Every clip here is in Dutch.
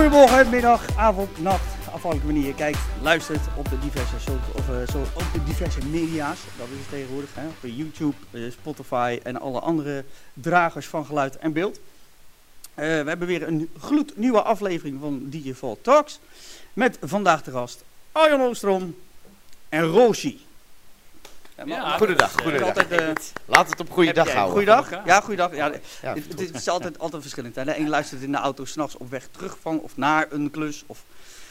Goedemorgen, middag, avond, nacht, afhankelijk wanneer je kijkt, luistert op de diverse, so of, uh, op de diverse media's. Dat is het tegenwoordig, hè? op YouTube, uh, Spotify en alle andere dragers van geluid en beeld. Uh, we hebben weer een gloednieuwe aflevering van Fall Talks. Met vandaag de gast Arjan Oostrom en Roshi. Ja, goedendag. goedendag. Altijd, uh, Laat het op goede dag houden. Goeiedag? Ja, goeiedag. Ja, ja, het, het, is altijd, altijd verschillend. Hè. De een luistert in de auto s'nachts op weg terug van of naar een klus. Of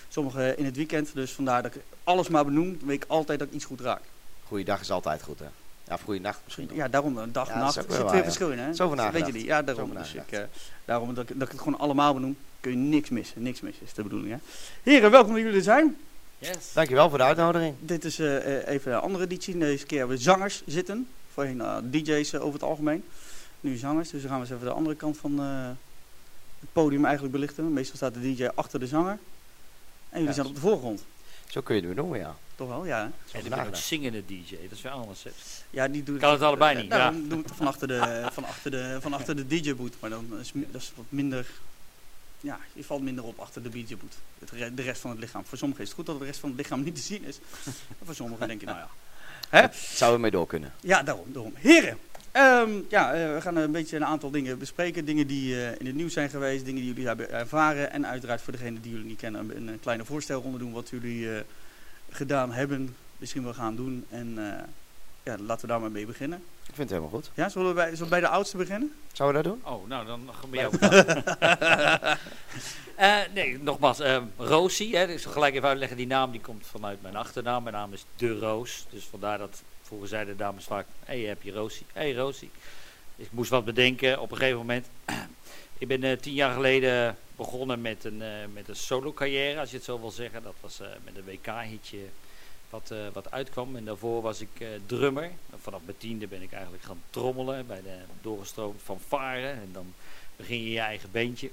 sommigen in het weekend. Dus vandaar dat ik alles maar benoem. Dan weet ik altijd dat ik iets goed raak. Goeiedag is altijd goed, hè? Ja, of goeienacht misschien. Ja, daarom een dag, ja, nacht. Er zit weer verschil in, hè? Zo vandaag. Weet je die? Ja, daarom. Dus ik, uh, daarom dat, dat ik het gewoon allemaal benoem. Kun je niks missen. Niks missen is de bedoeling, hè? Heren, welkom dat jullie er zijn. Yes. Dankjewel voor de uitnodiging. Dit is uh, even een andere editie. Deze keer hebben we zangers zitten. Voorheen uh, DJ's uh, over het algemeen. Nu zangers. Dus dan gaan we eens even de andere kant van het podium eigenlijk belichten. Meestal staat de DJ achter de zanger. En jullie ja, zijn op de voorgrond. Zo kun je het doen, ja. Toch wel, ja. En dan een zingende DJ, dat is weer anders. Hè? Ja, die doet kan het, het allebei niet. Ja, doe het van achter de, van achter de, van achter de DJ-boot. Maar dan is dat is wat minder ja, je valt minder op achter de DJ-boot. De rest van het lichaam. Voor sommigen is het goed dat de rest van het lichaam niet te zien is. voor sommigen denk je, nou ja. Hè? Zou we mee door kunnen? Ja, daarom. daarom. Heren, um, ja, uh, we gaan een beetje een aantal dingen bespreken. Dingen die uh, in het nieuws zijn geweest, dingen die jullie hebben ervaren. En uiteraard voor degenen die jullie niet kennen, een, een kleine voorstelronde doen wat jullie uh, gedaan hebben, misschien wel gaan doen. En ja, laten we daar maar mee beginnen. Ik vind het helemaal goed. Ja, zullen we bij, zullen we bij de oudste beginnen? Zouden we dat doen? Oh, nou dan gaan we jou. uh, nee, nogmaals, uh, Rosie, hè, dus gelijk even uitleggen, die naam die komt vanuit mijn achternaam. Mijn naam is De Roos, dus vandaar dat vroeger zeiden de dames vaak, hé, hey, heb je Rosie? Hé, hey, Rosie. Dus ik moest wat bedenken op een gegeven moment. ik ben uh, tien jaar geleden begonnen met een, met een solo carrière, als je het zo wil zeggen. Dat was met een WK-hitje wat, uh, wat uitkwam. En daarvoor was ik uh, drummer. Vanaf mijn tiende ben ik eigenlijk gaan trommelen bij de doorgestroom van varen. En dan begin je je eigen bandje.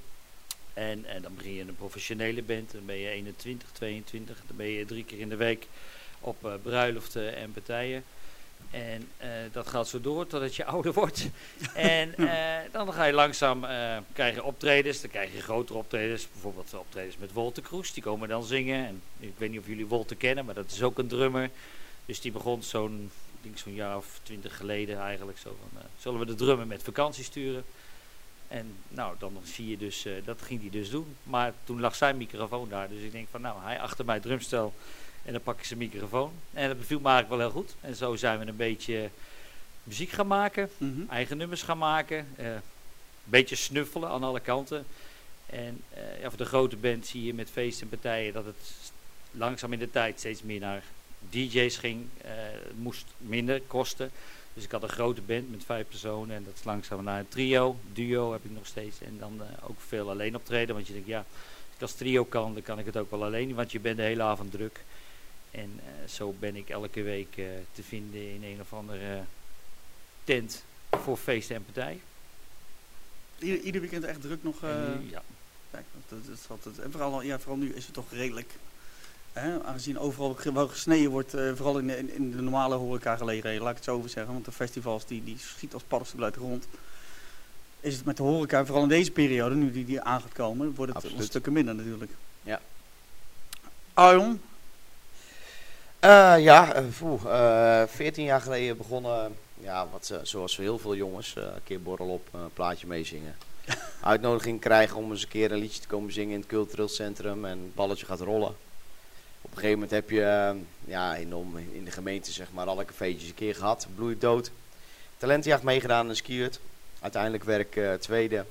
En, en dan begin je een professionele band. Dan ben je 21, 22. Dan ben je drie keer in de week op uh, bruiloften en partijen. En uh, dat gaat zo door totdat je ouder wordt. en uh, dan ga je langzaam uh, krijg je optredens. Dan krijg je grotere optredens. Bijvoorbeeld optredens met Wolter Kroes. Die komen dan zingen. En ik weet niet of jullie Wolter kennen, maar dat is ook een drummer. Dus die begon zo'n zo'n jaar of twintig geleden eigenlijk. Zo van, zullen we de drummer met vakantie sturen? En nou, dan zie je dus, dat ging hij dus doen. Maar toen lag zijn microfoon daar. Dus ik denk van, nou, hij achter mij drumstel en dan pak ik zijn microfoon. En dat beviel me eigenlijk wel heel goed. En zo zijn we een beetje muziek gaan maken. Mm -hmm. Eigen nummers gaan maken. Uh, een beetje snuffelen aan alle kanten. En uh, ja, voor de grote band zie je met feesten en partijen dat het langzaam in de tijd steeds meer naar DJ's ging. Uh, moest minder kosten. Dus ik had een grote band met vijf personen. En dat is langzaam naar een trio. Duo heb ik nog steeds. En dan ook veel alleen optreden. Want je denkt, ja, als ik als trio kan, dan kan ik het ook wel alleen. Want je bent de hele avond druk. En uh, zo ben ik elke week uh, te vinden in een of andere tent voor feesten en partijen. Ieder, ieder weekend echt druk nog? Uh, nu, ja. Kijk, dat, dat is altijd, en vooral, ja, vooral nu is het toch redelijk, hè, aangezien overal wel gesneden wordt, vooral in, in, in, de normale horecagelegenheden, laat ik het zo over zeggen. Want de festivals die, die schiet als paddenstoel uit de grond. Is het met de horeca, vooral in deze periode, nu die, die aan gaat komen, wordt het Absoluut. een stukken minder natuurlijk. Ja. Arjon, uh, ja, uh, 14 jaar geleden begonnen, ja, wat, zoals heel veel jongens, een keer borrel op, een plaatje meezingen. Uitnodiging krijgen om eens een keer een liedje te komen zingen in het cultureel centrum en het balletje gaat rollen. Op een gegeven moment heb je ja, in, de, in de gemeente zeg maar alle cafeetjes een keer gehad, bloeit dood. Talentenjacht meegedaan en skiert. Uiteindelijk werd ik tweede.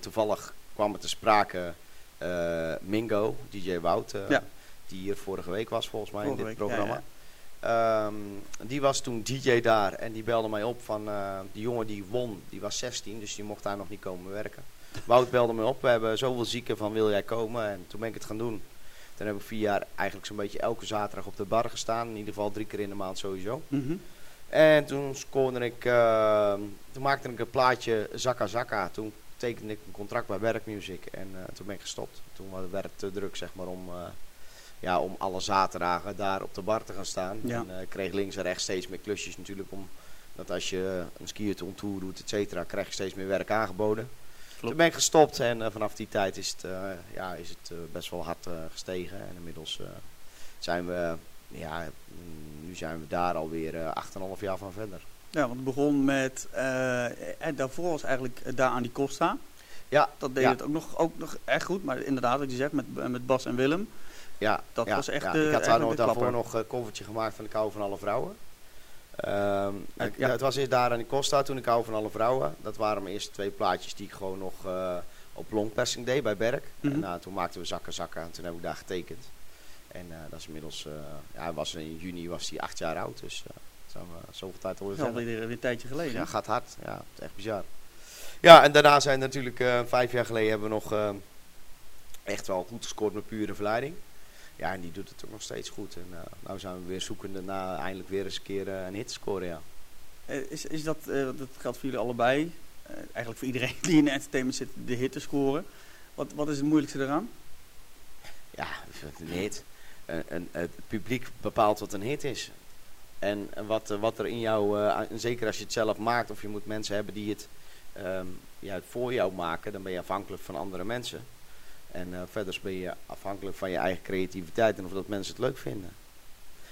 toevallig kwam het te sprake Mingo, DJ Wout. ja die hier vorige week was volgens mij vorige in dit programma. Ja, um, die was toen DJ daar en die belde mij op van uh, die jongen die won, die was 16, dus die mocht daar nog niet komen werken. Wout belde me op, we hebben zoveel zieken van wil jij komen en toen ben ik het gaan doen. Toen heb ik vier jaar eigenlijk zo'n beetje elke zaterdag op de bar gestaan, in ieder geval drie keer in de maand sowieso. Mm -hmm. En toen scoorde ik, uh, toen maakte ik een plaatje Zakka Zakka. Toen tekende ik een contract bij Werkmusic en uh, toen ben ik gestopt. Toen werd het te druk zeg maar om ja, om alle zaterdagen daar op de bar te gaan staan. Ja. En uh, kreeg links en rechts steeds meer klusjes natuurlijk. Om, dat als je een skiathlon tour doet, et cetera, krijg je steeds meer werk aangeboden. Toen ben ik gestopt en eh, vanaf die tijd is het, eh, ja, is het eh, best wel hard eh, gestegen. En inmiddels eh, zijn we, ja, mm, nu zijn we daar alweer eh 8,5 jaar van verder. Ja, want het begon met, eh, en daarvoor was eigenlijk eh, daar aan die Costa. Ja, Dat deed ja. het ook nog, ook nog echt goed, maar inderdaad, wat je zegt, met, met Bas en Willem. Ja, Dat ja, was echt ja. de- Ik had daar nog, de daarvoor nog een koffertje gemaakt van de kou van alle vrouwen. Ehm, Ja, ik- ja. Het was eerst daar aan die Costa, toen de kou van alle vrouwen. Dat waren mijn eerste twee plaatjes die ik gewoon nog eh, op longpersing deed bij Berk. Mhm. En toen maakten we zakken zakken en toen heb ik daar getekend. En eh, dat is inmiddels, eh, ja, was in juni was hij acht jaar oud, dus eh zijn we zoveel tijd alweer alweer weer een tijdje geleden. Ja, gaat hard. Ja, het is echt bizar. Ja, en daarna zijn natuurlijk eh, vijf jaar geleden hebben we nog eh, echt wel goed gescoord met pure verleiding. Ja, en die doet het ook nog steeds goed. En eh nou zijn we weer zoekende naar eindelijk weer eens een keer eh, een hit te scoren, ja. Eh, Is, is dat, dat geldt voor jullie allebei, eigenlijk voor iedereen die in entertainment zit, de hit te scoren. Wat, wat is het moeilijkste eraan? Ja, een hit. Een, een, het publiek bepaalt wat een hit is. En wat, wat er in jou, en zeker als je het zelf maakt, of je moet mensen hebben die het, ja, het voor jou maken, dan ben je afhankelijk van andere mensen. En eh, verder ben je afhankelijk van je eigen creativiteit en of dat mensen het leuk vinden.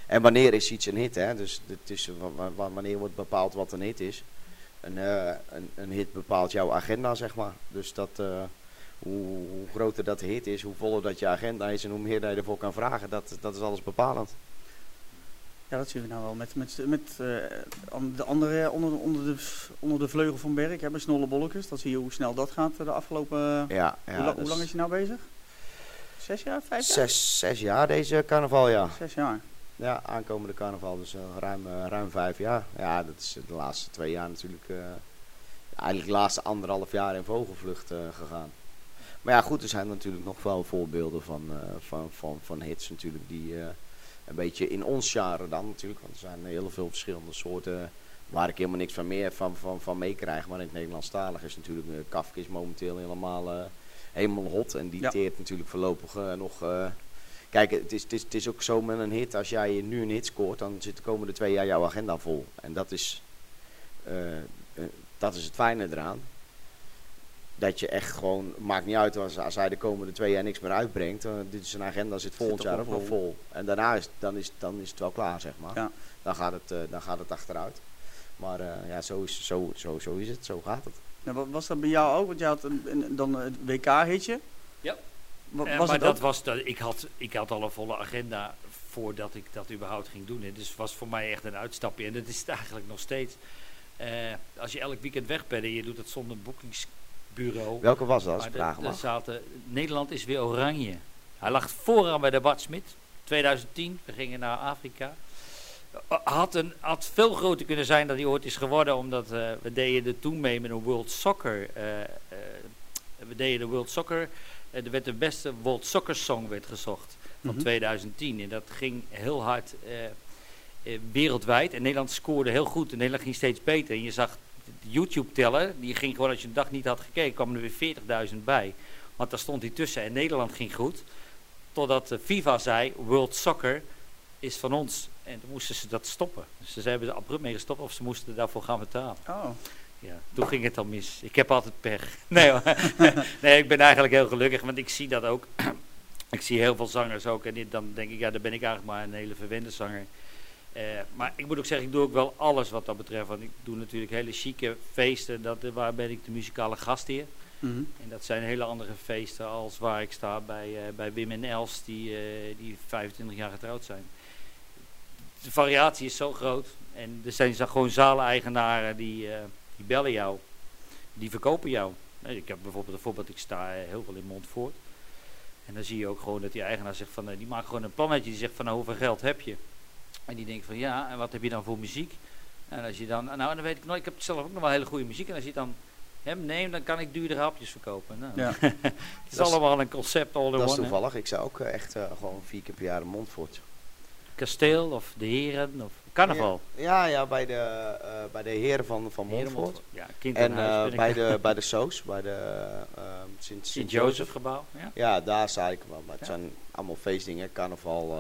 En wanneer is iets een hit, hè? Dus het is, wa- wa- wa- wanneer wordt bepaald wat een hit is. Een, eh, een, een hit bepaalt jouw agenda, zeg maar. Dus dat, eh, hoe, groter dat hit is, hoe voller dat je agenda is en hoe meer je ervoor kan vragen, dat, dat is alles bepalend. Ja, dat zien we nou wel met, met, met eh, de andere onder, onder, de, onder de vleugel van Berk hebben Snolle Bolletjes. Dan zie je hoe snel dat gaat eh, de afgelopen... Ja, ja, hoe, la- hoe dus lang is je nou bezig? Zes jaar? Vijf jaar? Zes, zes jaar deze carnaval, ja. Zes jaar. Ja, aankomende carnaval, dus eh, ruim, ruim vijf jaar. Ja, dat is de laatste twee jaar natuurlijk, eigenlijk de laatste anderhalf jaar in vogelvlucht gegaan. Maar ja, goed, er zijn natuurlijk nog wel voorbeelden van, van, van, van hits natuurlijk die een beetje in ons jaren dan natuurlijk, want er zijn heel veel verschillende soorten waar ik helemaal niks van meer van, van, van meekrijg. Maar in het Nederlandstalig is natuurlijk, uh, Kafka is momenteel helemaal, eh, helemaal hot en die Ja. teert natuurlijk voorlopig eh, nog... Kijk, het is, het, is, het is ook zo met een hit. Als jij nu een hit scoort, dan zit de komende twee jaar jouw agenda vol. En dat is, dat is het fijne eraan. Dat je echt gewoon, maakt niet uit als, als hij de komende twee jaar niks meer uitbrengt. dit is een agenda, zit volgend toch jaar ook nog vol. vol. En daarna is, dan is, dan is het wel klaar, zeg maar. Ja. Dan, gaat het, eh, dan gaat het achteruit. Maar eh, ja, zo is, zo, zo, zo is het, zo gaat het. Nou, wa- was dat bij jou ook? Want je had een, een- dan het WK-hitje. Ja. Eh, was maar het dat was dat, ik, had, ik had al een volle agenda voordat ik dat überhaupt ging doen. hè. Dus het was voor mij echt een uitstapje. En dat is het eigenlijk nog steeds. Eh, als je elk weekend weg bent en je doet het zonder boekingsbureau. Welke was dat, Maar de- zaten, Nederland is weer oranje. Hij lag vooraan bij de Bart Smit. 2010, we gingen naar Afrika. Had, een, had veel groter kunnen zijn dan hij ooit is geworden. Omdat eh, we deden er toen mee met een World Soccer. eh, we deden de World Soccer. er werd de beste World Soccer Song werd gezocht van Mhm. 2010. En dat ging heel hard wereldwijd. En Nederland scoorde heel goed. En Nederland ging steeds beter. En je zag de YouTube tellen. Die ging gewoon als je een dag niet had gekeken. kwamen er weer 40.000 bij. Want daar stond hij tussen. En Nederland ging goed. Totdat de FIFA zei: World Soccer is van ons. En toen moesten ze dat stoppen. Dus ze hebben er abrupt mee gestopt. Of ze moesten daarvoor gaan betalen. Oh. Ja, toen ging het al mis. Ik heb altijd pech. Nee, nee, ik ben eigenlijk heel gelukkig, want ik zie dat ook. ik zie heel veel zangers ook. En dit- dan denk ik, ja, dan ben ik eigenlijk maar een hele verwende zanger. Eh, maar ik moet ook zeggen, ik doe ook wel alles wat dat betreft. Want ik doe natuurlijk hele chique feesten. Dat, eh, waar ben ik de muzikale gastheer. Mhm. En dat zijn hele andere feesten als waar ik sta bij, eh, bij Wim en Els, die, die 25 jaar getrouwd zijn. De variatie is zo groot. En er zijn gewoon zalen-eigenaren die, die bellen jou. Die verkopen jou. Ik heb bijvoorbeeld een voorbeeld, ik sta heel veel in Montfort. En dan zie je ook gewoon dat die eigenaar zegt van, die maakt gewoon een plannetje. Die zegt van, nou, hoeveel geld heb je? En die denkt van, ja, en wat heb je dan voor muziek? En als je dan, nou, dan weet ik nog, ik heb zelf ook nog wel hele goede muziek. En als je dan hem neemt, dan kan ik duurdere hapjes verkopen. Nou, Ja. het is Dat is- allemaal een concept all Dat is one. hè. toevallig. Ik zou ook eh, echt eh, gewoon vier keer per jaar een Montfort. Kasteel of de heren of carnaval. Ja, ja bij, de, eh, bij de heren van, van Montfort. Ja, kind En en huis bij, de, bij de Soos, bij de Sint, Sint-Jozef gebouw. Ja. Ja, daar zei ik wel. Maar het zijn allemaal feestdingen, carnaval.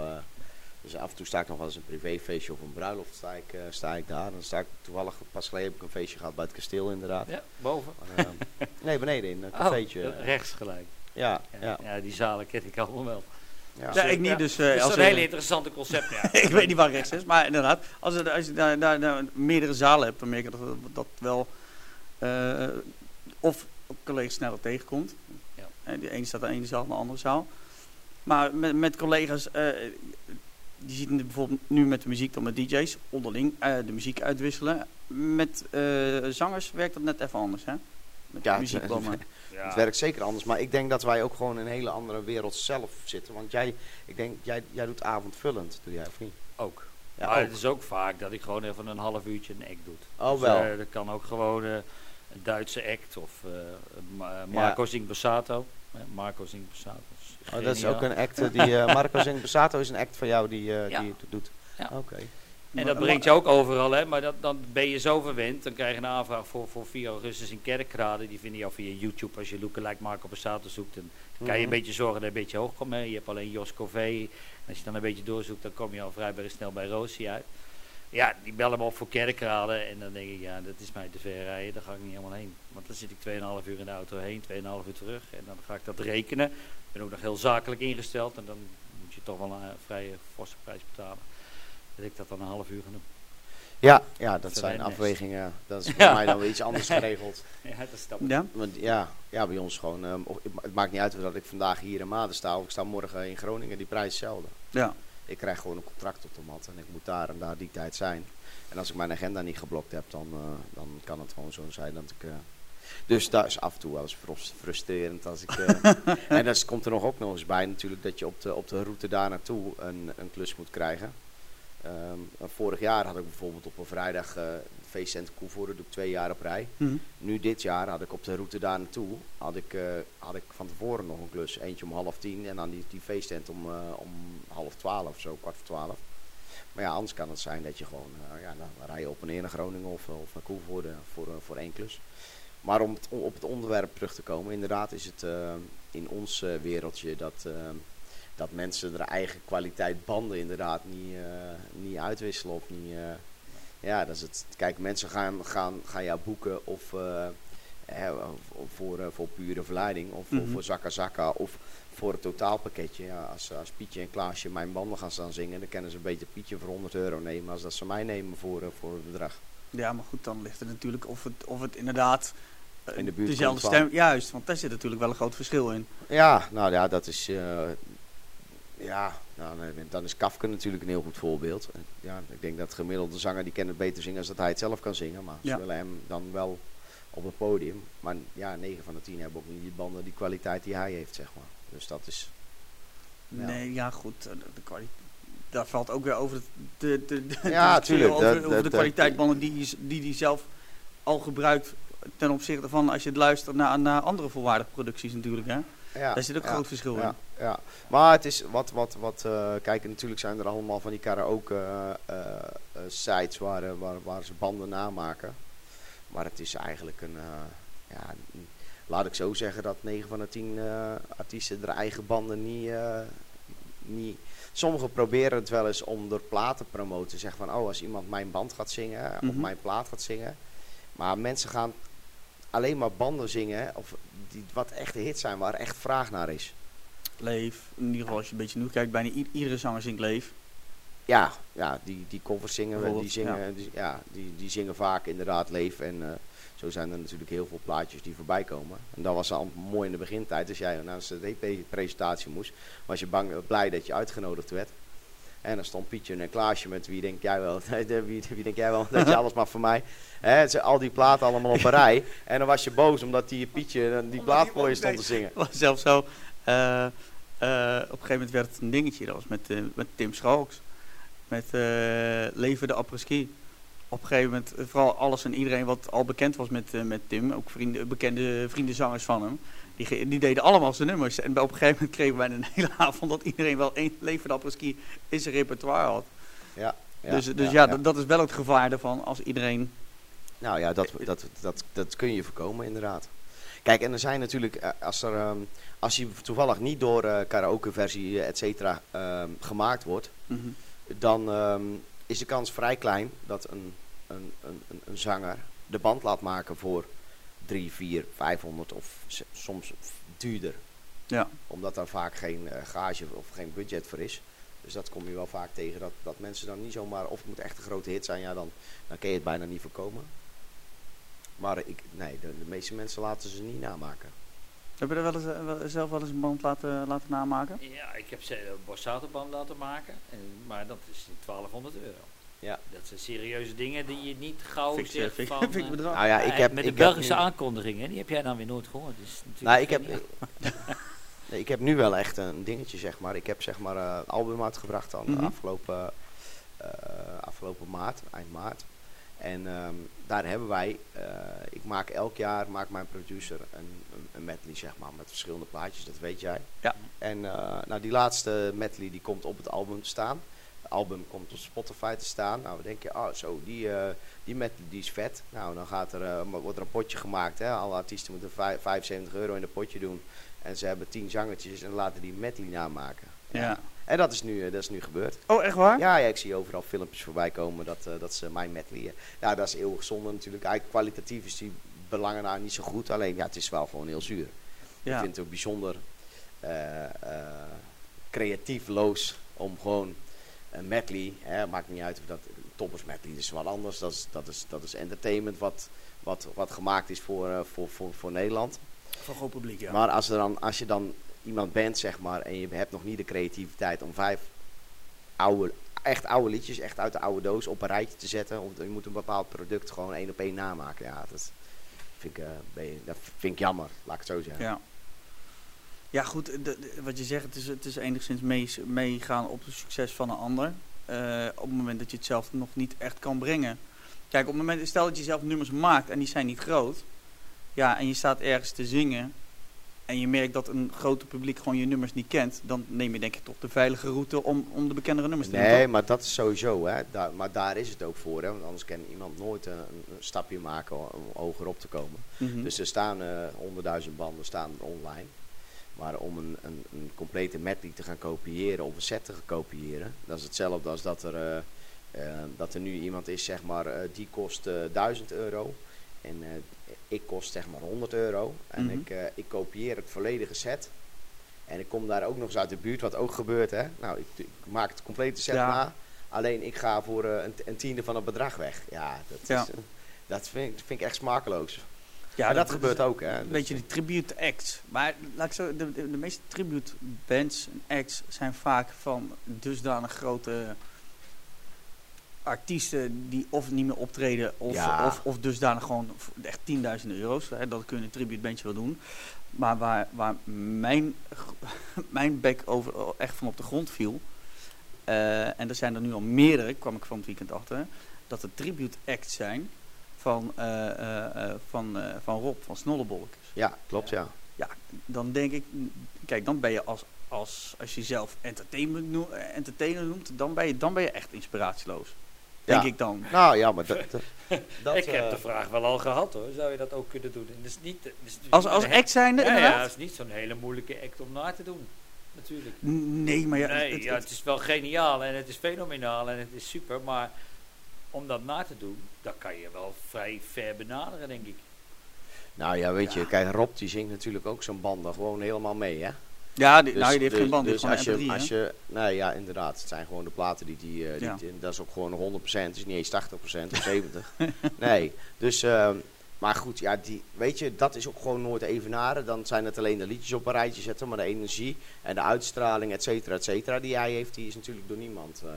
Eh, Dus af en toe sta ik nog wel eens een privéfeestje of een bruiloft sta ik, eh, sta ik daar. Dan sta ik toevallig, pas geleden heb ik een feestje gehad bij het kasteel inderdaad. Ja, boven. Maar, eh, nee, beneden in een Oh, cafeetje. rechts gelijk. ja, Ja, ja, die zalen ken ik allemaal wel. ja. Ja, ik niet, dus... eh, dat is als een hele interessante concept, ja. ik weet niet waar rechts is, maar inderdaad, als, er, als je daar, daar, daar meerdere zalen hebt, dan merk je dat dat wel eh, of collega's sneller tegenkomt. Ja. Eh, De ene staat aan de ene zaal, de andere zaal. Maar met, met collega's, eh je ziet het bijvoorbeeld nu met de muziek dan met DJ's, onderling eh, de muziek uitwisselen. Met eh, zangers werkt dat net even anders, hè? Met Ja, de muziekbanden. Ja. Het werkt zeker anders, maar ik denk dat wij ook gewoon in een hele andere wereld zelf zitten. Want jij, ik denk, jij, jij doet avondvullend, doe jij of niet? Ook. Ja, maar ook. het is ook vaak dat ik gewoon even een half uurtje een act doe. Oh, Dus, wel. eh, dat kan ook gewoon eh, een Duitse act of eh, Ma- Marco zingt Bassato. Eh, Marco zingt Bassato. Oh, dat is ook een act eh, die eh, Marco Zingt Bassato is een act van jou die, eh, Ja. die het doet. Ja. Oké. En dat brengt je ook overal, hè? maar dat, dan ben je zo verwend. Dan krijg je een aanvraag voor, voor 4 augustus in Kerkrade. Die vinden jou via YouTube als je lookalike Marco Bassato zoekt. Dan kan je een Mhm. beetje zorgen dat je een beetje hoog komt. Hè? Je hebt alleen Jos Cové. En als je dan een beetje doorzoekt, dan kom je al vrij bij- snel bij Rosie uit. Ja, die bellen me op voor Kerkrade. En dan denk ik, ja, dat is mij te ver rijden. Daar ga ik niet helemaal heen. Want dan zit ik 2,5 uur in de auto heen, 2,5 uur terug. En dan ga ik dat rekenen. Ik ben ook nog heel zakelijk ingesteld. En dan moet je toch wel een eh, vrij forse prijs betalen. Dat ik dat dan een half uur ga doen. Ja, ja, dat Voor zijn afwegingen. Dat is bij Ja. mij dan weer iets anders geregeld. Ja, dat is dat. Ja? Want ja, ja, bij ons gewoon. ehm, of- het maakt niet uit dat ik vandaag hier in Maden sta of ik sta morgen in Groningen. Die prijs is hetzelfde. Ja. Ik krijg gewoon een contract op de mat en ik moet daar en daar die tijd zijn. En als ik mijn agenda niet geblokt heb, dan, eh, dan kan het gewoon zo zijn dat ik. eh, dus dat is af en toe wel eens frus- frustrerend als ik. eh, en dan komt er nog ook nog eens bij natuurlijk dat je op de, op de route daar naartoe een, een klus moet krijgen. Ehm, vorig jaar had ik bijvoorbeeld op een vrijdag eh feestcentrum Koevoorde, doe ik twee jaar op rij. Mhm. Nu dit jaar had ik op de route daar naartoe, had ik, eh, had ik van tevoren nog een klus. Eentje om half tien en dan die, die feesttent om, om half twaalf of zo, kwart voor twaalf. Maar ja, anders kan het zijn dat je gewoon, ja, dan rij je op en neer naar Groningen of, of naar Koevoorde voor, voor één klus. Maar om het, op het onderwerp terug te komen, inderdaad is het eh, in ons eh, wereldje dat, eh, dat mensen er eigen kwaliteit banden inderdaad niet, niet uitwisselen of niet... ja, dat is het. Kijk, mensen gaan, gaan, gaan jou boeken of eh, voor, voor pure verleiding of voor, Mhm. voor zakka zakka of voor het totaalpakketje. Ja, als, als Pietje en Klaasje mijn banden gaan staan zingen, dan kunnen ze een beetje Pietje voor 100 euro nemen als dat ze mij nemen voor, voor het bedrag. Ja, maar goed, dan ligt het natuurlijk of het, of het inderdaad In de buurt dezelfde van. stem... Juist, want daar zit natuurlijk wel een groot verschil in. Ja, nou ja, dat is. eh, ja, nou, dan is Kafka natuurlijk een heel goed voorbeeld. Ja, ik denk dat gemiddelde zanger die kan het beter zingen als dat hij het zelf kan zingen. Maar Ja. ze willen hem dan wel op het podium. Maar ja, 9 van de 10 hebben ook niet die banden, die kwaliteit die hij heeft, zeg maar. Dus dat is. Ja. Nee, ja goed, eh, de, de kwaliteit... Daar valt ook weer over de, de, de, Ja, tuurlijk, Over, de kwaliteitbanden die hij die, die zelf al gebruikt ten opzichte van als je het luistert naar, naar andere volwaardige producties natuurlijk. Hè? Ja, Daar zit ook een ja, groot verschil ja, in. ja. Maar het is wat, wat, wat eh, kijk, natuurlijk zijn er allemaal van die karaoke eh, sites waar, waar, waar ze banden namaken. Maar het is eigenlijk een, ja, laat ik zo zeggen dat 9 van de 10 eh, artiesten er eigen banden niet, niet. Sommigen proberen het wel eens om door plaat te promoten. Zeggen van, oh, als iemand mijn band gaat zingen, of Mhm. mijn plaat gaat zingen. Maar mensen gaan alleen maar banden zingen, of die wat echte hits zijn, waar echt vraag naar is. Leef, in ieder geval als je een beetje nu kijkt, bijna iedere zanger zingt Leef. Ja, ja die, die covers zingen, we, die zingen, die, ja, die, die zingen vaak inderdaad leef. En eh, zo zijn er natuurlijk heel veel plaatjes die voorbij komen. En dat was al mooi in de begintijd. Als jij naar een CD-presentatie moest, was je bang, blij dat je uitgenodigd werd. En dan stond Pietje en Klaasje met wie denk jij wel, wie, wie denk jij wel dat je alles mag voor mij. Hè, ze- al die platen allemaal op een rij. En dan was je boos omdat die Pietje die plaat voor je stond te zingen. Het was zelfs zo, eh, eh, op een gegeven moment werd het een dingetje. Dat was met, eh, met Tim Schalks. Met Leven de Après-ski. Op een gegeven moment, vooral alles en iedereen wat al bekend was met, met Tim. Ook vrienden, bekende vriendenzangers van hem. Die, die deden allemaal zijn nummers. En op een gegeven moment kregen wij een hele avond dat iedereen wel één Après-ski in zijn repertoire had. Ja, dus dus ja, Dat, dat is wel het gevaar ervan als iedereen... Nou ja, dat, dat, dat, dat kun je voorkomen inderdaad. Kijk, en er zijn natuurlijk, eh, als, er, ehm, als je toevallig niet door eh karaoke-versie, eh, et cetera, ehm, gemaakt wordt, Mhm. dan ehm, is de kans vrij klein dat een, een, een, een zanger de band laat maken voor 3, 4, 500 of soms duurder. Ja. Omdat daar vaak geen eh, gage of geen budget voor is. Dus dat kom je wel vaak tegen, dat, dat mensen dan niet zomaar, of het moet echt een grote hit zijn, ja, dan, dan kun je het bijna niet voorkomen. Maar ik, nee, de, de meeste mensen laten ze niet namaken. Heb je er wel eens, eh, wel- zelf wel eens een band laten, laten namaken? Ja, ik heb ze een Borsato-band laten maken, en, maar dat is 1200 euro. Ja. Dat zijn serieuze dingen die je niet gauw ik, zegt vind, van... ik eh, bedrag. Nou ja, ik eh, heb, met ik de heb Belgische nu- aankondigingen, die heb jij dan weer nooit gehoord. Dus natuurlijk Nou, ik heb, nee, ik heb nu wel echt een dingetje, zeg maar. Ik heb zeg maar eh, een album uitgebracht dan Mhm. afgelopen, eh, afgelopen maart, eind maart. En ehm, daar hebben wij, eh, ik maak elk jaar, maakt mijn producer een, een, een medley zeg maar, met verschillende plaatjes, dat weet jij. Ja. En eh, nou, die laatste medley die komt op het album te staan. Het album komt op Spotify te staan. Nou, dan denk je, oh zo, die, eh, die medley die is vet. Nou, dan gaat er, eh, wordt er een potje gemaakt. Hè? Alle artiesten moeten vij- 75 euro in een potje doen. En ze hebben 10 zangertjes en laten die medley namaken. Ja. En dat is nu, eh, dat is nu gebeurd. Oh, echt waar? Ja, ja, ik zie overal filmpjes voorbij komen dat, dat ze mijn medley... ja, dat is eeuwig zonde natuurlijk. Eigenlijk kwalitatief is die belangen nou niet zo goed. Alleen, ja, het is wel gewoon heel zuur. Ik vind het ook bijzonder creatiefloos om gewoon een medley... Hè, maakt niet uit of dat... Toppers medley is wat anders. Dat is, dat is, dat is entertainment wat, wat, wat gemaakt is voor, eh, voor, voor, voor Nederland. Voor groot publiek, ja. Maar als, er dan, als je dan iemand bent, zeg maar, en je hebt nog niet de creativiteit om vijf oude, echt oude liedjes, echt uit de oude doos, op een rijtje te zetten. Of je moet een bepaald product gewoon één op één namaken. Ja, dat vind ik, eh, ben je- dat vind ik jammer, laat ik het zo zeggen. Ja. Ja, goed, de- de- wat je zegt, het is, het is enigszins mee- meegaan op het succes van een ander. Eh, op het moment dat je het zelf nog niet echt kan brengen. Kijk, op het moment, stel dat je zelf nummers maakt en die zijn niet groot. Ja, en je staat ergens te zingen. En je merkt dat een grote publiek gewoon je nummers niet kent. Dan neem je denk ik toch de veilige route om, om de bekendere nummers te doen. Nee, maar dat is sowieso, hè. Daar, maar daar is het ook voor, hè. Want anders kan iemand nooit een, een stapje maken om hoger op te komen. Mhm. Dus er staan eh honderdduizend banden staan online. Maar om een, een, een complete medley te gaan kopiëren of een set te gaan kopiëren, dat is hetzelfde als dat er, eh, eh, dat er nu iemand is, zeg maar, eh, die kost eh 1000 euro. En ik kost zeg maar 100 euro. En Mhm. ik, ik kopieer het volledige set. En ik kom daar ook nog eens uit de buurt, wat ook gebeurt. Hè? Nou, ik, ik maak het complete set Ja. na. Alleen ik ga voor een, een tiende van het bedrag weg. Ja, dat, Ja. Is, dat vind, ik- vind ik echt smakeloos. Ja, dat, gebeurt ook, hè? Een beetje die tribute acts. Maar laat ik zo, de, de, de meeste tribute bands en acts zijn vaak van dusdanig grote artiesten die of niet meer optreden of, Ja. of, of dusdanig gewoon echt 10.000 euro's. Hè, dat kun je een tribute bandje wel doen. Maar waar, waar mijn, mijn bek over echt van op de grond viel, eh, en er zijn er nu al meerdere, kwam ik van het weekend achter, dat er tribute acts zijn van, eh, eh, eh, van, eh, van Rob, van Snollebolletjes Ja, klopt, ja. dan denk ik, kijk, dan ben je als, als, als je jezelf entertainment noem, eh, entertainer noemt, dan ben je, dan ben je echt inspiratieloos. Denk Ja. ik dan. Nou ja, maar dat... dat, ik heb de vraag wel al gehad hoor, zou je dat ook kunnen doen? En dat is niet, Als, als een act zijnde, ja, ja, dat is niet zo'n hele moeilijke act om na te doen. Natuurlijk. Nee, maar ja, nee, het- ja, het- het is wel geniaal en het is fenomenaal en het is super, maar om dat na te doen, dat kan je wel vrij ver benaderen, denk ik. Nou ja, weet Ja. je, kijk, Rob die zingt natuurlijk ook zo'n banden gewoon helemaal mee, hè? ja, die, Dus- nou, die heeft dus- geen band, dus als gewoon je, MP3, als je, nee, ja, inderdaad. Het zijn gewoon de platen die, die, eh, die, Ja. die- dat is ook gewoon 100%, het is niet eens 80% of 70. nee, dus, ehm, maar goed, ja, die, weet je, dat is ook gewoon nooit evenaren. Dan zijn het alleen de liedjes op een rijtje zetten, maar de energie en de uitstraling, et cetera, et cetera, die hij heeft, die is natuurlijk door niemand eh,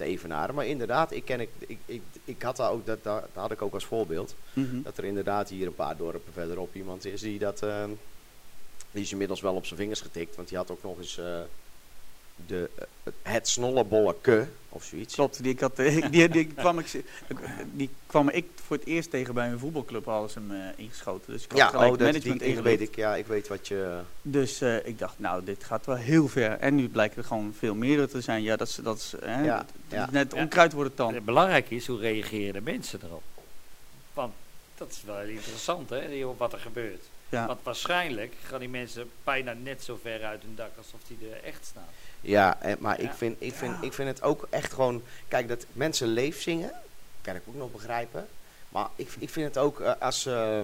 te evenaren. Maar inderdaad, ik ken, ik, ik, ik, ik had daar ook, dat, dat had ik ook als voorbeeld. Mhm. Dat er inderdaad hier een paar dorpen verderop iemand is die dat. ehm, die is inmiddels wel op zijn vingers getikt, want die had ook nog eens eh, de, eh, het snollebolleke of zoiets. Klopt, die, ik had, eh, die, die, kwam ik, die kwam ik voor het eerst tegen bij een voetbalclub, hadden ze hem eh, ingeschoten. Dus ik had Ja, gelijk oh, dat, die, management die ingelicht. weet ik. Ja, ik weet wat je. Dus eh, ik dacht, nou, dit gaat wel heel ver. En nu blijkt er gewoon veel meer te zijn. Ja, dat is, dat is, hè, Ja, ja. net onkruid wordt het En dan. het belangrijke is, hoe reageren de mensen erop? Want dat is wel interessant, hè, die- wat er gebeurt. Ja. Want waarschijnlijk gaan die mensen bijna net zo ver uit hun dak alsof die er echt staan. Ja, en, maar ik, vind, ik, vind, ik vind het ook echt gewoon... Kijk, dat mensen leef zingen, kan ik ook nog begrijpen. Maar ik, ik vind het ook eh, als... eh,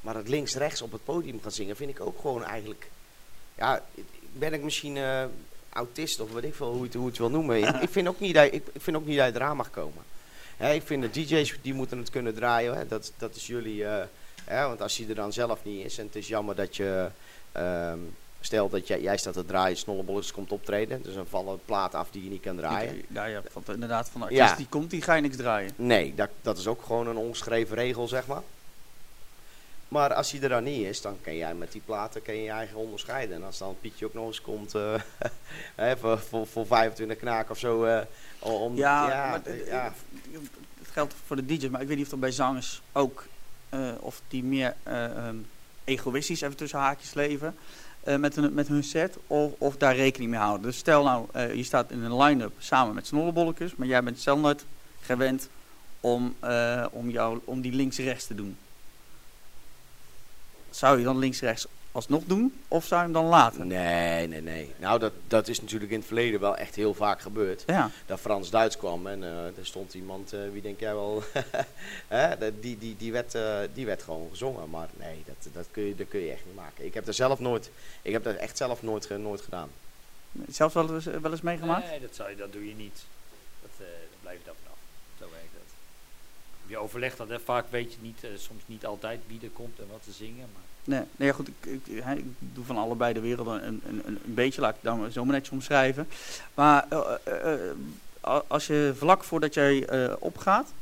maar het links-rechts op het podium gaan zingen, vind ik ook gewoon eigenlijk... Ja, ben ik misschien eh, autist of weet ik veel hoe je het, hoe je het wil noemen. ik, ik, vind ook niet dat, ik, ik vind ook niet dat je eraan mag komen. Hè, ik vind de DJ's, die moeten het kunnen draaien. Hè, dat, dat is jullie... hè, want als hij er dan zelf niet is en het is jammer dat je... ehm, Stel dat jij, jij staat te draaien, Snollebolletjes komt optreden. Dus dan vallen platen af die je niet kan draaien. Ja, ja, want inderdaad, van de artiest Ja. die komt, die ga je niks draaien. Nee, dat, dat is ook gewoon een ongeschreven regel, zeg maar. Maar als hij er dan niet is, dan kan jij met die platen kan je, je eigen onderscheiden. En als dan Pietje ook nog eens komt hè, voor, voor, voor 25 knaak of zo. eh, om, Ja, ja, maar het, ja. het geldt voor de DJ's, maar ik weet niet of dat bij zangers ook, of die meer eh, ehm, egoïstisch even tussen haakjes leven eh, met, hun, met hun set, of, of daar rekening mee houden. Dus stel nou, eh, je staat in een line-up samen met snollebolletjes, maar jij bent nooit gewend om, eh, om, jou, om die links-rechts te doen. Zou je dan links-rechts alsnog doen, of zou je hem dan laten? Nee, nee, nee. Nou, dat, dat is natuurlijk in het verleden wel echt heel vaak gebeurd. Ja, Dat Frans-Duits kwam en eh, er stond iemand, eh, wie denk jij wel, Hè, dat- die, die, die, werd, eh, die werd gewoon gezongen. Maar nee, dat, dat, kun je, dat kun je echt niet maken. Ik heb er zelf nooit, ik heb dat echt zelf nooit, nooit gedaan. zelfs wel eens, wel eens meegemaakt? Nee, dat, zou je, dat doe je niet. Dat, eh dat blijf je daar vanaf. Zo werkt het. Je overlegt dat, hè. vaak weet je niet, eh, soms niet altijd wie er komt en wat te zingen. Maar Nee, nee ja, goed, ik, ik, ik doe van allebei de werelden een, een, een, beetje, laat ik dan zo maar netjes omschrijven. Maar eh, eh, eh, als je vlak voordat jij opgaat,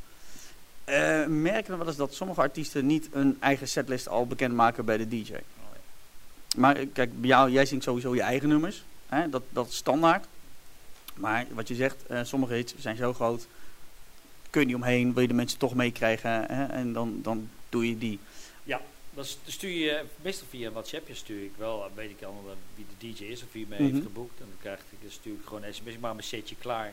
merken we wel eens dat sommige artiesten niet een eigen setlist al bekendmaken bij de DJ. ja. Maar kijk, bij jou, jij zingt sowieso je eigen nummers, hè, dat, dat is standaard. Maar wat je zegt, sommige hits zijn zo groot, kun je niet omheen, wil je de mensen toch meekrijgen en dan, dan doe je die. Dan st- stuur je, meestal via een WhatsAppje stuur ik wel, dan weet ik al wie de DJ is of wie me Mhm. heeft geboekt. En dan, krijg ik, dan stuur ik gewoon een sms, ik maak mijn setje klaar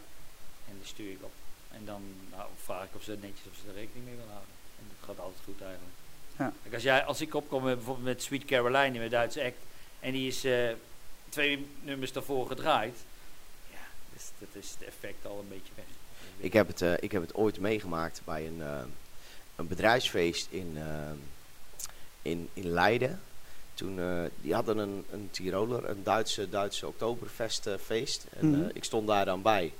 en die stuur ik op. En dan nou, vraag ik of ze netjes of ze er rekening mee willen houden. En dat gaat altijd goed eigenlijk. Ja. Kijk, als, jij, als ik opkom met, bijvoorbeeld met Sweet Caroline in mijn Duitse act en die is eh, twee nummers daarvoor gedraaid, ja, dus, dat is het effect al een beetje weg. Ik heb het, eh, ik heb het ooit meegemaakt bij een, eh, een bedrijfsfeest in, eh, in, in Leiden. Toen, eh, die hadden een, een Tiroler, een Duitse, Duitse Oktoberfestfeest. en Mhm. eh, ik stond daar dan bij.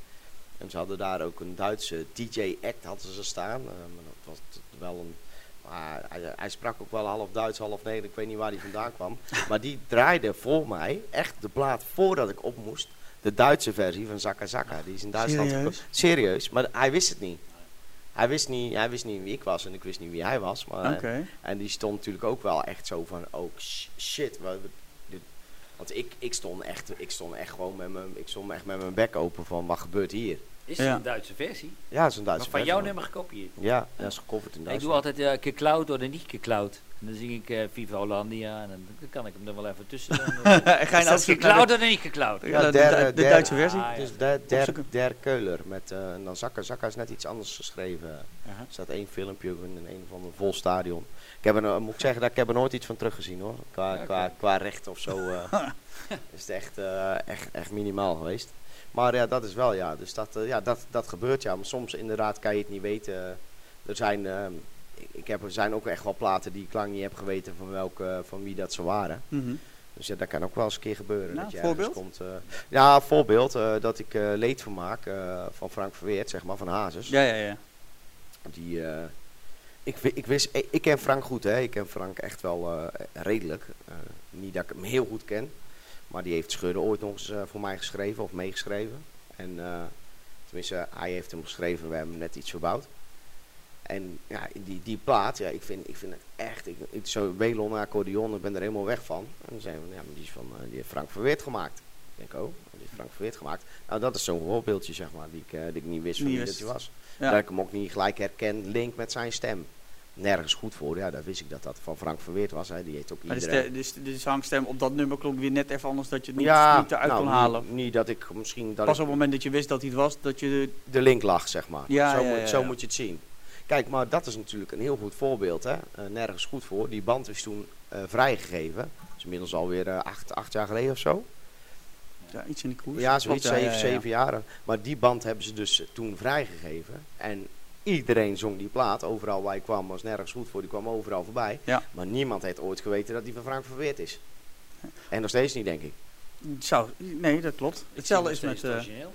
En ze hadden daar ook een Duitse DJ-act hadden ze staan. Eh, maar dat was wel een... Maar hij, hij sprak ook wel half Duits, half Nederlands. Ik weet niet waar hij vandaan kwam. Maar die draaide voor mij, echt de plaat voordat ik op moest. De Duitse versie van Zakka Zakka. Die is in Duitsland Serieus? Serieus, maar hij wist het niet. Hij wist niet, hij wist niet wie ik was en ik wist niet wie hij was. Maar. En die stond natuurlijk ook wel echt zo van, oh sh- shit. Wat, dit- want ik, ik, stond echt, ik stond echt gewoon met mijn, ik stond echt met mijn bek open van, wat gebeurt hier? Is Ja. het een Duitse versie? Ja, dat is een Maar Duitse van versie, jouw man. nummer gekopieerd. Ja, dat is gecoverd in Ik doe Duitsland. altijd uh, geklauwd of niet geklauwd. En dan zing ik eh, Viva Hollandia en dan, kan ik hem er wel even tussen doen. En ga je Is nou de- of niet geklauwd? Ja, de, de- de Duitse versie. Ah, ja. Dus der, der, der Keuler met eh, en dan Zakka. Zakka is net iets anders geschreven. Er staat één filmpje in een van een vol stadion. Ik heb er, no- moet ik zeggen dat ik heb er nooit iets van teruggezien hoor. Qua, qua, qua recht of zo eh, is het echt, eh, echt, echt minimaal geweest. Maar ja, dat is wel ja. Dus dat, ja, dat, dat gebeurt ja. Maar soms inderdaad kan je het niet weten. Er zijn, ehm, ik, heb, er zijn ook echt wel platen die ik lang niet heb geweten van, welke, van wie dat ze waren. Mhm. Dus ja, dat kan ook wel eens een keer gebeuren. Nou, dat je ergens voorbeeld? Komt, eh, ja, voorbeeld. eh, dat ik eh leedvermaak eh van Frank Verweert, zeg maar, van Hazes. Ja, ja, ja. Die, eh, ik, ik, wist, ik, ik ken Frank goed, hè. Ik ken Frank echt wel eh, redelijk. Eh, niet dat ik hem heel goed ken. Maar die heeft Schudden ooit nog eens eh, voor mij geschreven of meegeschreven. En eh, tenminste, hij heeft hem geschreven. We hebben hem net iets verbouwd. En ja, die, die plaat, ja, ik vind, ik vind het echt... Ik, ik, Welon accordeon, ik ben er helemaal weg van. En dan zeiden we, ja, die is van eh, die heeft Frank Verweert gemaakt. Ik denk, oh, die heeft Frank Verweert gemaakt. Nou, dat is zo'n voorbeeldje, zeg maar, die ik, eh, die ik niet wist van wie dat hij was. Ja. Dat ik hem ook niet gelijk herken, link met zijn stem. Nergens goed voor. Ja, daar wist ik dat dat van Frank Verweerd was. Hè. Die heeft ook Maar iedereen... ste- de, st- de zangstem op dat nummer klonk weer net even anders dat je het niet, ja, niet eruit nou, kon halen. Niet, niet dat ik misschien dat Pas ik op het moment dat je wist dat hij het was, dat je... de link lag, zeg maar. Ja, zo ja, moet, ja, zo moet je het zien. Kijk, maar dat is natuurlijk een heel goed voorbeeld. Hè. Eh, nergens goed voor. Die band is toen eh, vrijgegeven. Dat is inmiddels alweer eh, acht, acht jaar geleden of zo. Ja, iets in die koers. Ja, zoiets, ja, zeven, ja, ja. zeven jaar. Maar die band hebben ze dus toen vrijgegeven. En iedereen zong die plaat. Overal waar je kwam was nergens goed voor. Die kwam overal voorbij. Ja. Maar niemand heeft ooit geweten dat die van Frank Verweerd is. En nog steeds niet, denk ik. Zou, nee, dat klopt. Hetzelfde is met... eh, origineel.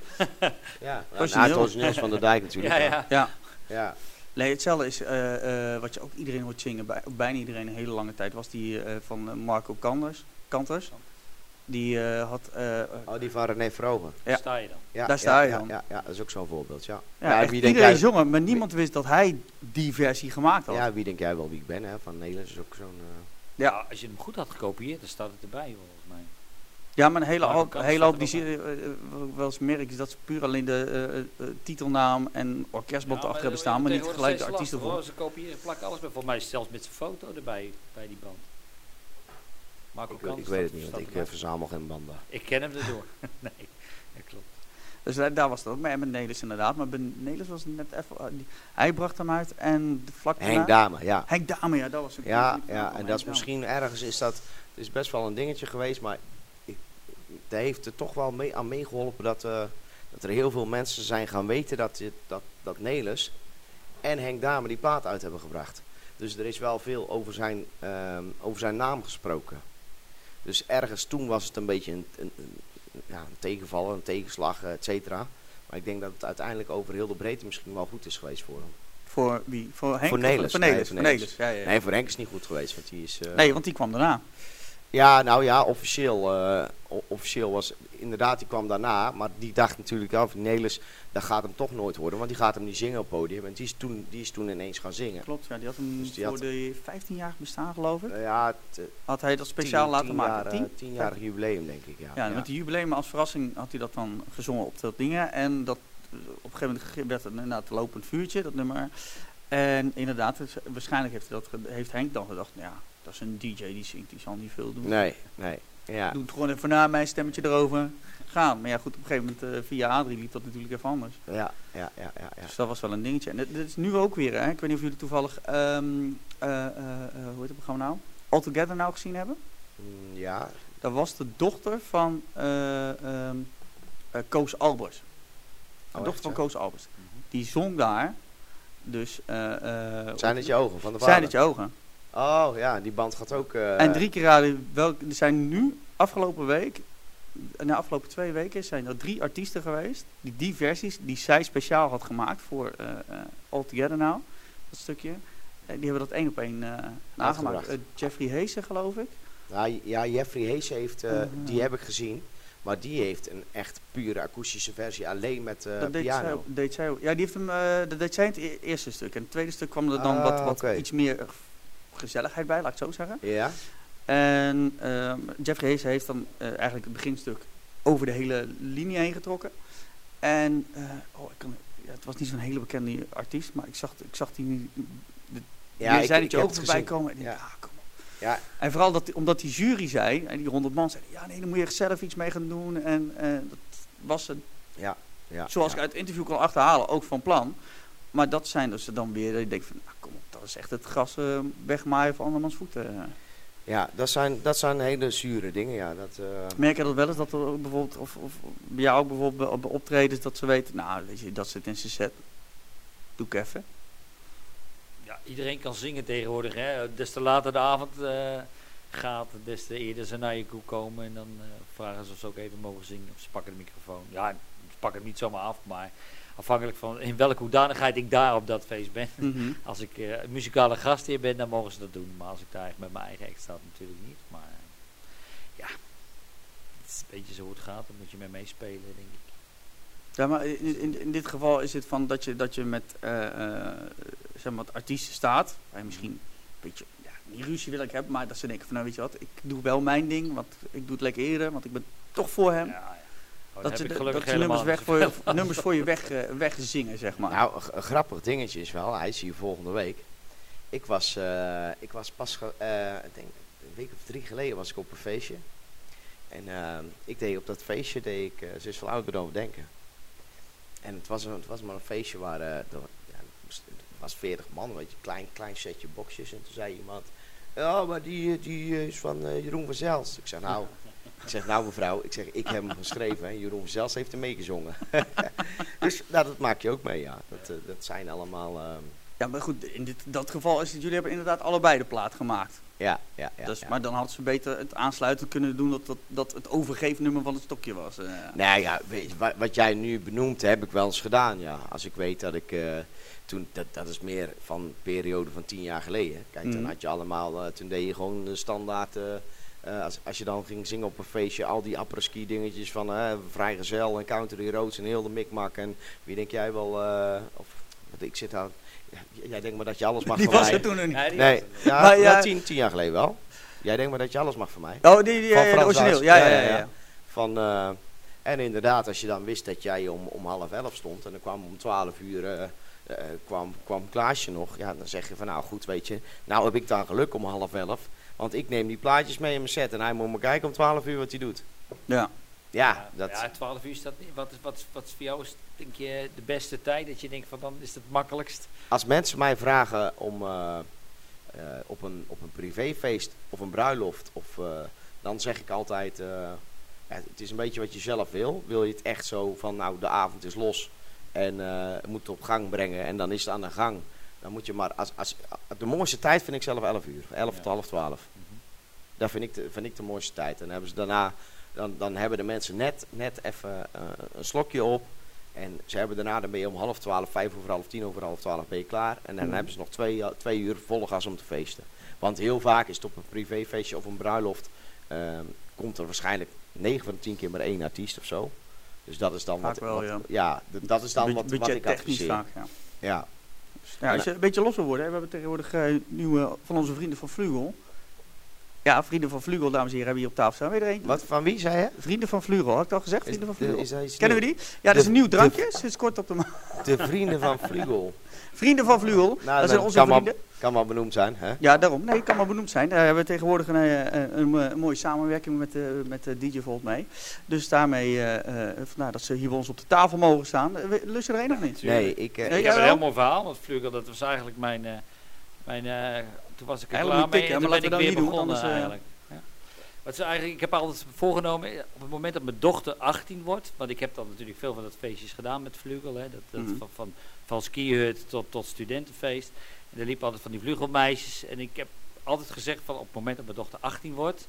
Ja, Origineel. nou, het origineel is van de dijk natuurlijk. Ja, ja. ja, ja. Nee, hetzelfde is eh, eh, wat je ook iedereen hoort zingen, bij, bijna iedereen een hele lange tijd, was die eh, van Marco Kanders. Kanters. Die eh, had... Oh, die van René Vroger. Ja. Sta je dan. Ja, Daar sta ja, je ja, dan. Ja, ja, dat is ook zo'n voorbeeld, ja. ja, wie denk iedereen jij- zong hem, maar niemand wist dat hij die versie gemaakt had. Ja, wie denk jij wel wie ik ben, hè? Van Nederlands is ook zo'n... eh, Ja, als je hem goed had gekopieerd, dan staat het erbij mij. Ja, maar een hele hoop, hele hoop die er zie- eh, eh, wat ik wel eens merk is dat ze puur alleen de eh, eh, titelnaam en orkestband erachter hebben staan, maar niet gelijk de artiesten voor. Ze kopiëren, plakken alles bij. Volgens mij zelfs met zijn foto erbij bij die band. Marco ik, Kant ik weet het niet, want ik erbij. verzamel geen banden. Ik ken hem erdoor. nee, dat klopt. Dus daar, daar was het ook mee. En met Nelis inderdaad. Maar Nelis was net even... die- hij bracht hem uit en de vlak daarna- Henk Dame, ja. Henk Dame, ja, dat was een Ja, ja, en dat is misschien ergens is dat, het is best wel een dingetje geweest, maar daar heeft er toch wel mee, aan meegeholpen dat, eh, dat er heel veel mensen zijn gaan weten dat, dat, dat Nelis en Henk Dame die plaat uit hebben gebracht. Dus er is wel veel over zijn, ehm, over zijn naam gesproken. Dus ergens toen was het een beetje een, een, een- ja, een tegenvaller, een tegenslag, et cetera. Maar ik denk dat het uiteindelijk over heel de breedte misschien wel goed is geweest voor hem. Voor wie? Voor Henk? Voor Nelis. Voor Nee, Nelis. voor voor Nelis. Nelis, Ja, ja, ja. Nee, voor Henk is het niet goed geweest, want die is... eh, Nee, want die kwam daarna. Ja, nou ja, officieel, eh, officieel was inderdaad, die kwam daarna. Maar die dacht natuurlijk af, Nelis, dat gaat hem toch nooit worden. Want die gaat hem niet zingen op het podium. En die is toen, die is toen ineens gaan zingen. Klopt, ja. Die had hem Dus die voor had- de 15-jarig bestaan, geloof ik. Eh, ja, eh, Had hij dat speciaal tien- laten tien maken. Jaar, eh, Tien? tienjarig jubileum, denk ik. Ja, Ja, met die jubileum als verrassing had hij dat dan gezongen op dat dingen. En dat, op een gegeven moment werd het inderdaad lopend vuurtje, dat nummer. En inderdaad, dus waarschijnlijk heeft, dat, heeft Henk dan gedacht, nou ja, dat is een DJ die zingt, die zal niet veel doen. Nee, nee. Ja. Doe het gewoon even na mijn stemmetje erover. Gaan. Maar ja, goed, op een gegeven moment eh, via Adrie liep dat natuurlijk even anders. Ja, ja, ja, ja, ja. Dus dat was wel een dingetje. En dit, dit is nu ook weer, hè. Ik weet niet of jullie toevallig, ehm, eh, eh, hoe heet het programma nou? All Together nou gezien hebben. Mm, ja. Dat was de dochter van eh, Koos Albers. De Oh, dochter van? Koos Albers. Die zong daar. Dus, Zijn het je ogen van de vader? Zijn het je ogen. Oh ja, die band gaat ook... eh, en drie keer raden welke. Er zijn nu, afgelopen week, na afgelopen twee weken, zijn er drie artiesten geweest. Die die versies die zij speciaal had gemaakt voor eh, All Together Now. Dat stukje. Eh, die hebben dat één op één eh nagemaakt. Jeffrey Heesen, geloof ik. Ja, ja, Jeffrey Hayes heeft, Mhm. die heb ik gezien. Maar die heeft een echt pure akoestische versie, alleen met eh, dat deed zij, piano. deed zij. Ja, die heeft hem, eh, dat deed zij in het e- eerste stuk. En het tweede stuk kwam er dan Ah, wat, wat oké. iets meer gezelligheid bij, laat ik het zo zeggen. Ja? En ehm, Jeffrey Hayes heeft dan eh, eigenlijk het beginstuk over de hele linie heen getrokken. En eh, oh, ik kan, ja, het was niet zo'n hele bekende artiest, maar ik zag, ik zag die nu. Ja, ik- zei dat je ook voorbij komen. En Ja. ah, kom op. Ja, En vooral dat, omdat die jury zei, en die honderd man zeiden, ja nee, dan moet je zelf iets mee gaan doen. En eh, dat was een, ja, ja. zoals ik uit het interview kon achterhalen, ook van plan. Maar dat zijn dus dan weer, dat je denkt van, nou, kom op, dat is echt het gras eh, wegmaaien van andermans voeten. Ja, dat zijn, dat zijn hele zure dingen, ja. Dat, eh, Merk je dat wel eens dat er bijvoorbeeld, of, of bij jou ook bijvoorbeeld op optredens, dat ze weten, nou, weet je, dat zit in zijn set. Doe ik even. Ja, iedereen kan zingen tegenwoordig. Hè. Des te later de avond eh, gaat, des te eerder ze naar je toe komen. En dan eh, vragen ze of ze ook even mogen zingen. Of ze pakken de microfoon. Ja, ze pakken het niet zomaar af. Maar afhankelijk van in welke hoedanigheid ik daar op dat feest ben. Mhm. Als ik een muzikale gastheer ben, dan mogen ze dat doen. Maar als ik daar echt met mijn eigen act sta, natuurlijk niet. Maar eh, ja, het is een beetje zo hoe het gaat. Dan moet je mee meespelen, denk ik. Ja, maar in, in, in dit geval is het van dat je, dat je met eh, zeg maar, artiesten staat. Waar je misschien een beetje, ja, niet ruzie wil ik hebben, maar dat ze denken van, nou weet je wat, ik doe wel mijn ding, want ik doe het lekker eerder, want ik ben toch voor hem. Ja, ja. Oh, dat heb ze, ik de- gelukkig dat ze nummers, weg voor je, nummers voor je weg, eh, wegzingen, zeg maar. Nou, een, grappig dingetje is wel, hij is hier volgende week. Ik was, eh, ik was pas, ge- eh, ik denk een week of drie geleden was ik op een feestje. En ik deed op dat feestje, deed ik, ze is van oud over denken. En het was, een, het was maar een feestje waar, er, ja, het was 40 man, weet je, klein, klein setje boxjes. En toen zei iemand, ja, maar die, die is van Jeroen van Zels. Ik zeg, nou, ik zeg, nou mevrouw, ik zeg, ik heb hem geschreven. Hè. Jeroen Zels heeft hem meegezongen. dus nou, dat maak je ook mee, ja. Dat, eh, dat zijn allemaal, ehm, Ja, maar goed, in dit, dat geval is het, jullie hebben inderdaad allebei de plaat gemaakt. ja, ja, ja. dus, ja. Maar dan hadden ze beter het aansluiten kunnen doen dat, dat, dat het overgeefnummer van het stokje was. eh. Nou ja, weet je, wa- wat jij nu benoemt, heb ik wel eens gedaan, ja. Als ik weet dat ik, eh, toen, dat, dat is meer van een periode van tien jaar geleden. Kijk, Mhm. dan had je allemaal, toen deed je gewoon de standaard, eh, als, als je dan ging zingen op een feestje, al die apres-ski dingetjes van eh vrijgezel en country roads en heel de mikmak. En wie denk jij wel, eh, of wat ik zit aan, ja, jij denkt maar dat je alles mag Die van was mij. er toen nog niet. Nee, die Nee, was ja, Maar ja- ja, tien, tien jaar geleden wel. Jij denkt maar dat je alles mag van mij. Oh, die, die Van origineel. Ja, ja, Ja, ja. ja, ja, ja. Van, eh, en inderdaad, als je dan wist dat jij om, om half elf stond en dan kwam om twaalf uur kwam, kwam Klaasje nog, ja, dan zeg je van nou goed, weet je, nou heb ik dan geluk om half elf, want ik neem die plaatjes mee in mijn set en hij moet me kijken om twaalf uur wat hij doet. Ja. Ja, dat, ja, 12 uur is dat niet. Wat is, wat, is, wat is voor jou is, denk je, de beste tijd? Dat je denkt van dan is het makkelijkst. als mensen mij vragen om eh, eh, op, een, op een privéfeest of een bruiloft, of, eh, dan zeg ik altijd, eh, ja, het is een beetje wat je zelf wil. Wil je het echt zo van, nou de avond is los en eh moet het op gang brengen en dan is het aan de gang. Dan moet je maar, als, als, de mooiste tijd vind ik zelf 11 uur, 11 Ja. tot half 12. Dat vind ik de, vind ik de mooiste tijd. En dan hebben ze daarna, dan, dan hebben de mensen net, net even eh, een slokje op. En ze hebben daarna, dan ben je om half twaalf, vijf over half tien over half twaalf ben je klaar. En dan Mhm. hebben ze nog twee, eh, twee uur volle gas om te feesten. Want heel vaak is het op een privéfeestje of een bruiloft, ehm, komt er waarschijnlijk 9 van de 10 keer maar één artiest of zo. Dus dat is dan Vaak wat, wel, wat- ja. ja, dat is dan wat, wat ik adviseer. vaak, ja. Ja. Ja, als je een beetje los wil worden, hè, we hebben tegenwoordig nieuwe van onze vrienden van Vlugel. Ja, vrienden van Vlugel, dames en heren, hebben we hier op tafel staan. Weet er een? Wat, van wie zei je? Vrienden van Vlugel, had ik al gezegd? Vrienden van Vlugel. Kennen we die? Ja, dat is een nieuw drankje, sinds kort op de markt. De vrienden van Vlugel. Vrienden van Vlugel, Nou, dat zijn onze kan maar- vrienden. Kan wel benoemd zijn, hè? Ja, daarom. Nee, kan maar benoemd zijn. Daar hebben we tegenwoordig een, eh, een, een, een mooie samenwerking met, eh, met de DJ Volt mee. Dus daarmee, eh, eh, vandaar dat ze hier bij ons op de tafel mogen staan. Eh, Lust je er een of niet? Nee, ik... eh, Nee, ik heb een wel? heel mooi verhaal, want Vlugel, dat was eigenlijk mijn, eh, mijn eh, toen was ik er klaar mee en toen ben ik weer dat niet doen, begonnen anders, eh, eigenlijk. Ja. Wat ze eigenlijk. Ik heb altijd voorgenomen, eh, op het moment dat mijn dochter 18 wordt, want ik heb dan natuurlijk veel van dat feestjes gedaan met Vlugel, hè, dat, dat Mhm. van, van, van skihut tot, tot studentenfeest. En er liepen altijd van die vlugelmeisjes en ik heb altijd gezegd van op het moment dat mijn dochter 18 wordt,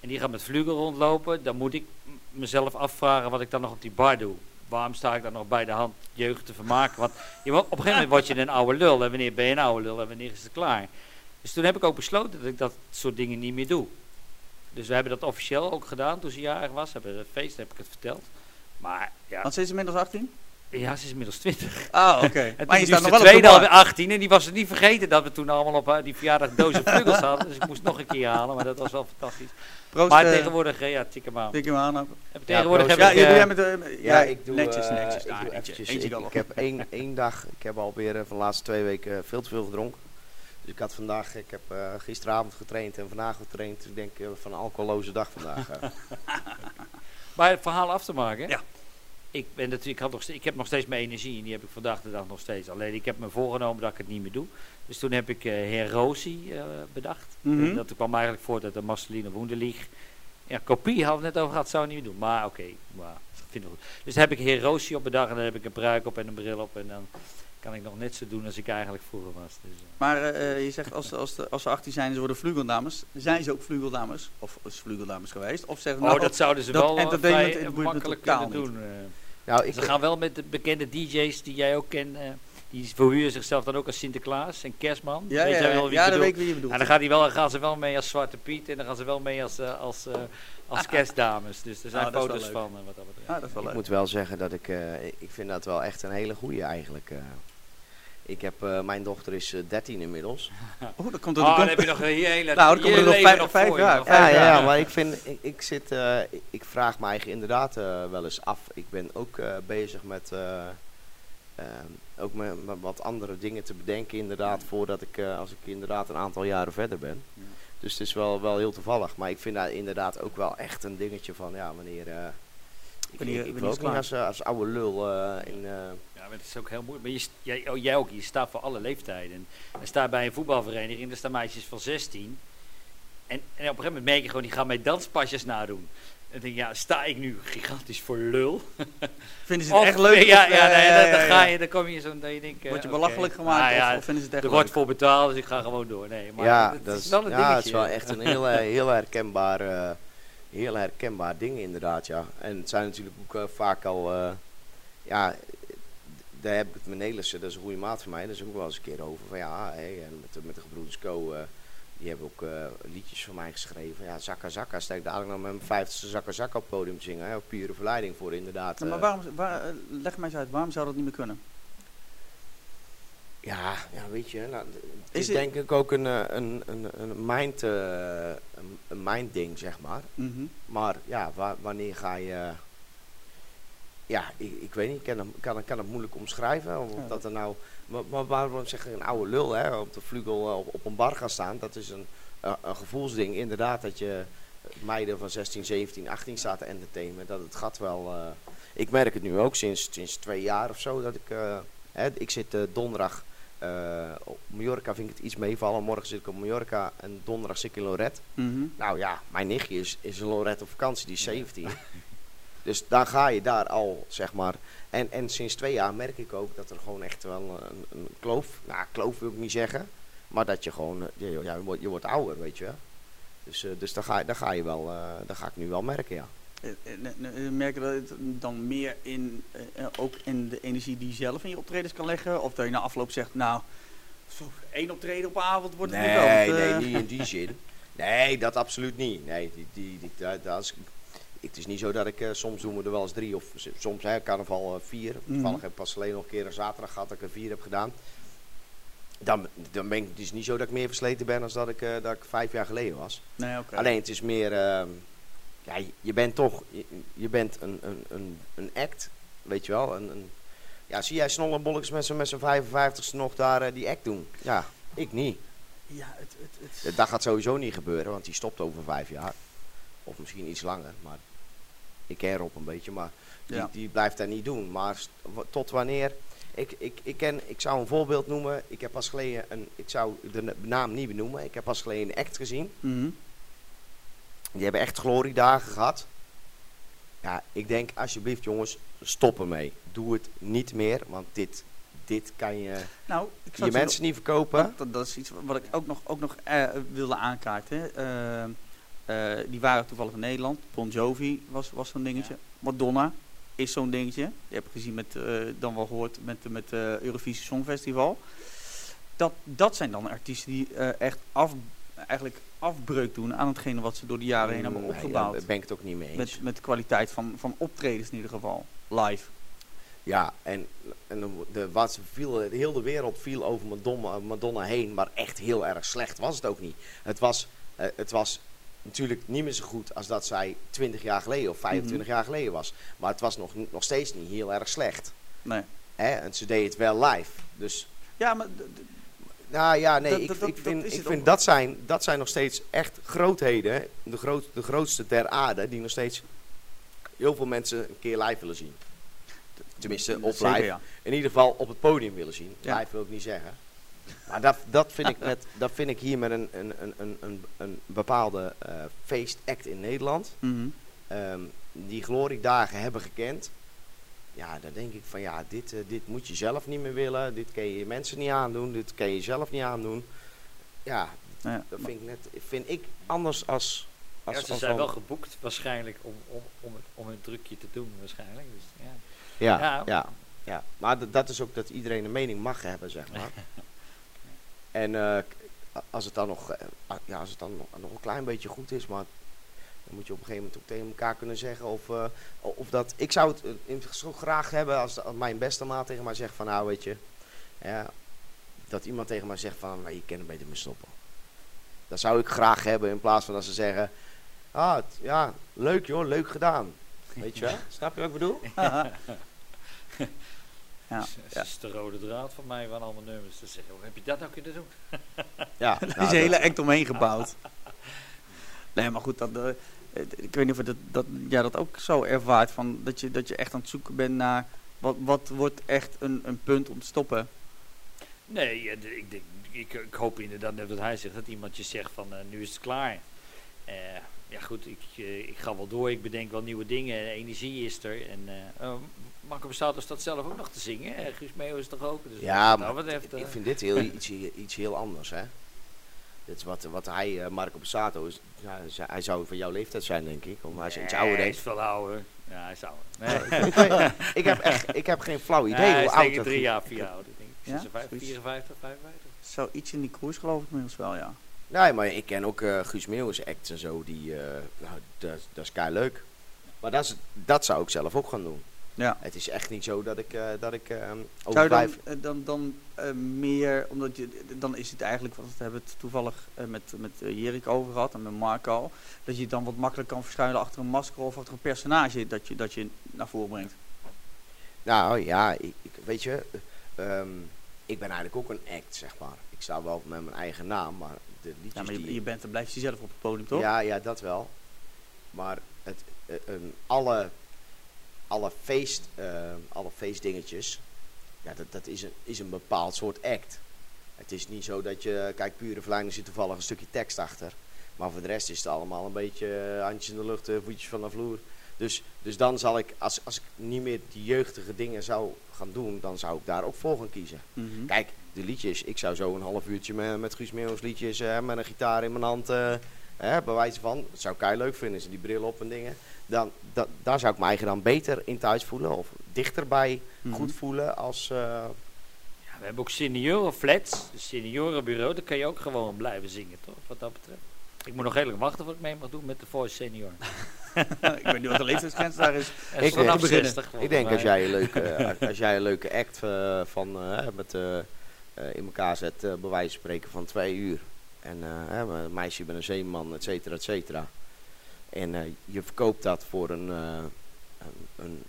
en die gaat met vlugel rondlopen, dan moet ik mezelf afvragen wat ik dan nog op die bar doe. Waarom sta ik dan nog bij de hand jeugd te vermaken? Want je, op een gegeven moment word je een oude lul. En wanneer ben je een oude lul en wanneer is het klaar? Dus toen heb ik ook besloten dat ik dat soort dingen niet meer doe. Dus we hebben dat officieel ook gedaan toen ze jarig was. Hebben een feest, heb ik het verteld. Maar ja, Want ze is inmiddels 18? Ja ze is inmiddels 20. Ah, oké. En Maar je toen staat nog de wel op de tweede bar. alweer 18 en die was het niet vergeten dat we toen allemaal op eh, die verjaardag dozen vleugels hadden. Dus ik moest nog een keer halen, maar dat was wel fantastisch. Proost, maar eh, tegenwoordig, eh, ja, tik hem aan. tik hem aan. tegenwoordig heb Ja, ik... je doe jij met de... Ja, ik doe netjes, netjes. ik, doe eentje, eventjes- eentje ik, kan ik nog. heb één, één dag, ik heb alweer van de laatste twee weken veel te veel gedronken. Dus ik had vandaag, ik heb gisteravond getraind en vandaag getraind. Dus ik denk van een alcoholoze dag vandaag. Maar het verhaal af te maken. Ja. Ik, ben natuurlijk, ik, had nog, ik heb nog steeds mijn energie en die heb ik vandaag de dag nog steeds. Alleen ik heb me voorgenomen dat ik het niet meer doe. Dus toen heb ik eh Heer Rosie eh, bedacht. Mhm. En dat kwam eigenlijk voort uit de Marceline Woenderlieg. Ja, kopie hadden we het net over gehad, zou ik niet meer doen. Maar oké, maar, ik vind het goed. Dus daar heb ik Heer Rosie op bedacht en dan heb ik een pruik op en een bril op. En dan kan ik nog net zo doen als ik eigenlijk vroeger was. Dus, eh. Maar eh, eh, je zegt als, als, de- als ze 18 zijn en ze worden vlugeldames. Zijn ze ook vlugeldames? Of is vlugeldames geweest? Of zeggen Oh, nou, dat zouden ze dat wel eh, entertainment in makkelijk kunnen doen. Nou, ik, Ze gaan wel met de bekende DJ's die jij ook kent. eh, die verhuren zichzelf dan ook als Sinterklaas en Kerstman. Ja, Weet ja, wel wie ja dat weet ik wie je bedoelt. En dan gaat die wel, gaan ze wel mee als Zwarte Piet en dan gaan ze wel mee als, eh, als, eh, als kerstdames. Dus er zijn Ah, wel foto's van wat dat betreft. Ah, dat is wel ik leuk. moet wel zeggen dat ik, eh, ik vind dat wel echt een hele goeie eigenlijk. Eh. ik heb, eh, mijn dochter is eh, 13 inmiddels. Oh, dat komt er Oh, dan komt- heb je nog een hele Nou, dan komen er nog vijf- vijf voor je, jaar. nog Ja, Vijf ja, jaar. ja, maar ik vind, ik, ik zit, eh, ik, vraag me eigen inderdaad eh, wel eens af. Ik ben ook eh, bezig met, eh, ehm, ook met, met wat andere dingen te bedenken inderdaad, voordat ik, eh, als ik inderdaad een aantal jaren verder ben. Ja. Dus het is wel, wel heel toevallig, maar ik vind dat inderdaad ook wel echt een dingetje van, ja, wanneer... eh, ik, Wanneer- ik, ik wanneer ook niet als, eh, als oude lul eh, in... eh, Ja, maar het is ook heel moeilijk. Maar je, jij, oh, jij ook, je staat voor alle leeftijden. En sta bij een voetbalvereniging, daar staan meisjes van 16. En, en op een gegeven moment merk je gewoon, die gaan mij danspasjes nadoen. En dan denk je, ja, sta ik nu gigantisch voor lul? Vinden ze het Of- echt leuk? Ja, of, ja, eh, nee, ja, dan, dan ja, ga ja. je, dan kom je zo, dat je denkt... eh, Word je oké. belachelijk gemaakt Nou ja, of, of vinden ze het echt er wordt voor betaald, dus ik ga gewoon door. Nee, maar ja, het dat is wel een ja, dingetje. het is wel echt een heel, eh, heel, herkenbaar, eh, heel herkenbaar ding inderdaad, ja. En het zijn natuurlijk ook eh, vaak al, eh, ja, daar heb ik het met Nelissen, dat is een goede maat van mij, daar is ook wel eens een keer over. Van ja, hey, en met, de- met de gebroeders Co, eh, die hebben ook eh, liedjes van mij geschreven. Ja, Zakka Zakka, sta ik dadelijk nog met mijn vijftigste Zakka Zakka op het podium zingen. Hè, op pure verleiding voor inderdaad. Ja, maar eh, waarom, waar, leg mij eens uit, waarom zou dat niet meer kunnen? Ja, ja, weet je, nou, het Is denk ik ook een, een, een, een, mind, een, een mind ding, zeg maar. Mhm. Maar ja, wa- wanneer ga je... Ja, ik, ik weet niet, ik kan, hem- kan, kan het moeilijk omschrijven. Of Ja. dat er nou... Maar, maar waarom zeg je een oude lul, hè? Op de vlugel eh, op, op een bar gaan staan. Dat is een, eh, een gevoelsding. Inderdaad, dat je meiden van 16, 17, 18 staat te entertainen. Dat het gaat wel... eh, ik merk het nu ook sinds, sinds twee jaar of zo. Dat ik... hè, ik zit donderdag... op Mallorca vind ik het iets meevallen. Morgen zit ik op Mallorca en donderdag zit ik in Lorette. Mhm. Nou ja, mijn nichtje is, is een Lorette op vakantie, die is 17. dus dan ga je daar al, zeg maar. En, en sinds twee jaar merk ik ook dat er gewoon echt wel een, een kloof, nou kloof wil ik niet zeggen. Maar dat je gewoon, eh, je, ja, je, wordt, je wordt ouder, weet je wel. Dus, eh, dus dan, ga, dan ga je wel, eh dan ga ik nu wel merken, ja. Merk je dat het dan meer in, ook in de energie die je zelf in je optredens kan leggen? Of dat je na afloop zegt, nou, één optreden op avond wordt het nu wel. Nee, nee, niet in die zin. Nee, dat absoluut niet. Nee, die, die, die, dat, dat is, het is niet zo dat ik, eh, soms doen we er wel eens drie of soms hè, carnaval eh, vier. Mhm. Toevallig heb ik pas alleen nog een keer een zaterdag gehad dat ik er vier heb gedaan. Dan, dan ben ik het is niet zo dat ik meer versleten ben dan dat ik, eh, dat ik vijf jaar geleden was. Nee, oké. Alleen het is meer, ehm, ja, je- je bent toch, je, je bent een, een, een, een act, weet je wel. Een, een, ja, zie jij met zijn met zijn 55ste nog daar die act doen? Ja, ik niet. Ja, het, het, het, Dat gaat sowieso niet gebeuren, want die stopt over vijf jaar. Of misschien iets langer, maar ik ken Rob een beetje, maar die, Ja. die blijft dat niet doen. Maar tot wanneer... Ik, ik, ik, ken, ik zou een voorbeeld noemen. Ik heb pas geleden, een, ik zou de na- naam niet benoemen. Ik heb pas geleden een act gezien. Mhm. Die hebben echt gloriedagen gehad. Ja, ik denk alsjeblieft jongens, stop ermee. Doe het niet meer, want dit, dit kan je Nou, ik je mensen niet verkopen. Dat, dat is iets wat ik ook nog, ook nog eh, wilde aankaarten. Eh, die waren toevallig in Nederland. Bon Jovi was, was zo'n dingetje. Madonna is zo'n dingetje. Die heb ik gezien met, eh, dan wel gehoord met, met het Eurovisie Songfestival. Dat, dat zijn dan artiesten die echt af, eigenlijk afbreuk doen aan hetgene wat ze door de jaren heen hebben Nee, opgebouwd. Daar ben ik het ook niet mee eens. met, met de kwaliteit van, van optredens in ieder geval. Live. Ja, en, en de, de, wat ze viel, heel de wereld viel over Madonna, Madonna heen, maar echt heel erg slecht was het ook niet. Het was, het was natuurlijk niet meer zo goed als dat zij 20 jaar geleden of 25 jaar geleden was. Maar het was nog, nog steeds niet heel erg slecht. Nee. Hè? En ze deed het wel live. Dus, Ja, maar nou ja, nee, ik, ik vind, ik vind dat, zijn, dat zijn nog steeds echt grootheden. De, groot, de grootste ter aarde, die nog steeds heel veel mensen een keer live willen zien. Tenminste, op live in ieder geval op het podium willen zien. Live wil ik niet zeggen. Maar dat, dat, vind, ik met, dat vind ik hier met een, een, een, een, een, een bepaalde eh, feestact in Nederland. Mhm. ehm, die gloriedagen hebben gekend. Ja, dan denk ik van ja, dit, eh, dit moet je zelf niet meer willen. Dit kan je je mensen niet aandoen. Dit kan je zelf niet aandoen. Ja, Ja, dat vind ik, net, vind ik anders als... als Ja, ze als zijn wel- geboekt waarschijnlijk om, om, om, het, om hun drukje te doen waarschijnlijk. Dus, ja. Ja, Ja. ja. ja, Maar dat is ook dat iedereen een mening mag hebben, zeg maar. en eh, als het dan nog, eh, ja, als het dan nog, nog een klein beetje goed is, maar dan moet je op een gegeven moment ook tegen elkaar kunnen zeggen of, eh, of dat. Ik zou het in- zo graag hebben als, als mijn beste maat tegen mij zegt van, nou weet je, ja, dat iemand tegen mij zegt van, maar je kan er beter mee stoppen. Dat zou ik graag hebben in plaats van dat ze zeggen, ah, het- ja, leuk joh, leuk gedaan. Weet je wel? Snap je wat ik bedoel? ja. Dat ja. is de rode draad van mij van allemaal nummers. Te zeggen, hoe heb je dat nou kunnen doen? Ja, is nou, een hele act omheen gebouwd. Nee, maar goed, dat, eh, eh, ik weet niet of dat, dat jij dat ook zo ervaart. Van dat, je, dat je echt aan het zoeken bent naar Wat, wat wordt echt een, een punt om te stoppen? Nee, eh, ik, ik, ik hoop inderdaad net wat hij zegt, dat iemand je zegt van eh, nu is het klaar. Eh, ja goed, ik, eh, ik ga wel door, ik bedenk wel nieuwe dingen, energie is er. En eh uh, Marco Bassato staat zelf ook nog te zingen, Guus Meeuw is toch ook. Dus Ja, wat maar betreft, eh, ik vind dit heel, iets, iets heel anders, hè. Dit is wat, wat hij, eh, Marco Bassato, is, ja, hij zou van jouw leeftijd zijn, denk ik. Of hij is iets ouder, Hij is ik. veel ouder. Ja, hij is ouder. ik, Nee. ik, heb echt, ik heb geen flauw idee hij hoe is oud ik dat drie is. jaar, vier jaar ouder. Denk ik. Ja? 56, Zoiets. 54, 55. Zoiets in die koers geloof ik inmiddels wel, ja. Nee, maar ik ken ook eh Guus Meeuwis acts en zo, die, eh, nou, dat, dat is kei leuk. Maar dat, is, dat zou ik zelf ook gaan doen. ja. Het is echt niet zo dat ik, eh, dat ik je dan, dan, dan meer, omdat je, dan is het eigenlijk, want we hebben het toevallig met, met Jerik over gehad en met Marco, dat je het dan wat makkelijk kan verschuilen achter een masker of achter een personage dat je, dat je naar voren brengt. Nou ja, ik, ik- weet je, eh, ehm, ik ben eigenlijk ook een act, zeg maar. Ik sta wel met mijn eigen naam, maar de liedjes Ja, maar je, die... je bent, dan blijf je zelf op het podium, toch? Ja, ja, dat wel. Maar het, eh, een- alle, alle, feest, eh, alle feestdingetjes, ja, dat, dat is, een, is een bepaald soort act. Het is niet zo dat je, kijk, pure verleiding zit toevallig een stukje tekst achter. Maar voor de rest is het allemaal een beetje eh, handjes in de lucht, voetjes van de vloer. Dus, dus dan zal ik, als, als ik niet meer die jeugdige dingen zou gaan doen, dan zou ik daar ook voor gaan kiezen. Mhm. Kijk, de liedjes. Ik zou zo een half uurtje met, met Guus liedjes eh, met een gitaar in mijn hand, eh, hè, bij wijze van. Dat zou ik kei leuk vinden, ze die bril op en dingen. Dan, da, daar zou ik me eigen dan beter in thuis voelen of dichterbij Mhm. goed voelen als... eh, Ja, we hebben ook seniorenflats, dus seniorenbureau, daar kan je ook gewoon blijven zingen, toch? Wat dat betreft. Ik moet nog heel lang wachten voordat ik mee mag doen met de Voice Senior. ik weet niet wat de leeftijdsgrens daar is. Ik denk- 60 ik denk als mij. jij een leuke, als jij een leuke act van, met, eh, in elkaar zet, eh, bij wijze van spreken van twee uur. En eh, hè, een meisje met een zeeman, et cetera, et cetera. En eh, je verkoopt dat voor een, eh, een, een,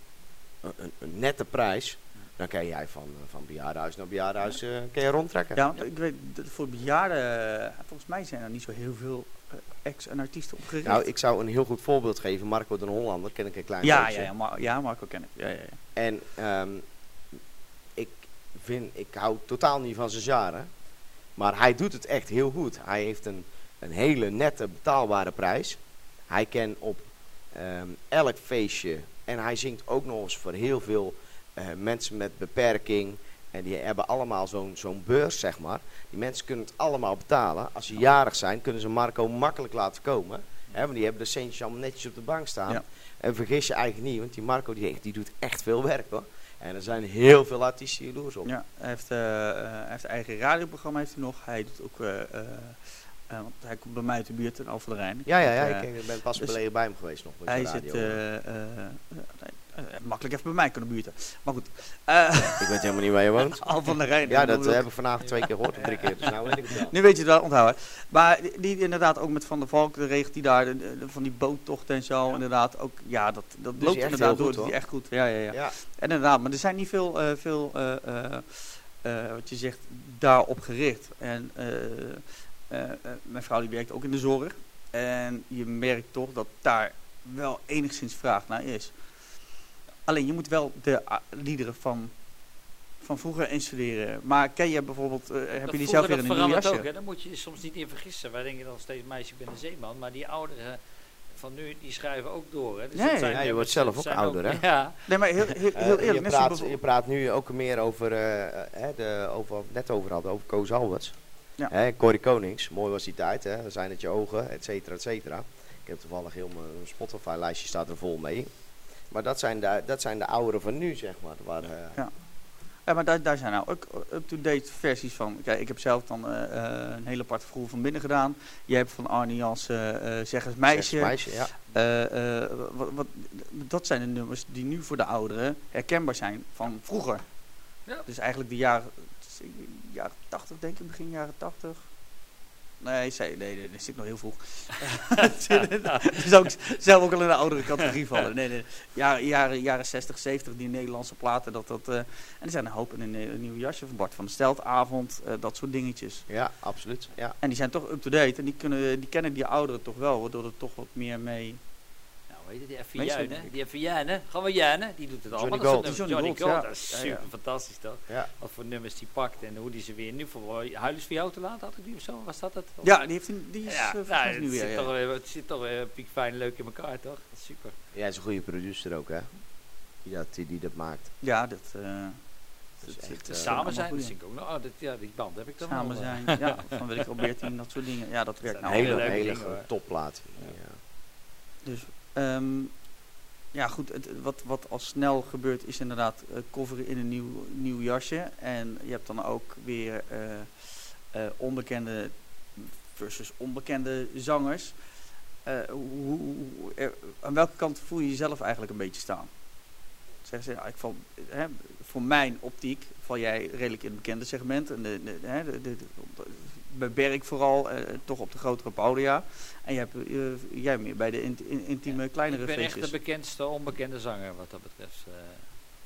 een, een nette prijs. Dan kan jij van, eh, van bejaardenhuis naar bejaardenhuis eh, kan je rondtrekken. Ja, want ik weet, dat voor bejaarden, eh, volgens mij zijn er niet zo heel veel eh, acts en artiesten opgericht. Nou, ik zou een heel goed voorbeeld geven. Marco de Hollander, ken ik een klein ja, beetje. ja, ja, maar, ja, Marco ken ik. Ja, ja, ja. En ehm, vind, ik hou totaal niet van zijn genre. Maar hij doet het echt heel goed. Hij heeft een, een hele nette, betaalbare prijs. Hij kan op ehm, elk feestje. En hij zingt ook nog eens voor heel veel eh, mensen met beperking. En die hebben allemaal zo'n zo'n beurs, zeg maar. Die mensen kunnen het allemaal betalen. Als ze jarig zijn, kunnen ze Marco makkelijk laten komen. Hè, want die hebben de centjes allemaal netjes op de bank staan. Ja. En vergis je eigenlijk niet, want die Marco die, die doet echt veel werk hoor. En er zijn heel veel artiesten jaloers op. Ja, hij heeft, eh, hij heeft een eigen radioprogramma heeft hij nog. Hij doet ook, eh, eh, want hij komt bij mij uit de buurt in Alphen de Rijn. Ja, ja, ja. Ik, ik ben pas dus geleden bij hem geweest nog. bij hij zit radio. Eh, makkelijk even bij mij kunnen buurten. Maar goed, eh Ik weet helemaal niet waar je woont. Alphen aan de Rijn. Ja, dat bedoel, eh, heb ik vanavond twee keer gehoord, of drie keer. Dus nou weet ik het wel. Nu weet je het wel onthouden. Maar die, die inderdaad ook met Van der Valk, de regelt die daar, de- de- van die boottochten en zo. Inderdaad, ook, ja, dat, dat loopt inderdaad door. hoor. echt goed. Ja, ja, ja. Ja, En inderdaad, maar er zijn niet veel, veel wat je zegt, daarop gericht. En mijn vrouw die werkt ook in de zorg. En je merkt toch dat daar wel enigszins vraag naar is. Alleen je moet wel de ah, liederen van, van vroeger instuderen. Maar ken je bijvoorbeeld, eh, heb Dat je die zelf weer in een nieuw jasje? ook, hè? Daar moet je je soms niet in vergissen. Wij denken dan steeds, meisje, ik ben een zeeman. Maar die ouderen van nu, die schrijven ook door. Hè? Dus dat ja, zijn- ja, je wordt zelf ook ouder, hè? Ja, Nee, maar heel, heel, heel Eh, eerlijk. je, praat, je praat nu ook meer over, eh, hè, de, over wat we het net over hadden, over Koos Alberts. Ja. Hè, Corrie Konings, mooi was die tijd, hè, zijn het je ogen, et cetera, et cetera. Ik heb toevallig heel mijn Spotify-lijstje staat er vol mee. Maar dat zijn de, dat zijn de ouderen van nu, zeg maar. Waar, eh, Ja. Ja, maar daar, daar zijn nou ook up-to-date versies van. Kijk, ik heb zelf dan eh, eh, een hele aparte vroeg van binnen gedaan. Je hebt van Arnie Jans eh, eh, Zeg eens Meisje. Meisje, ja. Eh, eh, wat, wat, dat zijn de nummers die nu voor de ouderen herkenbaar zijn van vroeger. Ja. Dus eigenlijk de jaren, jaren 80 denk ik, begin jaren 80. Nee, zei, nee, nee, dat zit nog heel vroeg. dus ook zelf ook al in de oudere categorie vallen. Nee, nee. Jaren, jaren, jaren 60, 70, die Nederlandse platen. Dat, dat, eh, en er zijn een hoop in een, eh, een nieuw jasje van Bart van de Steltavond. eh, dat soort dingetjes. Ja, absoluut. Ja. En die zijn toch up-to-date. En die, kunnen, die kennen die ouderen toch wel. Waardoor er toch wat meer mee... Heet het, die Juinen, die weer Juinen, die doet het allemaal. Gold. Johnny Johnny Gold, Gold, ja. dat is Ja, super ja. fantastisch toch? Ja. Wat voor nummers die pakt en hoe die ze weer nu voor Huilers voor jou te laat had ik die of zo, was dat het? Ja, die, heeft een, die is ja, eh, nou, het, nu weer. zit ja. toch, het zit toch weer piekfijn leuk in elkaar toch? Dat is super. Jij is een goede producer ook, hè? Die dat, die, die dat maakt. Ja, dat... eh, Dat is echt, eh, Samen zijn, goeie. dat zie ik ook nog. Oh, dat, ja, die band heb ik dan Samen zijn, ja, van weet ik wel, 14, dat soort dingen. Ja, dat werkt nou Een hele, hele hoor. topplaat. Ja. Dus, ehm, ja goed, het, wat, wat al snel gebeurt is inderdaad eh, coveren in een nieuw, nieuw jasje. En je hebt dan ook weer eh, eh, onbekende versus onbekende zangers. Hoe, aan welke kant voel je jezelf eigenlijk een beetje staan? Zeggen ze, ja, ik val, hè, voor mijn optiek val jij redelijk in het bekende segment. En de, de, de, bij Berk vooral, eh, toch op de grotere podia. En jij, hebt, eh, jij meer bij de int- in- intieme, kleinere Ik ben echt feestjes. de bekendste onbekende zanger wat dat betreft. eh.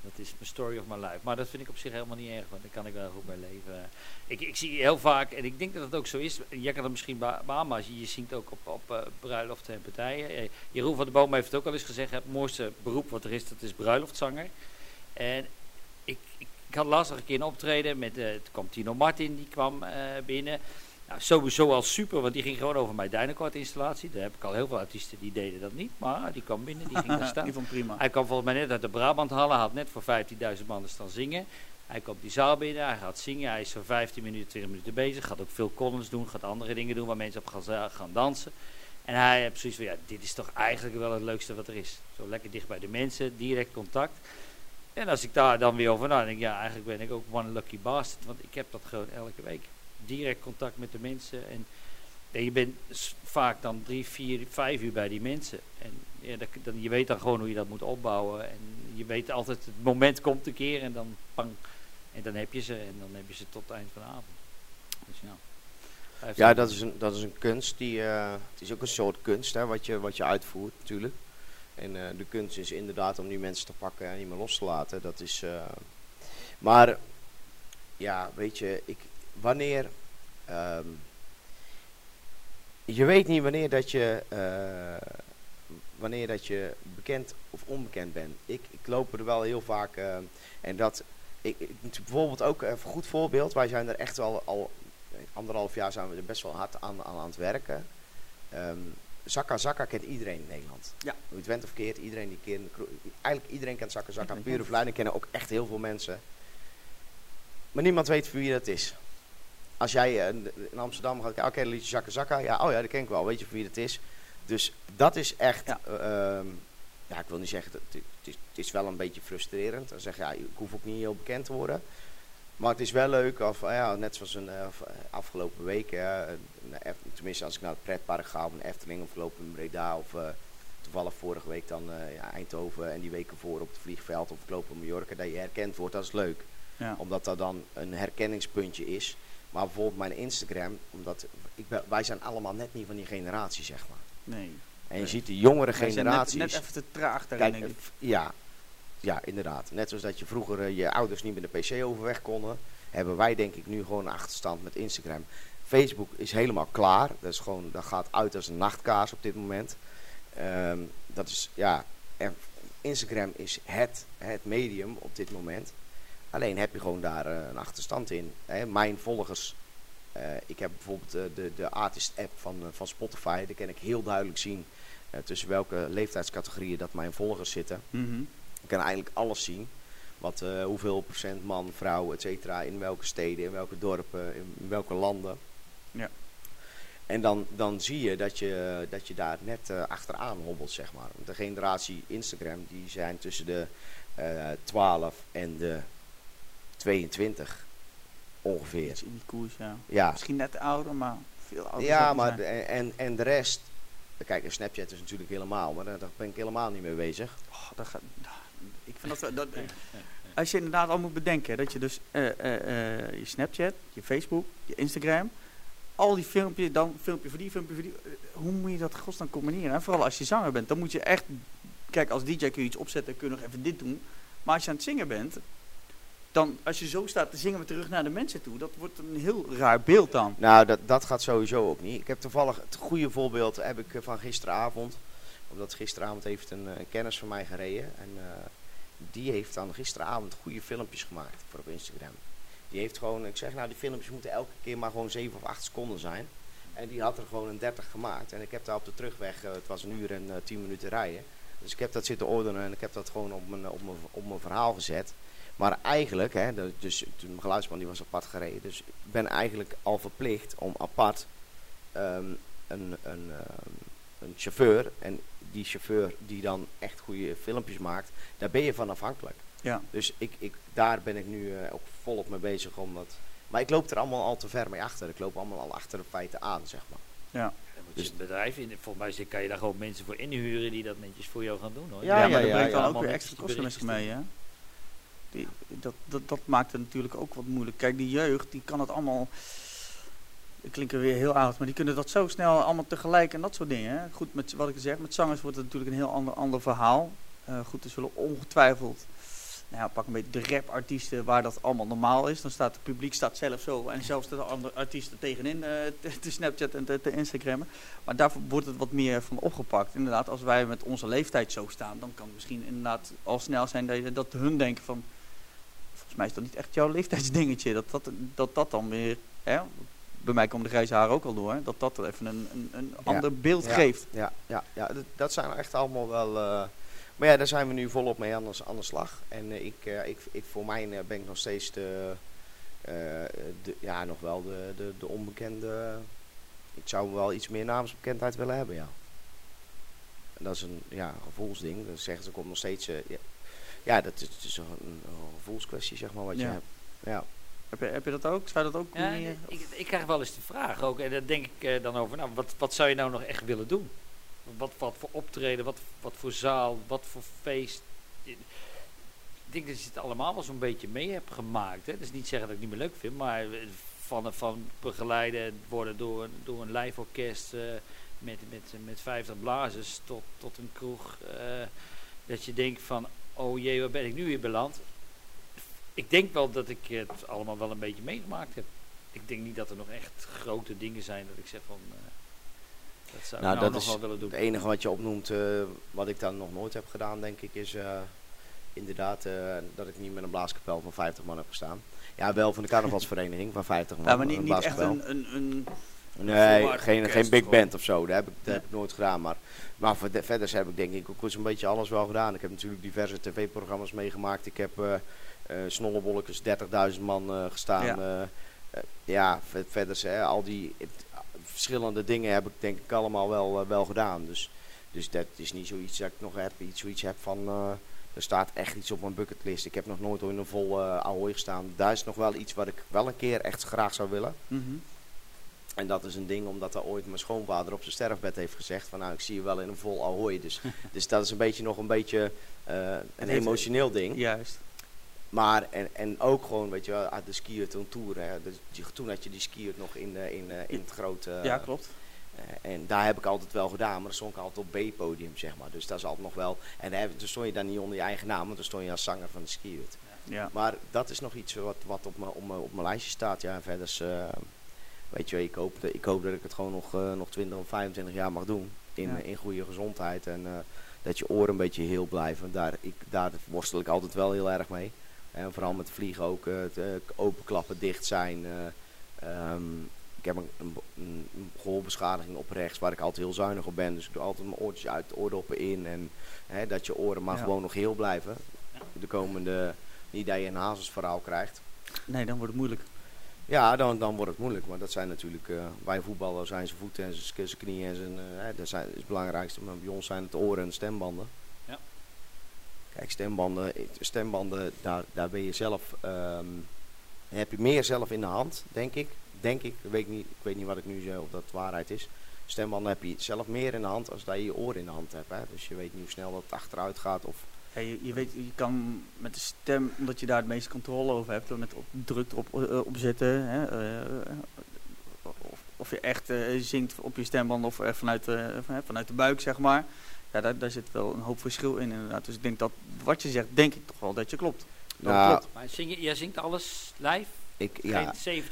dat is mijn story of my life. Maar dat vind ik op zich helemaal niet erg, want daar kan ik wel goed bij leven. Ik, ik zie heel vaak, en ik denk dat het ook zo is, jij kan het misschien beamen, als je, je zingt ook op, op bruiloften en partijen. Jeroen van der Boom heeft het ook al eens gezegd, het mooiste beroep wat er is, dat is bruiloftzanger. En ik, had laatst nog een keer een optreden met, toen kwam Tino Martin, die kwam eh, binnen. Nou, sowieso al super, want die ging gewoon over mijn Dynacort installatie. Daar heb ik al heel veel artiesten die deden dat niet, maar die kwam binnen, die ging daar staan. Die prima. Hij kwam volgens mij net uit de Brabanthallen, had net voor 15.000 man staan zingen. Hij komt die zaal binnen, hij gaat zingen, hij is zo'n 15 minuten, 20 minuten bezig. Gaat ook veel columns doen, gaat andere dingen doen waar mensen op gaan, gaan dansen. En hij heeft zoiets van, ja, dit is toch eigenlijk wel het leukste wat er is. Zo lekker dicht bij de mensen, direct contact. En als ik daar dan weer over nadenk, ja, eigenlijk ben ik ook one lucky bastard. Want ik heb dat gewoon elke week. Direct contact met de mensen. En en je bent vaak dan drie, vier, vijf uur bij die mensen. En ja, dat, dan, je weet dan gewoon hoe je dat moet opbouwen. En je weet altijd, het moment komt een keer en dan pang. En dan heb je ze en dan heb je ze tot het eind van de avond. Dus ja. Ja, dat is een, dat is een kunst. Die, eh, het is ook een soort kunst hè, wat, je, wat je uitvoert natuurlijk. En eh, de kunst is inderdaad om die mensen te pakken en niet meer los te laten. Dat is, eh, maar ja, weet je, ik, wanneer. ehm, je weet niet wanneer dat je, eh, wanneer dat je bekend of onbekend bent. Ik, ik loop er wel heel vaak en dat. Ik, bijvoorbeeld ook een goed voorbeeld. Wij zijn er echt wel al anderhalf jaar zijn we er best wel hard aan, aan, het werken. Ehm Zakka Zakka kent iedereen in Nederland. Ja. Hoe het went of keert, iedereen die kroeg- Eigenlijk iedereen kent Zakka Zakka. Pure kent Verleiding kennen ook echt heel veel mensen. Maar niemand weet wie dat is. Als jij eh, in Amsterdam gaat kijken, oké, dat liedje Zakka Zakka. Ja, oh ja, dat ken ik wel. Weet je wie dat is? Dus dat is echt... Ja. eh, ehm, ja, ik wil niet zeggen, dat het, is, het is wel een beetje frustrerend. Dan zeg je, ja, ik hoef ook niet heel bekend te worden. Maar het is wel leuk, of, eh, ja, net zoals een afgelopen week, Ef- tenminste als ik naar het pretpark ga, of een Efteling, of loop in Breda, of eh, toevallig vorige week dan eh, ja, Eindhoven en die weken voor op het vliegveld, of ik loop in Mallorca, dat je herkend wordt, dat is leuk. Ja. Omdat dat dan een herkenningspuntje is. Maar bijvoorbeeld mijn Instagram, omdat ik ben, wij zijn allemaal net niet van die generatie, zeg maar. Nee. En je Nee. ziet de jongere Wij zijn net, generaties. net even te traag daarin, Kijk, denk ik. eh, ja, ja, inderdaad. Net zoals dat je vroeger je ouders niet met de PC overweg konden, hebben wij denk ik nu gewoon een achterstand met Instagram. Facebook is helemaal klaar. Dat, is gewoon, dat gaat uit als een nachtkaars op dit moment. Ehm, dat is, ja, en Instagram is het, het medium op dit moment. Alleen heb je gewoon daar eh, een achterstand in. Hè. Mijn volgers, eh, ik heb bijvoorbeeld eh, de, de artist app van, van Spotify. Daar kan ik heel duidelijk zien tussen welke leeftijdscategorieën dat mijn volgers zitten. Mhm. Ik kan eigenlijk alles zien. Wat, hoeveel procent man, vrouw, et cetera, in welke steden, in welke dorpen, in welke landen. En dan, dan zie je dat je, dat je daar net eh, achteraan hobbelt, zeg maar. Want de generatie Instagram, die zijn tussen de eh 12 en de 22 ongeveer. Iets in die koers, ja. Ja, Misschien net ouder, maar veel ouder. ja maar de- en, en de rest... Kijk, een Snapchat is natuurlijk helemaal, maar daar, daar ben ik helemaal niet mee bezig. Oh, dat gaat, ik vind dat, dat als je inderdaad al moet bedenken dat je dus eh, je Snapchat, je Facebook, je Instagram, al die filmpjes, dan filmpje voor die, filmpje voor die. eh, hoe moet je dat godsnaam combineren? En vooral als je zanger bent, dan moet je echt, kijk, als DJ kun je iets opzetten, kun je nog even dit doen. Maar als je aan het zingen bent, dan als je zo staat te zingen met de rug naar de mensen toe, dat wordt een heel raar beeld dan. Nou, dat, dat gaat sowieso ook niet. Ik heb toevallig het goede voorbeeld heb ik eh, van gisteravond. Omdat gisteravond heeft een, een kennis van mij gereden. En die heeft dan gisteravond goede filmpjes gemaakt voor op Instagram. Die heeft gewoon, ik zeg nou, die filmpjes moeten elke keer maar gewoon 7 of 8 seconden zijn. En die had er gewoon een 30 gemaakt. En ik heb daar op de terugweg, het was een uur en 10 minuten rijden. Dus ik heb dat zitten ordenen en ik heb dat gewoon op mijn, op mijn, op mijn verhaal gezet. Maar eigenlijk, hè, dus mijn geluidsman die was apart gereden. Dus ik ben eigenlijk al verplicht om apart um, een, een, um, een chauffeur. En die chauffeur die dan echt goede filmpjes maakt, daar ben je van afhankelijk. Ja. Dus ik, ik, daar ben ik nu uh, ook volop mee bezig. Omdat, maar ik loop er allemaal al te ver mee achter. Ik loop allemaal al achter de feiten aan, zeg maar. Ja. Dus het bedrijf, in, volgens mij kan je daar gewoon mensen voor inhuren die dat netjes voor jou gaan doen hoor. Ja, ja, maar ja, brengt dan ook weer extra kosten met mee hè. Die, dat, dat, dat maakt het natuurlijk ook wat moeilijk. Kijk, die jeugd, die kan het allemaal... Ik klink er weer heel oud, maar die kunnen dat zo snel allemaal tegelijk en dat soort dingen. Hè. Goed, met wat ik zeg, met zangers wordt het natuurlijk een heel ander, ander verhaal. Uh, goed, er zullen ongetwijfeld nou ja, pak een beetje de rapartiesten waar dat allemaal normaal is. Dan staat het publiek staat zelf zo en zelfs de andere artiesten tegenin uh, te, te Snapchat en te, te Instagrammen. Maar daarvoor wordt het wat meer van opgepakt. Inderdaad, als wij met onze leeftijd zo staan, dan kan het misschien inderdaad al snel zijn dat, je, dat hun denken van... Volgens mij is dat niet echt jouw leeftijdsdingetje. Dat dat, dat, dat dan weer... Hè, bij mij komen de grijze haren ook al door. Dat dat er even een, een, een ander beeld geeft. Ja, ja, ja dat, dat zijn echt allemaal wel... Uh maar ja, daar zijn we nu volop mee aan de, aan de slag. En uh, ik, uh, ik, ik, voor mij uh, ben ik nog steeds de, de, ja, nog wel de, de, de onbekende. Ik zou wel iets meer naamsbekendheid willen hebben, ja. En dat is een ja, gevoelsding. Dan zeggen ze, komt nog steeds. ja, ja, dat is, een, een, gevoelskwestie, zeg maar, wat ja. je hebt. Ja. Heb je, heb je dat ook? Zou je dat ook ja, ik, ik, krijg wel eens de vraag ook. En daar denk ik dan over. Nou, wat, wat zou je nou nog echt willen doen? Wat, wat voor optreden, wat, wat voor zaal, wat voor feest. Ik denk dat je het allemaal wel zo'n beetje mee hebt gemaakt. Hè. Is niet zeggen dat ik het niet meer leuk vind, maar van, van begeleiden worden door, door een live orkest uh, met, met, met 50 blazers tot, tot een kroeg. Uh, dat je denkt van, oh jee, waar ben ik nu weer beland? Ik denk wel dat ik het allemaal wel een beetje meegemaakt heb. Ik denk niet dat er nog echt grote dingen zijn dat ik zeg van... Uh, dat zou nou, nou dat is willen doen. Het enige wat je opnoemt, uh, wat ik dan nog nooit heb gedaan, denk ik, is uh, inderdaad uh, dat ik niet met een blaaskapel van 50 man heb gestaan. Ja, wel van de carnavalsvereniging van 50 man. Ja, maar niet, niet echt een, een, een Nee, geen, geen big band of zo. Dat heb ik, dat heb ik nooit gedaan. Maar, maar verder heb ik denk ik ook een beetje alles wel gedaan. Ik heb natuurlijk diverse tv-programma's meegemaakt. Ik heb uh, uh, snollebolletjes 30.000 man uh, gestaan. Ja, ja verder hè, al die verschillende dingen heb ik denk ik allemaal wel, uh, wel gedaan. Dus, dus dat is niet zoiets dat ik nog heb, iets, zoiets heb van... Uh, er staat echt iets op mijn bucketlist. Ik heb nog nooit in een vol Ahoy gestaan. Daar is nog wel iets wat ik wel een keer echt graag zou willen. Mm -hmm. En dat is een ding omdat er ooit mijn schoonvader op zijn sterfbed heeft gezegd van nou ik zie je wel in een vol Ahoy. Dus, dus dat is een beetje nog een beetje uh, een emotioneel ding. Juist. Maar en, en ook gewoon, weet je wel, ah, de skiathon tour. Hè. Dus, toen had je die skiert nog in, uh, in, uh, in het grote... ja, klopt. Uh, en daar heb ik altijd wel gedaan, maar dan stond ik altijd op B-podium, zeg maar. Dus dat is altijd nog wel... En dan stond je dan niet onder je eigen naam, want dan stond je als zanger van de skiert. Ja. Maar dat is nog iets wat, wat op, mijn, op, mijn, lijstje staat. Ja, verder is, weet je, ik hoop, ik hoop dat ik het gewoon nog, nog 20 of 25 jaar mag doen. In, ja. in goede gezondheid en dat je oren een beetje heel blijven. Daar, ik, daar worstel ik altijd wel heel erg mee. En vooral met vliegen ook het uh, openklappen, dicht zijn. Uh, um, ik heb een, een, een, gehoorbeschadiging op rechts waar ik altijd heel zuinig op ben. Dus ik doe altijd mijn oortjes uit, de oordoppen in. En hè, dat je oren maar ja. gewoon nog heel blijven. De komende, niet dat je een hazelsverhaal krijgt. Nee, dan wordt het moeilijk. Ja, dan, dan wordt het moeilijk. Maar dat zijn natuurlijk, uh, bij voetballen zijn zijn voeten en zijn, zijn knieën en zijn, uh, dat, zijn, is het belangrijkste. Maar bij ons zijn het oren en de stembanden. Kijk, stembanden, stembanden daar, daar ben je zelf, um, heb je meer zelf in de hand, denk ik. Denk ik, weet niet, ik weet niet wat ik nu zeg, of dat waarheid is. Stembanden heb je zelf meer in de hand als dat je je oor in de hand hebt. Hè? Dus je weet niet hoe snel dat achteruit gaat of... Je, je, weet, je kan met de stem, omdat je daar het meeste controle over hebt, met op, druk erop op zetten. Hè, uh, of, of, je echt uh, zingt op je stemband of vanuit, vanuit de buik, zeg maar. Ja, daar, daar, zit wel een hoop verschil in inderdaad. Dus ik denk dat wat je zegt, denk ik toch wel dat je klopt. Dat nou, klopt. Maar zing je, jij zingt alles live? Ik, ja, Geen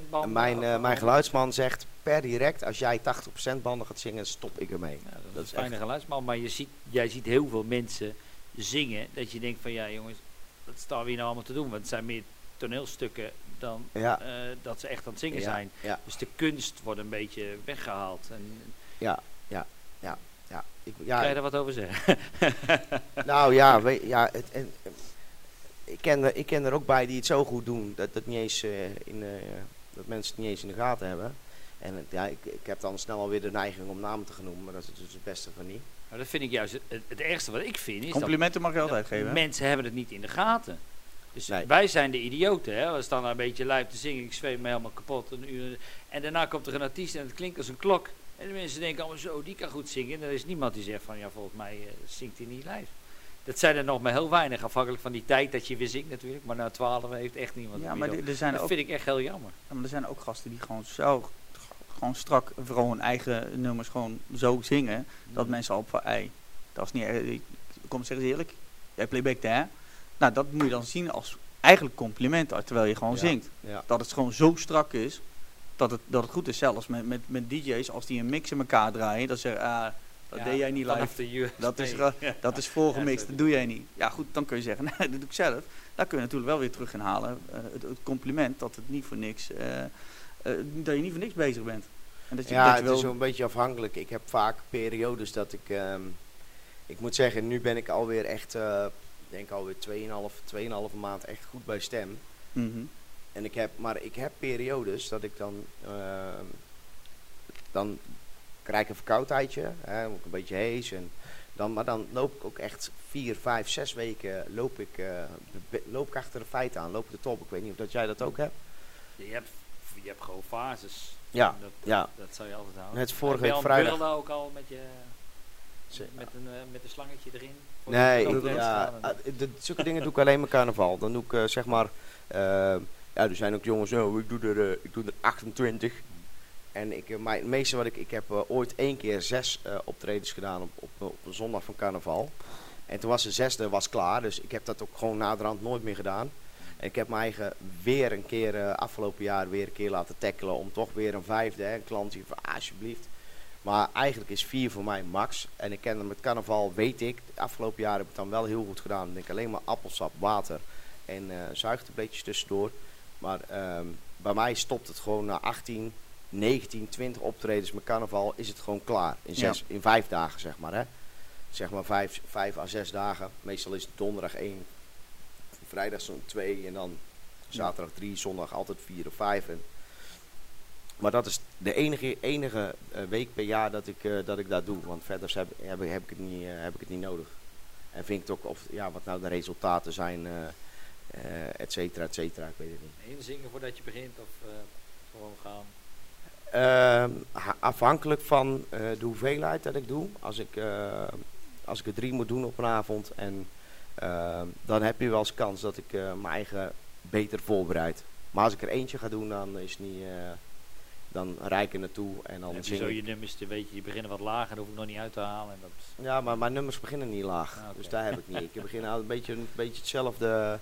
70% banden. mijn, eh, mijn geluidsman zegt per direct, als jij 80% banden gaat zingen, stop ik ermee. Ja, dat, dat is een fijne geluidsman, maar je ziet, jij ziet heel veel mensen zingen dat je denkt van ja jongens, wat staan we hier nou allemaal te doen? Want het zijn meer toneelstukken dan Ja, eh, dat ze echt aan het zingen Ja, zijn. ja. Dus de kunst wordt een beetje weggehaald. En, ja, ja, ja, ja. Ik, Kan je daar wat over zeggen? nou ja, ja het, en, ik, ken er, ik ken er ook bij die het zo goed doen dat, dat, niet eens, eh, in, eh, dat mensen het niet eens in de gaten hebben. En ja, ik, ik heb dan snel alweer de neiging om namen te gaan noemen, maar dat is dus het beste van niet. Maar dat vind ik juist het, het, ergste wat ik vind. Is Complimenten mag je altijd geven. mensen hebben het niet in de gaten. Dus Nee. wij zijn de idioten. Hè? We staan daar een beetje live te zingen. Ik zweef me helemaal kapot. Een uur. En daarna komt er een artiest en het klinkt als een klok. En de mensen denken allemaal zo, die kan goed zingen. En er is niemand die zegt van, ja volgens mij eh, zingt hij niet live. Dat zijn er nog maar heel weinig, afhankelijk van die tijd dat je weer zingt natuurlijk. Maar na twaalf heeft echt niemand Ja, maar er zijn Dat ook vind ik echt heel jammer. Ja, maar er zijn ook gasten die gewoon zo gewoon strak vooral hun eigen nummers gewoon zo zingen dat Mm. mensen al op van ei dat is niet erg. Kom eens eerlijk jij playback hè nou dat moet je dan zien als eigenlijk compliment terwijl je gewoon Ja. zingt Ja. dat het gewoon zo strak is dat het, dat het goed is zelfs met, met, met DJ's als die een mix in elkaar draaien dat zeggen ah dat Ja, deed jij niet live dat is, dat is voorgemixt, Ja, dat doe jij niet. Ja goed, dan kun je zeggen, nee, dat doe ik zelf. Daar kun je natuurlijk wel weer terug gaan halen. eh, het, het compliment dat het niet voor niks, eh, eh, dat je niet voor niks bezig bent. En dat je, Ja, dat het je is wel, zo'n beetje afhankelijk. Ik heb vaak periodes dat ik... ehm, ik moet zeggen, nu ben ik alweer echt... eh, ik denk alweer 2,5 2,5 maand echt goed bij stem. Mhm. En ik heb, maar ik heb periodes dat ik dan... ehm, dan krijg ik een verkoudheidje. Hè, ik een beetje hees. En dan, maar dan loop ik ook echt vier, vijf, zes weken loop ik, eh, loop ik achter de feiten aan. Loop ik de top. Ik weet niet of dat jij dat ook hebt. Je hebt, je hebt gewoon fases. Ja, Dat, ja. dat zou je altijd houden. Net vorige week vrijdag. ook al met je... Met een, eh, met een slangetje erin? Nee, ik, ja, de, zulke dingen doe ik alleen met carnaval. Dan doe ik eh, zeg maar, eh, ja, er zijn ook jongens, oh, ik, doe er, eh, ik doe er 28. En ik, eh, maar het meeste wat ik, ik heb eh, ooit één keer zes optredens gedaan op, op, een zondag van carnaval. En toen was de zesde was klaar, dus ik heb dat ook gewoon naderhand nooit meer gedaan. En ik heb mijn eigen weer een keer, afgelopen jaar weer een keer laten tackelen om toch weer een vijfde, hè, een klant die van ah, alsjeblieft. Maar eigenlijk is vier voor mij max. En ik ken met carnaval, weet ik. Afgelopen jaar heb ik het dan wel heel goed gedaan. Dan denk alleen maar appelsap, water en zuigtabletjes tussendoor. Maar ehm, bij mij stopt het gewoon na 18, 19, 20 optredens met carnaval. Is het gewoon klaar. In, zes, in vijf dagen zeg maar. Hè. Zeg maar vijf, vijf à zes dagen. Meestal is het donderdag één. Vrijdag zo'n twee. En dan zaterdag drie. Zondag altijd vier of vijf. En maar dat is de enige, enige eh, week per jaar dat ik, eh, dat ik dat doe. Want verder heb, heb, heb, ik het niet, eh, heb ik het niet nodig. En vind ik het ook of, ja, wat nou de resultaten zijn, et cetera, et cetera. Ik weet het niet. Inzingen voordat je begint of eh, gewoon gaan? Ehm, ha- afhankelijk van eh, de hoeveelheid dat ik doe. Als ik, eh, als ik er drie moet doen op een avond. En ehm, dan heb je wel eens kans dat ik eh, mijn eigen beter voorbereid. Maar als ik er eentje ga doen, dan is het niet. eh, dan rijk ik er naartoe en dan heb je zing zo je nummers, te- weet je, die beginnen wat lager, dat hoef ik nog niet uit te halen. En dat, Ja, maar mijn nummers beginnen niet laag. Ah. Dus daar heb ik niet. Ik begin altijd een beetje, een beetje hetzelfde.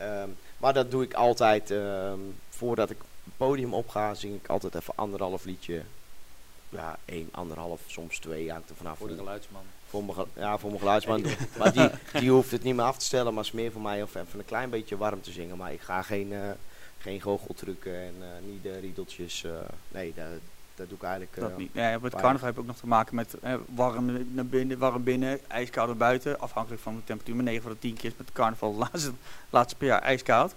Ehm, maar dat doe ik altijd. ehm, voordat ik het podium opga, zing ik altijd even anderhalf liedje. Ja, één, anderhalf, soms twee, hangt er vanaf. voor de geluidsman. voor mijn, ja, voor mijn geluidsman. maar die, die hoeft het niet meer af te stellen, maar is meer voor mij of even een klein beetje warm te zingen. Maar ik ga geen, eh geen goocheltrucken en eh, niet de riedeltjes. eh, nee, dat, dat doe ik eigenlijk. eh, dat niet. Ja, met weinig. carnaval heb ik ook nog te maken met eh, warm naar binnen, warm binnen, ijskoud naar buiten. Afhankelijk van de temperatuur. Maar 9 van de 10 keer is met carnaval de laatste, laatste per jaar ijskoud.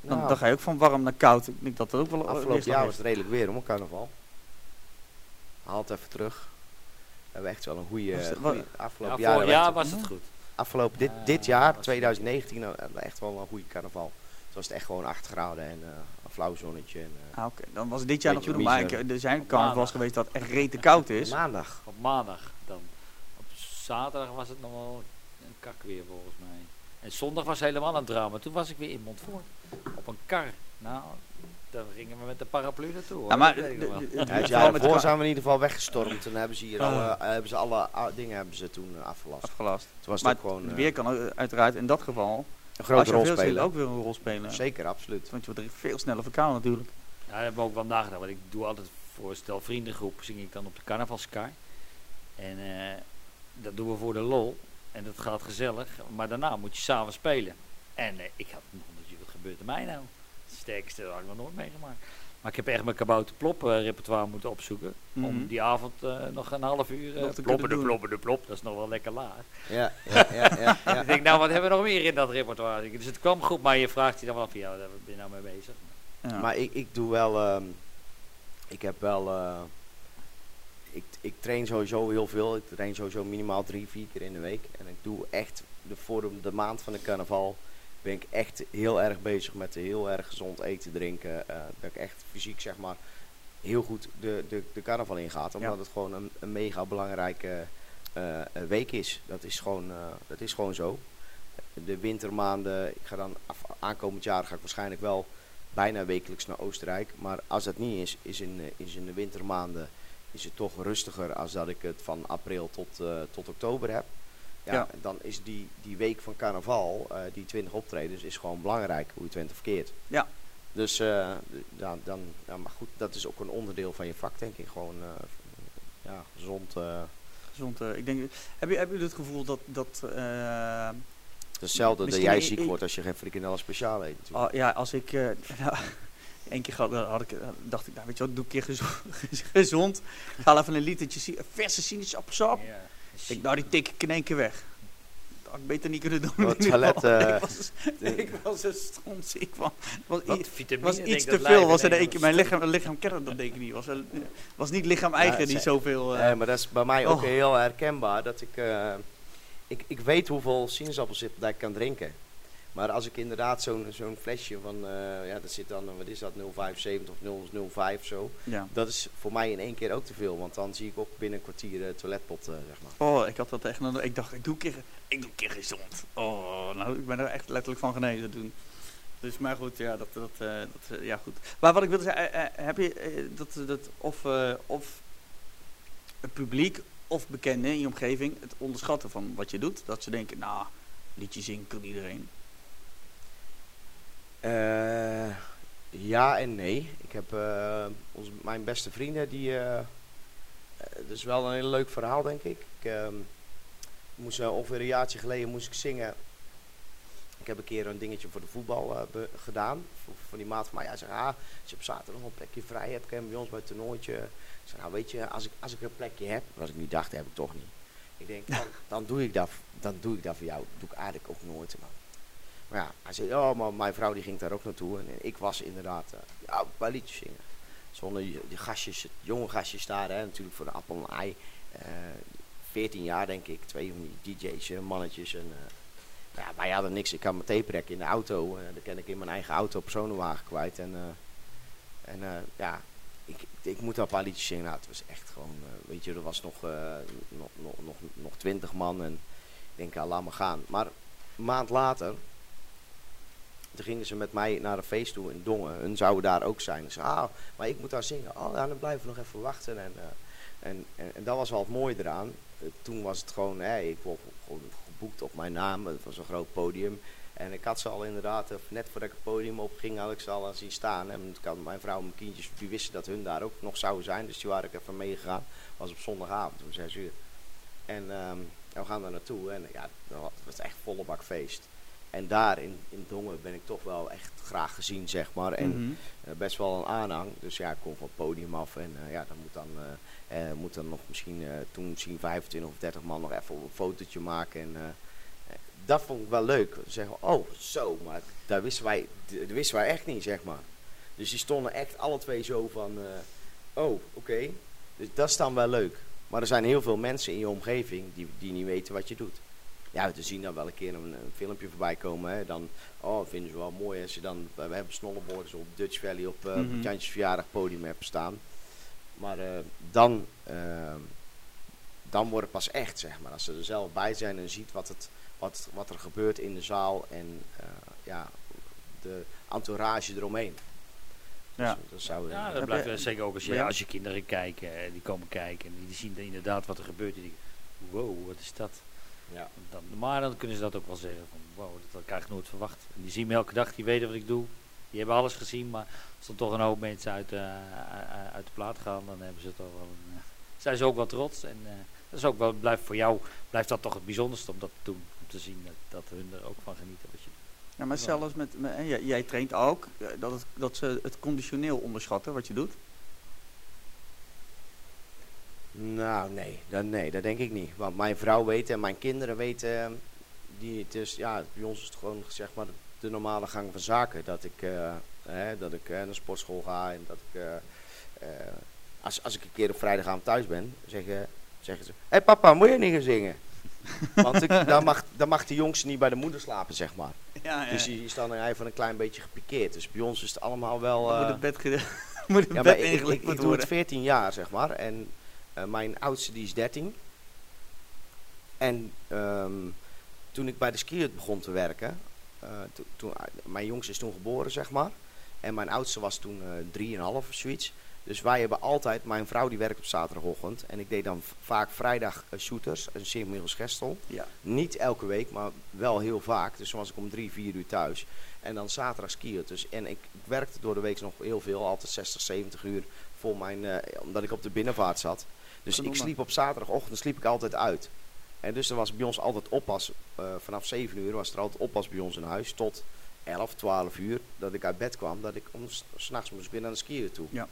Dan, nou, dan ga je ook van warm naar koud. Ik denk dat dat ook wel Afgelopen jaar was het redelijk weer om carnaval. Haal het even terug. We hebben echt wel een goede. Ja, afgelopen jaar. was het goed. afgelopen dit, dit jaar, was- 2019, nou, hebben we echt wel een goede carnaval. Het was het echt gewoon 8 graden en eh, flauw zonnetje. En, eh, Ah, Oké, dan was het dit jaar nog Beetje goed. Maar ik, er zijn carnavals geweest dat het echt rete koud is. maandag. Op maandag dan. Op zaterdag was het nog wel een kak weer volgens mij. En zondag was helemaal een drama. Toen was ik weer in Montfort. Op een kar. Nou, daar gingen we met de paraplu naartoe. Hoor. Ja, maar het jaar daarvoor zijn we in ieder geval weggestormd. En hebben ze hier Ah. alle, eh, hebben ze alle ah, dingen hebben ze toen afgelast. afgelast. Toen was Maar het ook gewoon. het eh, weer kan uiteraard in dat geval een grote Als je rol spelen. ook weer een rol spelen. Zeker, absoluut. Want je wordt er veel sneller verkouden natuurlijk. Ja, daar hebben we ook wel nagedacht. Want ik doe altijd voor stel vriendengroep zing ik dan op de carnavalskaar. En eh, dat doen we voor de lol. En dat gaat gezellig. Maar daarna moet je samen spelen. En eh, ik had nog niet wat gebeurt er mij nou? Het sterkste had ik nog nooit meegemaakt. Maar ik heb echt mijn kabouter plop eh, repertoire moeten opzoeken. Mhm. Om die avond eh, nog een half uur uh, Nog te ploppen kunnen de ploppen de plop. Dat is nog wel lekker laag. Ja, ja, ja, ja, ja. Ik denk, nou wat hebben we nog meer in dat repertoire? Dus het kwam goed, maar je vraagt je dan wel van, ja, daar ben je nou mee bezig? Ja. Maar ik, ik doe wel. ehm, ik heb wel. eh, ik, ik train sowieso heel veel. Ik train sowieso minimaal drie, vier keer in de week. En ik doe echt. De, voor de, de maand van de carnaval. Ben ik echt heel erg bezig met heel erg gezond eten, drinken. eh, dat ik echt fysiek zeg maar. Heel goed de, de, de carnaval ingaat. Omdat Ja. het gewoon een, een mega belangrijke eh, eh, week is. Dat is, gewoon, dat is gewoon zo. De wintermaanden. Ik ga dan af, aankomend jaar ga ik waarschijnlijk wel bijna wekelijks naar Oostenrijk. Maar als dat niet is, is in, is in de wintermaanden is het toch rustiger als dat ik het van april tot, tot oktober heb. Ja, Ja. Dan is die, die week van carnaval, eh, die 20 optredens, is gewoon belangrijk, hoe je het went of verkeerd. Ja. Dus eh, d- ja, dan, ja, maar goed, dat is ook een onderdeel van je vak, denk ik. Gewoon eh, ja, gezond. eh Gezond, eh, ik denk, heb, je, heb je het gevoel dat, dat eh, hetzelfde dat jij ziek wordt als je geen frikandellen speciaal eet. natuurlijk. Oh, ja, als ik. eh nou, Eén keer had, had ik, dacht ik, nou weet je wat, doe ik een keer gezond. gezond. Haal even een litertje verse sinaasappelsap. Ja. Ik denk, nou die tik ik in één keer weg. Dat had ik beter niet kunnen doen. Het geval. toilet, eh, ik, was, ik was er strontziek van. Was, Wat vitamine was denk iets te veel. Was in er één één keer, mijn lichaam, lichaam kende dat denk ik niet. Was, was niet lichaam eigen het die zoveel... eh, Nee, maar dat is bij mij ook Oh. heel herkenbaar. Dat ik, eh, ik, ik weet hoeveel sinaasappelsap dat ik kan drinken. Maar als ik inderdaad zo'n zo'n flesje van, eh, ja, dat zit dan, wat is dat, 0,75 of 0,05 zo. ja. Dat is voor mij in één keer ook te veel. Want dan zie ik ook binnen een kwartier de toiletpot, eh, zeg maar. Oh, ik had dat echt. Ik dacht, ik doe een keer, ik doe een keer gezond. Oh, nou, ik ben er echt letterlijk van genezen toen. Dus, maar goed, ja, dat, dat, eh, dat, eh, ja, goed. Maar wat ik wilde zeggen, eh, eh, heb je eh, dat, dat of, eh, of het publiek of bekenden in je omgeving het onderschatten van wat je doet? Dat ze denken, nou, liedje zingen kan iedereen. Eh, ja en nee. Ik heb eh, mijn beste vrienden, die. eh, dat is wel een heel leuk verhaal, denk ik. Ik ehm, moest ongeveer een jaartje geleden moest ik zingen. Ik heb een keer een dingetje voor de voetbal gedaan. Voor die maat van mij. Hij zei: ah, als je op zaterdag nog een plekje vrij hebt, kan je bij ons bij het toernooitje. Ik zei: Nou, weet je, als ik, als ik een plekje heb, wat ik niet dacht, heb ik toch niet. Ik denk, dan, dan, doe ik dat, dan doe ik dat voor jou. Dat doe ik eigenlijk ook nooit. Maar ja, hij zei, oh, maar mijn vrouw die ging daar ook naartoe. En ik was inderdaad, eh, ja, een paar liedjes zingen. Zonder die, gastjes, jonge gastjes daar, hè, natuurlijk voor de appel en ei. Eh 14 jaar denk ik, twee van die DJ's, mannetjes. En, eh, ja, wij hadden niks. Ik had mijn tape in de auto. eh dan ken ik in mijn eigen auto personenwagen kwijt. En, en ja, ik, ik moet daar een paar liedjes zingen. Nou, het was echt gewoon, weet je, er was nog, nog, nog, nog, nog 20 man. En ik denk, ja, laat maar gaan. Maar een maand later, toen gingen ze met mij naar een feest toe in Dongen. Hun zouden daar ook zijn. Zei, ah, maar ik moet daar zingen. Oh, dan blijven we nog even wachten. En, eh, en, en, en dat was wel het mooie eraan. Eh, toen was het gewoon, hè, ik word gewoon geboekt op mijn naam. Het was een groot podium. En ik had ze al inderdaad, eh, net voordat ik het podium opging, had ik ze al zien staan. En ik had mijn vrouw en mijn kindjes, die wisten dat hun daar ook nog zouden zijn. Dus die waren ik even meegegaan. was op zondagavond om 6 uur. En ehm, we gaan daar naartoe. En ja, dat was echt volle bak feest. En daar in, in Dongen ben ik toch wel echt graag gezien, zeg maar. En Mhm. eh, best wel een aanhang. Dus ja, ik kom van het podium af. En eh, ja, dan moet dan, eh, moet dan nog misschien, toen misschien 25 of 30 man nog even een fotootje maken. En dat vond ik wel leuk. Ze zeggen, oh, zo, maar dat wisten wij, dat wisten wij echt niet, zeg maar. Dus die stonden echt alle twee zo van, oh, oké. Dus dat is dan wel leuk. Maar er zijn heel veel mensen in je omgeving die, die niet weten wat je doet. Ja, we zien dan wel een keer een, een filmpje voorbij komen. Hè. Dan oh, vinden ze wel mooi als je dan... We hebben snowboarders op Dutch Valley op, het Jantjes verjaardag podium hebt staan. Maar eh, dan, eh, dan wordt het pas echt, zeg maar. Als ze er zelf bij zijn en ziet wat, het, wat, wat er gebeurt in de zaal. En eh, ja, de entourage eromheen. Ja. Dus, dat zou, Ja, dat blijft je- zeker ook als je, Ja. als je kinderen kijken, die komen kijken en die zien inderdaad wat er gebeurt. En die denken, wow, wat is dat? Ja. Dan, maar dan kunnen ze dat ook wel zeggen. Van, wow, dat had ik eigenlijk nooit verwacht. En die zien me elke dag, die weten wat ik doe. Die hebben alles gezien, maar als er toch een hoop mensen uit, eh, uit- uit de plaat gaan, dan hebben ze toch wel een, eh, zijn ze ook wel trots. En eh, dat is ook wel, blijft voor jou, blijft dat toch het bijzonderste om dat te doen. Om te zien dat, dat hun er ook van genieten. Wat je doet. Ja, maar zelfs met, met jij, jij traint ook, eh, dat, het, dat ze het conditioneel onderschatten wat je doet. Nou, nee dat, nee, dat denk ik niet. Want mijn vrouw weet en mijn kinderen weten, eh, die, het is, ja, bij ons is het gewoon zeg maar de normale gang van zaken. Dat ik, eh, hè, dat ik eh, naar de sportschool ga en dat ik, eh, als, als ik een keer op vrijdagavond thuis ben, zeggen, zeggen ze, hé hey papa, moet je niet gaan zingen? Want ik, dan, mag, dan mag de jongste niet bij de moeder slapen, zeg maar. Ja, ja. Dus die is dan even een klein beetje gepikeerd. Dus bij ons is het allemaal wel... Moet het bed, moet het ja, bed ik, ik, doe het worden. 14 jaar, zeg maar. En mijn oudste die is 13. En ehm, toen ik bij de skiert begon te werken, eh, to- toen, mijn jongste is toen geboren, zeg maar. En mijn oudste was toen eh 3,5 of zoiets. Dus wij hebben altijd, mijn vrouw die werkt op zaterdagochtend. En ik deed dan vaak vrijdag eh, shooters, een Sint-Michiels Gestel. Ja. Niet elke week, maar wel heel vaak. Dus dan was ik om drie, vier uur thuis. En dan zaterdag skiën. Dus, en ik, ik werkte door de week nog heel veel, altijd 60, 70 uur. Voor mijn, eh, omdat ik op de binnenvaart zat. Dus ik sliep op zaterdagochtend sliep ik altijd uit. En dus er was bij ons altijd oppas. eh, vanaf 7 uur was er altijd oppas bij ons in huis. Tot 11, 12 uur dat ik uit bed kwam. Dat ik om, s- s'nachts moest weer naar de skiën toe. Ja.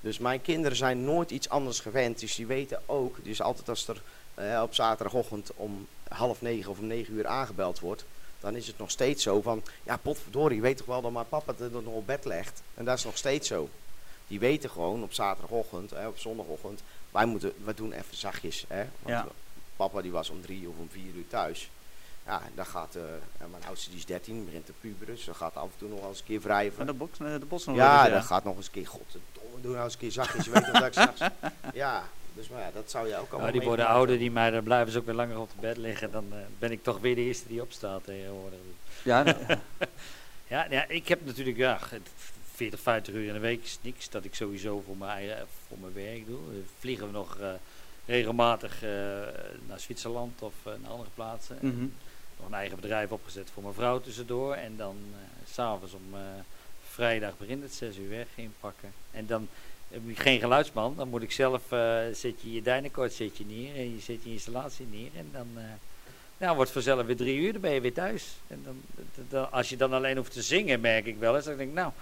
Dus mijn kinderen zijn nooit iets anders gewend. Dus die weten ook. Dus altijd als er eh, op zaterdagochtend om half negen of om negen uur aangebeld wordt. Dan is het nog steeds zo van. Ja, potverdorie, je weet toch wel dat mijn papa het nog op bed legt. En dat is nog steeds zo. Die weten gewoon op zaterdagochtend, hè, op zondagochtend. Wij, moeten, wij doen even zachtjes. Hè, want Ja. papa die was om drie of om vier uur thuis. Ja, en dan gaat, eh, en mijn oudste die is 13, begint te puberen. Dus dan gaat af en toe nog wel eens een keer wrijven. En de box, eh, de bots nog wel Ja, dan gaat nog eens een keer, godverdomme, doe nou eens een keer zachtjes. Je weet dat ik straks... Ja, dus maar ja, dat zou je ook allemaal Nou, die worden ouder, die mij, dan blijven ze ook weer langer op de bed liggen. Dan eh, ben ik toch weer de eerste die opstaat tegenwoordig. Ja, nee. Ja, ja, ik heb natuurlijk ja, het 40, 50 uur in de week is niks dat ik sowieso voor mijn, eigen- voor mijn werk doe. Eh, vliegen we nog eh, regelmatig eh, naar Zwitserland of eh, naar andere plaatsen. Mhm. Nog een eigen bedrijf opgezet voor mijn vrouw tussendoor. En dan eh, s s'avonds om eh, vrijdag begint het 6 uur weg inpakken. En dan heb ik geen geluidsman. Dan moet ik zelf, eh, zet je je dynacort zet je neer en je zet je installatie neer. En dan eh, nou, wordt het vanzelf weer drie uur, dan ben je weer thuis. En dan, als je dan alleen hoeft te zingen, merk ik wel eens. Dan denk ik, nou,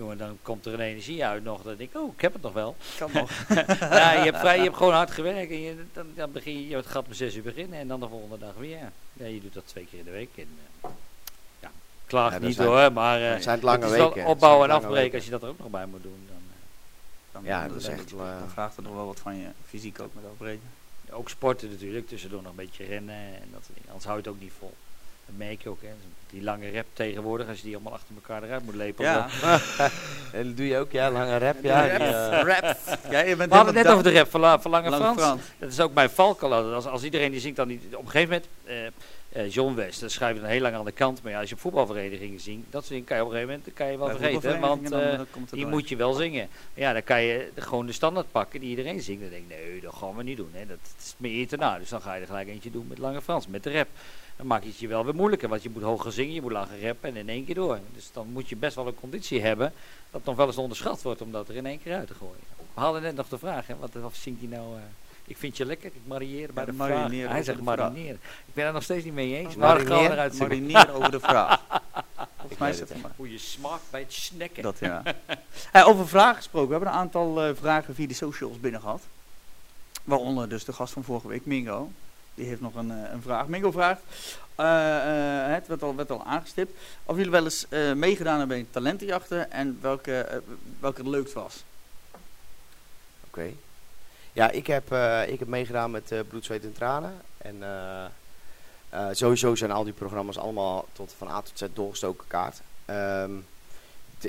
jongen, dan komt er een energie uit nog. Dan denk ik, oh, ik heb het nog wel. kan nog. ja, je, hebt vrij, je hebt gewoon hard gewerkt. En je, dan, dan begin je, het gaat om zes uur beginnen en dan de volgende dag weer. Ja, je doet dat twee keer in de week. En, eh, ja, klaag Ja, dat niet zijn- hoor, maar eh, Het zijn het lange het is wel weken. opbouwen en Het afbreken weken. als je dat er ook nog bij moet doen. Dan, eh, Dan, Ja, dan- dat is echt wel, eh, Dan vraagt er nog wel wat van je fysiek ook met afbreken. ook sporten natuurlijk, tussendoor nog een beetje rennen en dat soort dingen. Anders hou je het ook niet vol. Dat merk je ook, hè. Die lange rap tegenwoordig, als je die allemaal achter elkaar eruit moet lepelen. Ja, En dat doe je ook, ja, lange rap. Ja, rap. eh, rap. Ja, je bent We hadden het net over de rap van, La, van Lange, Lange Frans. Frans. Dat is ook mijn valkuil altijd. Als, als iedereen die zingt dan niet... Op een gegeven moment... eh, eh, John West, dat schrijf je dan heel lang aan de kant. Maar ja, als je op voetbalverenigingen zingt, dat soort dingen kan je op een gegeven moment kan je wel Bij vergeten. Want die moet je wel zingen. Ja, dan kan je gewoon de standaard pakken die iedereen zingt. Dan denk ik, nee, dat gaan we niet doen. Hè. Dat is meer eer te na. Dus dan ga je er gelijk eentje doen met Lange Frans, met de rap. Dan maak je het je wel weer moeilijker, want je moet hoger zingen, je moet langer rappen en in één keer door. Dus dan moet je best wel een conditie hebben dat nog wel eens onderschat wordt om dat er in één keer uit te gooien. We hadden net nog de vraag, hè, wat, wat zingt hij nou... eh, ik vind je lekker, ik marieer bij Ja, de marineren vraag. Hij zegt marineren. Ik ben er nog steeds niet mee eens, maar Marineer? eruit. Marineer over de vraag. Volgens mij is het, maar. Hoe je smaakt bij het snacken. Dat ja. Hey, over vragen gesproken. We hebben een aantal eh, vragen via de socials binnen gehad. Waaronder dus de gast van vorige week, Mingo. Die heeft nog een, eh, een vraag. Mingo vraagt, eh, eh, het werd al, aangestipt, of jullie wel eens meegedaan hebben in talentenjachten en welke, welke het leukst was. Oké. Ja, ik heb, ik heb meegedaan met Bloed, Zweet en Tranen. En sowieso zijn al die programma's allemaal tot van A tot Z doorgestoken kaart. Ehm,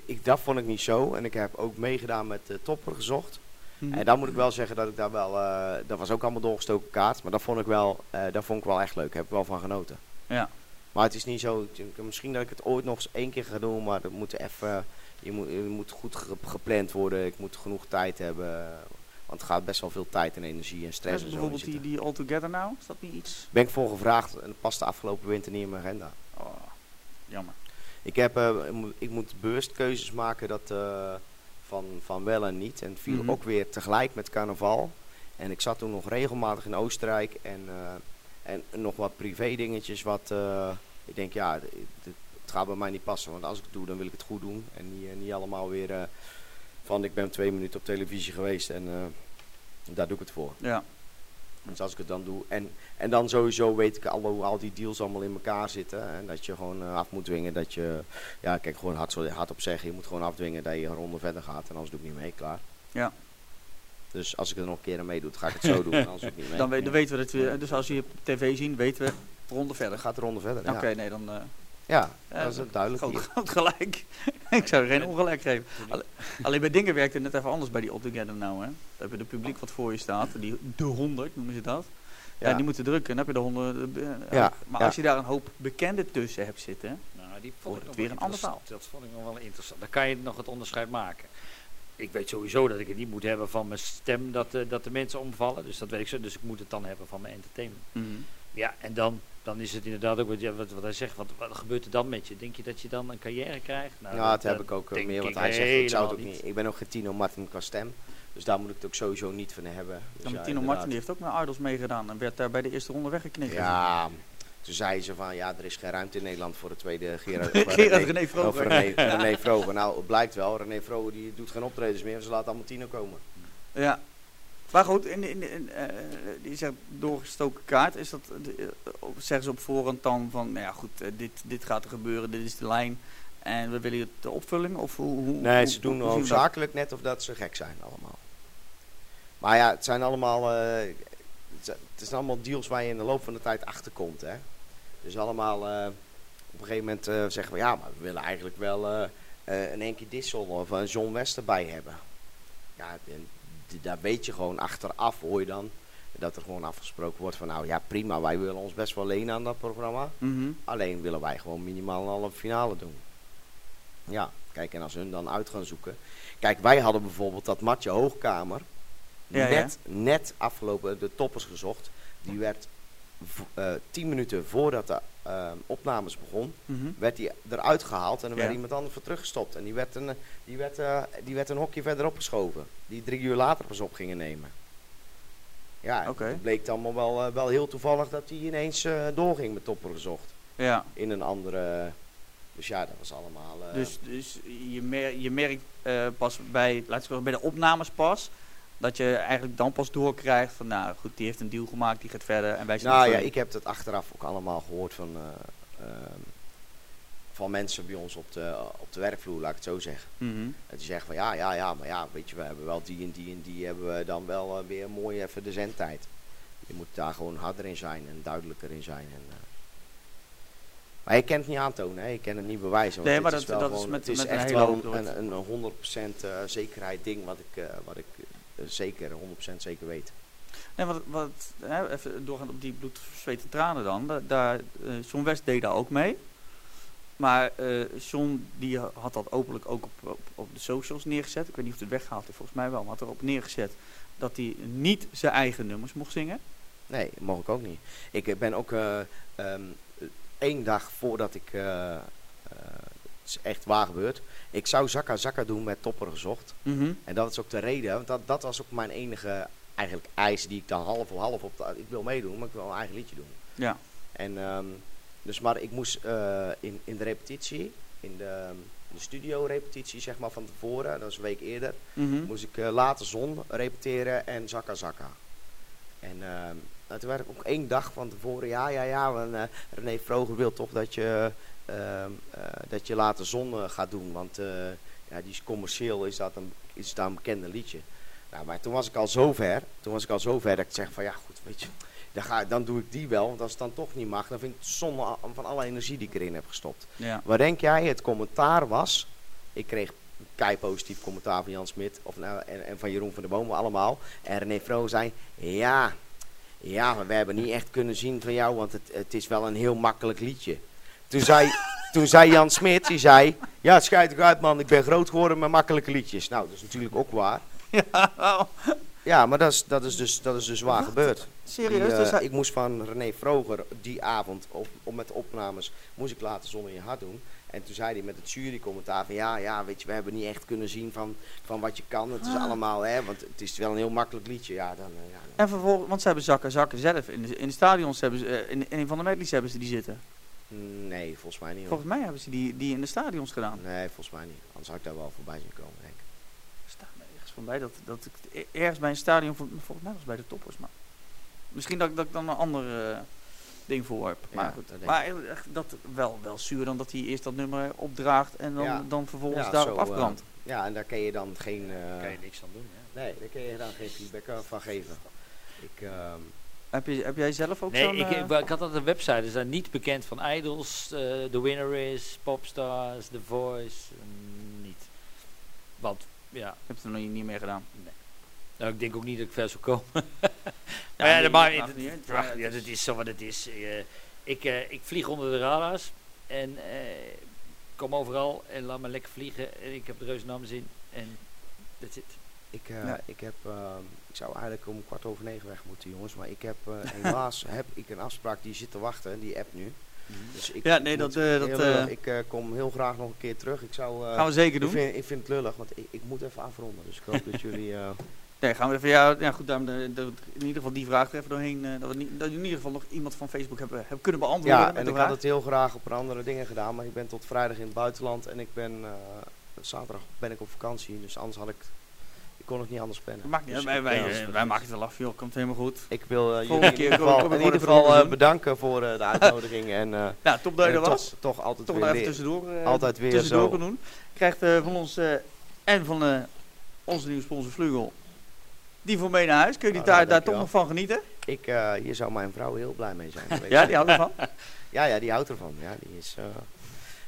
ik, dat vond ik niet zo. En ik heb ook meegedaan met eh Topper gezocht. Mhm. En dan moet ik wel zeggen dat ik daar wel, eh, dat was ook allemaal doorgestoken kaart. Maar dat vond ik wel, eh dat vond ik wel echt leuk. Daar heb ik wel van genoten. Ja. Maar het is niet zo, misschien dat ik het ooit nog eens één keer ga doen, maar dat moet even, je moet, je moet goed ge- gepland worden. Ik moet genoeg tijd hebben. Want het gaat best wel veel tijd en energie en stress en zo bijvoorbeeld die, die All Together Now, is dat niet iets? Ben ik voor gevraagd en dat past de afgelopen winter niet in mijn agenda. Oh, jammer. Ik, heb, eh, ik moet- bewust keuzes maken dat, van, van wel en niet. En het viel Mhm. ook weer tegelijk met carnaval. En ik zat toen nog regelmatig in Oostenrijk. En, eh, en nog wat privé dingetjes wat... eh, ik denk, ja, het, het- gaat bij mij niet passen. Want als ik het doe, dan wil ik het goed doen. En niet, eh, niet allemaal weer van ik ben twee minuten op televisie geweest en daar doe ik het voor. Ja. Dus als ik het dan doe. En, en dan sowieso weet ik al hoe al die deals allemaal in elkaar zitten. En dat je gewoon eh, af moet dwingen dat je. Ja, kijk, gewoon hard, hard op zeggen. Je moet gewoon afdwingen dat je een ronde verder gaat. En anders doe ik niet mee, klaar. Ja. Dus als ik er nog een keer aan meedoe, dan ga ik het zo doen. En anders doe ik niet mee. Dan, we- dan weten we dat we, dus als we je op tv zien, weten we de ronde verder. gaat de ronde verder. Oké, Ja, nee, dan... eh, ja Ja, dat is het duidelijk. Groot, gelijk. ik zou er geen ongelijk geven. Alle- alleen bij dingen werkt het net even anders bij die All Together nou. Hè. Dan heb je de publiek wat voor je staat. Die, de 100 noemen ze dat. Ja. Die moeten drukken. Dan heb je de 100. eh, Ja, Maar ja. als je daar een hoop bekenden tussen hebt zitten. Nou, die Wordt vond ik het weer een ander interessant. Dat vond ik nog wel interessant. Dan kan je nog het onderscheid maken. Ik weet sowieso dat ik het niet moet hebben van mijn stem dat, eh, dat de mensen omvallen. Dus dat weet ik zo. Dus ik moet het dan hebben van mijn entertainment. Ja, en dan, dan is het inderdaad ook wat, wat, wat hij zegt. Wat, wat gebeurt er dan met je? Denk je dat je dan een carrière krijgt? Nou, ja, dat dat, heb ik ook eh, meer. Want hij zegt, ik zou het ook niet. Ik ben ook geen Tino Martin qua stem. Dus daar moet ik het ook sowieso niet van hebben. Dus Ja, inderdaad. Martin die heeft ook naar Idols meegedaan. En werd daar bij de eerste ronde weggeknikt. Ja, toen zei ze van ja, er is geen ruimte in Nederland voor de tweede Gerard, Gerard René Of Vroger. René, René Vroger. Nou, het blijkt wel. René Vroger die doet geen optredens meer. Ze laten allemaal Tino komen. Ja. Maar goed, in, in, in, eh, die zegt doorgestoken kaart. Is dat, eh, of zeggen ze op voorhand dan van, nou ja goed, eh, dit, dit gaat er gebeuren, dit is de lijn. En we willen het de opvulling? Of hoe, hoe, Nee, hoe- ze doen hoofdzakelijk net of dat ze gek zijn allemaal. Maar ja, het zijn allemaal... eh, het zijn- allemaal deals waar je in de loop van de tijd achter komt. Hè? Dus allemaal... eh, op een gegeven moment eh, zeggen we... Ja, maar we willen eigenlijk wel een Enkie Dissel of een John Wester bij hebben. Ja, en daar weet je gewoon achteraf, hoor je dan... Dat er gewoon afgesproken wordt van... Nou ja, prima, wij willen ons best wel lenen aan dat programma. Mhm. Alleen willen wij gewoon minimaal een halve finale doen. Ja, kijk, en als hun dan uit gaan zoeken. Kijk, wij hadden bijvoorbeeld dat Matje Hoogkamer. Ja, ja. net, net afgelopen de toppers gezocht. Die werd eh, tien minuten voordat de eh, opnames begon, Mhm. werd die eruit gehaald en er Ja. werd iemand anders voor teruggestopt. En die werd, een, die, werd, eh, die werd een hokje verderop geschoven. Die drie uur later pas op gingen nemen. Ja, Oké. het bleek allemaal wel, wel heel toevallig dat hij ineens doorging met topper gezocht Ja, in een andere. Dus ja, dat was allemaal. dus, dus je, mer je merkt pas bij, we zeggen, bij de opnames pas, dat je eigenlijk dan pas doorkrijgt van, nou goed, die heeft een deal gemaakt, die gaat verder en wij zijn nou ja, ik heb het achteraf ook allemaal gehoord van, eh, ehm, van mensen bij ons op de, op de werkvloer, laat ik het zo zeggen. Mhm. Dat die zeggen van ja, ja, ja, maar ja, weet je, we hebben wel die en die en die hebben we dan wel eh, weer mooi even de zendtijd. Je moet daar gewoon harder in zijn en duidelijker in zijn. En, eh, maar je kan het niet aantonen, hè? je kan het niet bewijzen. Nee, maar is dat- wel dat is met- het is met een echt hele wel een, een, een 100% eh, zekerheid ding wat ik, wat ik zeker 100% zeker weet. Nee, wat, wat hè, even doorgaan op die bloed, zweet en tranen dan. Da- Daar, eh John West deed daar ook mee. Maar eh John die had dat openlijk ook op, op, op de socials neergezet. Ik weet niet of hij het weggehaald heeft, volgens mij wel. Maar had erop neergezet dat hij niet zijn eigen nummers mocht zingen. Nee, dat mag ik ook niet. Ik eh, ben ook eh, ehm, één dag voordat ik. Het is echt waar gebeurd. Ik zou Zakka Zakka doen met Topper gezocht. Mhm. En dat is ook de reden. Want dat, dat was ook mijn enige eigenlijk eis die ik dan half of half op. De, ik wil meedoen, maar ik wil een eigen liedje doen. Ja. En ehm, dus, maar ik moest eh, in, in de repetitie, in de, de studio repetitie zeg maar van tevoren, dat was een week eerder, Mhm. moest ik Late Zon repeteren en Zakka Zakka. En ehm, nou, toen werd ik ook één dag van tevoren, ja, ja, ja, want, eh, René Vroger wil toch dat je, dat je Late Zon eh, gaat doen, want eh, ja, die is commercieel, is dat, een, is dat een bekende liedje. Nou, maar toen was ik al zo ver, toen was ik al zo ver dat ik zeg van, ja goed, weet je, dan, ga, dan doe ik die wel, want als het dan toch niet mag, dan vind ik het zonde van alle energie die ik erin heb gestopt. Ja. Waar denk jij het commentaar was? Ik kreeg kei positief commentaar van Jan Smit of, nou, en, en van Jeroen van der Bomen allemaal. En René Vroon zei, ja, ja, maar we hebben niet echt kunnen zien van jou, want het, het is wel een heel makkelijk liedje. Toen zei, toen zei Jan Smit, die zei, ja, schijt eruit man, ik ben groot geworden met makkelijke liedjes. Nou, dat is natuurlijk ook waar. Ja, Ja, maar dat is, dat is, dus, dat is dus waar Wat? gebeurd. Die, Serieus? eh, dus hij- ik moest van René Vroger die avond op, op met de opnames moest ik laten zonder je hart doen. En toen zei hij met het jurycommentaar van ja, ja, weet je, we hebben niet echt kunnen zien van, van wat je kan. Het is Ah. allemaal, hè, want het is wel een heel makkelijk liedje. Ja, dan, eh, ja, dan- En vervolgens, want ze hebben zakken, zakken zelf. In de, in de stadions hebben ze, eh, in, in een van de medleys hebben ze die zitten. Nee, volgens mij niet. Hoor. Volgens mij hebben ze die, die in de stadions gedaan. Nee, volgens mij niet. Anders had ik daar wel voorbij zien komen, denk ik. Er staat me ergens van bij dat, dat ik e- ergens bij een stadion, vol- volgens mij was het bij de toppers, maar misschien dat, ik- dat ik dan een ander eh, ding voor heb. Maar Ja, goed, dat maar echt dat wel, wel zuur dan dat hij eerst dat nummer opdraagt en dan, Ja. dan vervolgens Ja, daarop afbrandt. Ja, en daar kun je dan geen... eh, Daar kan je niks aan doen. Ja. Nee, daar kun je dan geen feedback eh, van geven. Ik, ehm, heb, je, heb jij zelf ook Nee, zo'n... ik, eh, ik had altijd een website, is daar niet bekend van Idols, eh The Winner is, Popstars, The Voice, mm, niet. Want, ja, ik heb het nog niet meer gedaan. nou, ik denk ook niet dat ik ver zou komen. Ja, maar ja, nee, dat niet Ja, dat is zo wat het is. Eh, ik, eh, ik vlieg onder de radars en eh, kom overal en laat me lekker vliegen. En ik heb de reuze naar mijn zin en that's it. Ik, eh, Ja. ik heb... ehm, ik zou eigenlijk om kwart over negen weg moeten, jongens. Maar ik heb eh, helaas heb ik een afspraak die zit te wachten. Die app nu. Dus ik Ja, nee, dat, eh, dat, heel eh, ik eh, kom heel graag nog een keer terug. Ik zou... eh, gaan we zeker ik, doen. vind, ik vind het lullig, want ik, ik moet even afronden. Dus ik hoop dat jullie... eh, Nee, gaan we even, ja, ja goed, daarom de, de- in ieder geval die vraag er even doorheen. eh, dat, we niet, dat in ieder geval nog iemand van Facebook hebben, hebben kunnen beantwoorden. ja, en ik vraag. had het heel graag op andere dingen gedaan. Maar ik ben tot vrijdag in het buitenland. En ik ben... eh, zaterdag ben ik op vakantie. Dus anders had ik... Ik kon het niet anders plannen. Maakt niet Dus uit, wij, wij, wij maken het wel af, joh, komt helemaal goed. Ik wil eh, jullie in keer ieder geval, in ieder geval eh, bedanken voor eh, de uitnodiging. En eh, Ja, top dat je er was. toch, toch altijd Toch weer, even tussendoor, eh, altijd weer tussendoor zo. doen. Krijgt eh, van ons eh, en van onze nieuwe sponsor Vlugel die voor mee naar huis. Kun je die Nou, daar, daar toch nog van genieten? Ik, eh, hier zou mijn vrouw heel blij mee zijn. Ja, die houdt ervan. ja, ja, die houdt ervan. Ja, die is,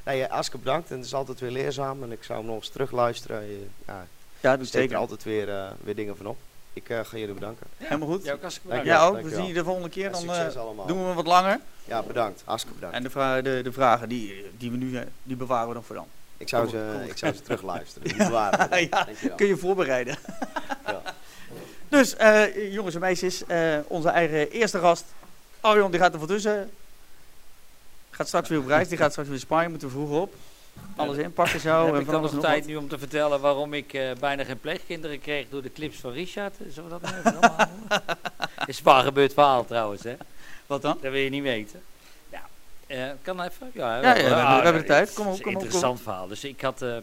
nee, Aske bedankt. En het is altijd weer leerzaam. En ik zou hem nog eens terugluisteren. Ja, Ja, er doe zeker. altijd weer, eh, weer dingen van op. Ik eh, ga jullie bedanken. Helemaal goed. Dank Ja, ook. We zien je de volgende keer. Dan succes eh, allemaal. doen we hem wat langer. Ja, bedankt. Aske bedankt. En de, vra de, de vragen die, die we nu die bewaren we dan voor dan. ik, zou ze, ik zou ze terugluisteren. Die bewaren we dan. Ja. Kun je voorbereiden. Ja. Dus, eh, jongens en meisjes, eh, onze eigen eerste gast, Arjon, die gaat er voor tussen. Gaat straks weer op reis, die gaat straks weer in Spanje, moeten we vroeger op. Alles inpakken zo. heb en ik dan nog tijd wat. nu om te vertellen waarom ik eh, bijna geen pleegkinderen kreeg door de clips van Richard? Zullen we dat nou even allemaal? Is een waar gebeurd verhaal trouwens, hè? Wat dan? Dat wil je niet weten. Ja, eh, kan even? Ja, Ja, wel, ja, we ah, hebben- we hebben de tijd. Kom op, kom op, kom interessant verhaal. Dus ik had, eh,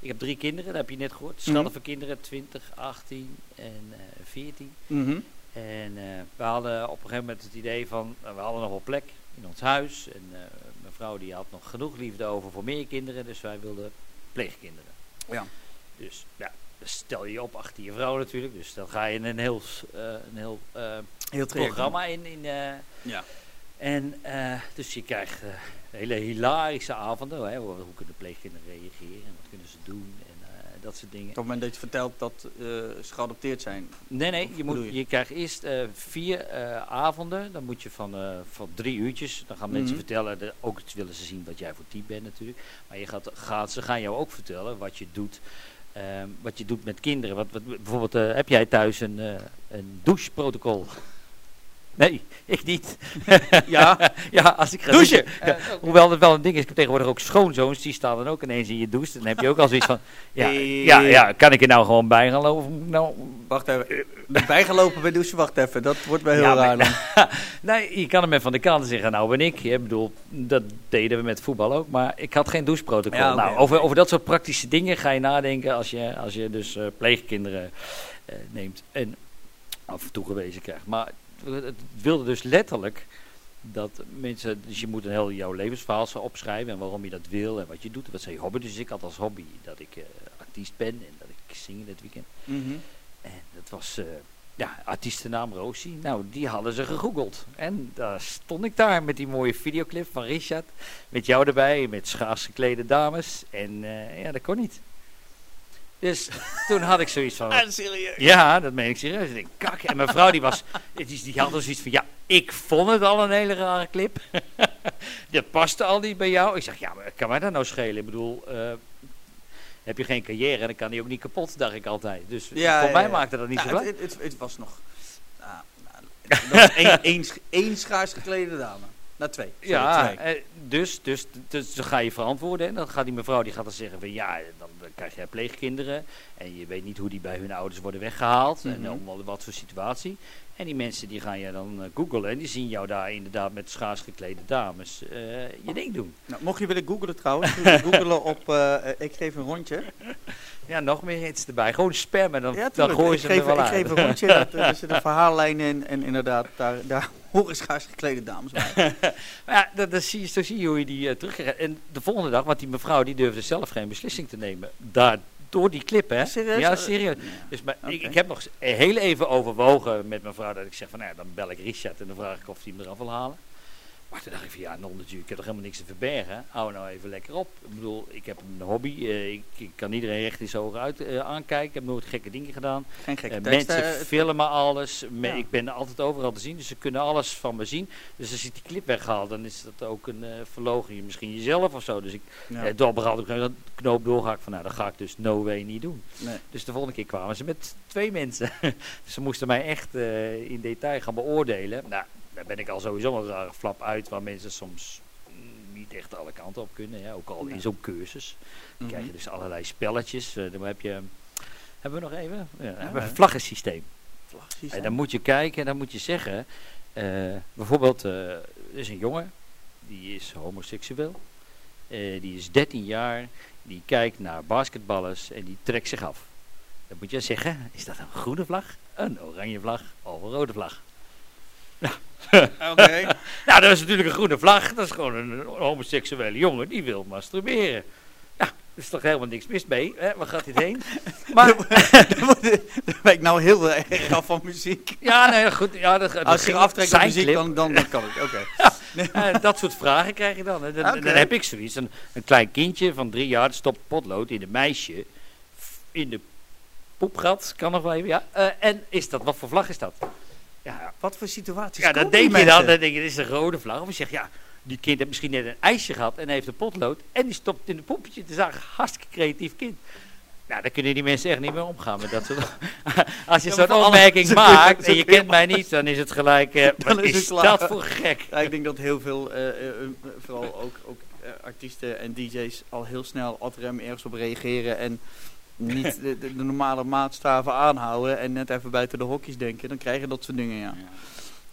ik heb drie kinderen, dat heb je net gehoord. Mhm. Schattige kinderen, 20, 18 en eh 14. Mhm. En we hadden op een gegeven moment het idee van, eh, we hadden nog wel plek in ons huis. En vrouw die had nog genoeg liefde over voor meer kinderen, dus wij wilden pleegkinderen. Ja. Dus ja, dan stel je op achter je vrouw natuurlijk. Dus dan ga je een heel, eh, een heel eh, Heel programma in. in eh, Ja. en dus je krijgt hele hilarische avonden. Hè, hoe, hoe kunnen pleegkinderen reageren en wat kunnen ze doen en dat soort dingen. Op het moment dat je vertelt dat eh, ze geadopteerd zijn. Nee, nee, je, moet, je? je krijgt eerst eh, vier eh, avonden. Dan moet je van, van drie uurtjes. Dan gaan mensen Mhm. vertellen, de, ook willen ze zien wat jij voor type bent natuurlijk. Maar je gaat, gaat, ze gaan jou ook vertellen wat je doet. ehm, wat je doet met kinderen. Wat, wat, bijvoorbeeld, heb jij thuis een, een doucheprotocol? Nee, ik niet. Ja, ja, als ik ga douchen! Ja, hoewel het wel een ding is, ik heb tegenwoordig ook schoonzoons, die staan dan ook ineens in je douche. Dan heb je ook al zoiets van, ja, Hey. ja, ja kan ik er nou gewoon bij gaan lopen? Nou, Wacht even. Bijgelopen bij douchen? Wacht even. Dat wordt wel heel Ja, raar maar-. Nee, je kan hem even van de kant zeggen, nou ben ik. Ik bedoel, dat deden we met voetbal ook, maar ik had geen doucheprotocol. Ja, nou, over, over dat soort praktische dingen ga je nadenken als je, als je dus eh, pleegkinderen eh, neemt en af en toe gewezen krijgt. Maar het, wilde dus letterlijk dat mensen, dus je moet een heel jouw levensverhaal opschrijven en waarom je dat wil en wat je doet wat zijn je hobby. Dus ik had als hobby dat ik eh, artiest ben en dat ik zing in het weekend. Mhm. En dat was, eh, ja, artiestennaam Rosie. Nou, die hadden ze gegoogeld. En daar stond ik daar met die mooie videoclip van Richard. Met jou erbij, met schaars geklede dames. En eh, ja, dat kon niet. Dus toen had ik zoiets van... Ah, serieus? Ja, dat meen ik serieus. Ik denk, kak. En mijn vrouw die was, die, die had dus zoiets van, ja, ik vond het al een hele rare clip. dat paste al niet bij jou. Ik zeg, ja, maar kan mij dat nou schelen? Ik bedoel, eh, heb je geen carrière en dan kan hij ook niet kapot, dacht ik altijd. Dus Ja, voor ja, mij ja. maakte dat niet Nou, zo uit. het, het, was nog... ah, nou, dat was één, één, sch- één schaars geklede dame. Nou, twee. Sorry, Ja, twee. eh, dus, dus, dus dan ga je verantwoorden. En dan gaat die mevrouw die gaat dan zeggen van ja, dan krijg jij pleegkinderen. En je weet niet hoe die bij hun ouders worden weggehaald. Mhm. En om wat voor situatie. En die mensen die gaan je dan eh, googlen. En die zien jou daar inderdaad met schaars geklede dames eh, je ding doen. Nou, mocht je willen googlen trouwens, googelen op eh, ik geef een rondje. Ja, nog meer hits erbij. Gewoon spammen, dan, Ja, dan ik ze geef, er wel ik uit. geef een rondje, dat, er zit een verhaallijn in en inderdaad, daar, daar horen schaars geklede dames bij. Maar ja, dat, dat zie je, zo zie je hoe je die uh, terugkrijgt. En de volgende dag, want die mevrouw die durfde zelf geen beslissing te nemen. Daar, door die clip, hè? Serieus? Ja, serieus. Dus maar, ik, heb nog heel even overwogen met mijn vrouw dat ik zeg van, nou ja, dan bel ik Richard en dan vraag ik of hij me eraf wil halen. Maar toen dacht ik van, ja, non natuurlijk, ik heb toch helemaal niks te verbergen. Hou nou even lekker op. Ik bedoel, ik heb een hobby. eh, ik, ik kan iedereen recht in zijn ogen uit, eh, aankijken. Ik heb nooit gekke dingen gedaan. Geen gekke Eh, teksten. mensen filmen alles. Me- Ja. Ik ben altijd overal te zien, dus ze kunnen alles van me zien. Dus als ik die clip weghaal, dan is dat ook een verloging. Misschien jezelf of zo. Dus ik ja. eh, door had ik een knoop doorgehakt van, nou, dat ga ik dus no way niet doen. nee. Dus de volgende keer kwamen ze met twee mensen. ze moesten mij echt in detail gaan beoordelen. Nou, daar ben ik al sowieso een rare flap uit, waar mensen soms mm, niet echt alle kanten op kunnen. Ja, ook al in zo'n cursus. Dan Mhm. krijg je dus allerlei spelletjes. Eh, dan heb je... Hebben we nog even? Ja, hebben we een vlaggensysteem. Vlaggensysteem. En dan moet je kijken en dan moet je zeggen, eh, bijvoorbeeld, eh, er is een jongen, die is homoseksueel, die is 13 jaar, die kijkt naar basketballers en die trekt zich af. Dan moet je zeggen, is dat een groene vlag, een oranje vlag of een rode vlag? Oké. Nou, dat is natuurlijk een groene vlag, dat is gewoon een homoseksuele jongen, die wil masturberen. Ja, er is toch helemaal niks mis mee, hè? waar gaat dit heen? Maar, Daar ben ik nou heel erg af van muziek. ja, nee, goed, ja, dat, dat Als je aftrekt zijn muziek, dan, dan, dan kan het. Oké. Eh, dat soort vragen krijg je dan. hè. Dan, heb ik zoiets. Een, een klein kindje van drie jaar stopt potlood in een meisje. In de poepgat, kan nog wel even. Ja. Eh, en is dat, wat voor vlag is dat? Ja, Wat voor situaties ja die denk je dan, dan denk je, dit is een rode vlag. Of je zegt, ja, die kind heeft misschien net een ijsje gehad en heeft een potlood. En die stopt in een poppetje te zagen. Hartstikke creatief kind. Nou, daar kunnen die mensen echt niet meer omgaan met dat soort... Als je Ja, zo'n opmerking ze maakt ze en je kent mij niet, dan is het gelijk... eh, Dan wat is is, het dat voor gek? Ja, ik denk dat heel veel, eh, eh, vooral ook, ook artiesten en DJ's, al heel snel ad rem ergens op reageren. En niet de, de, de normale maatstaven aanhouden en net even buiten de hokjes denken. Dan krijg je dat soort dingen, ja.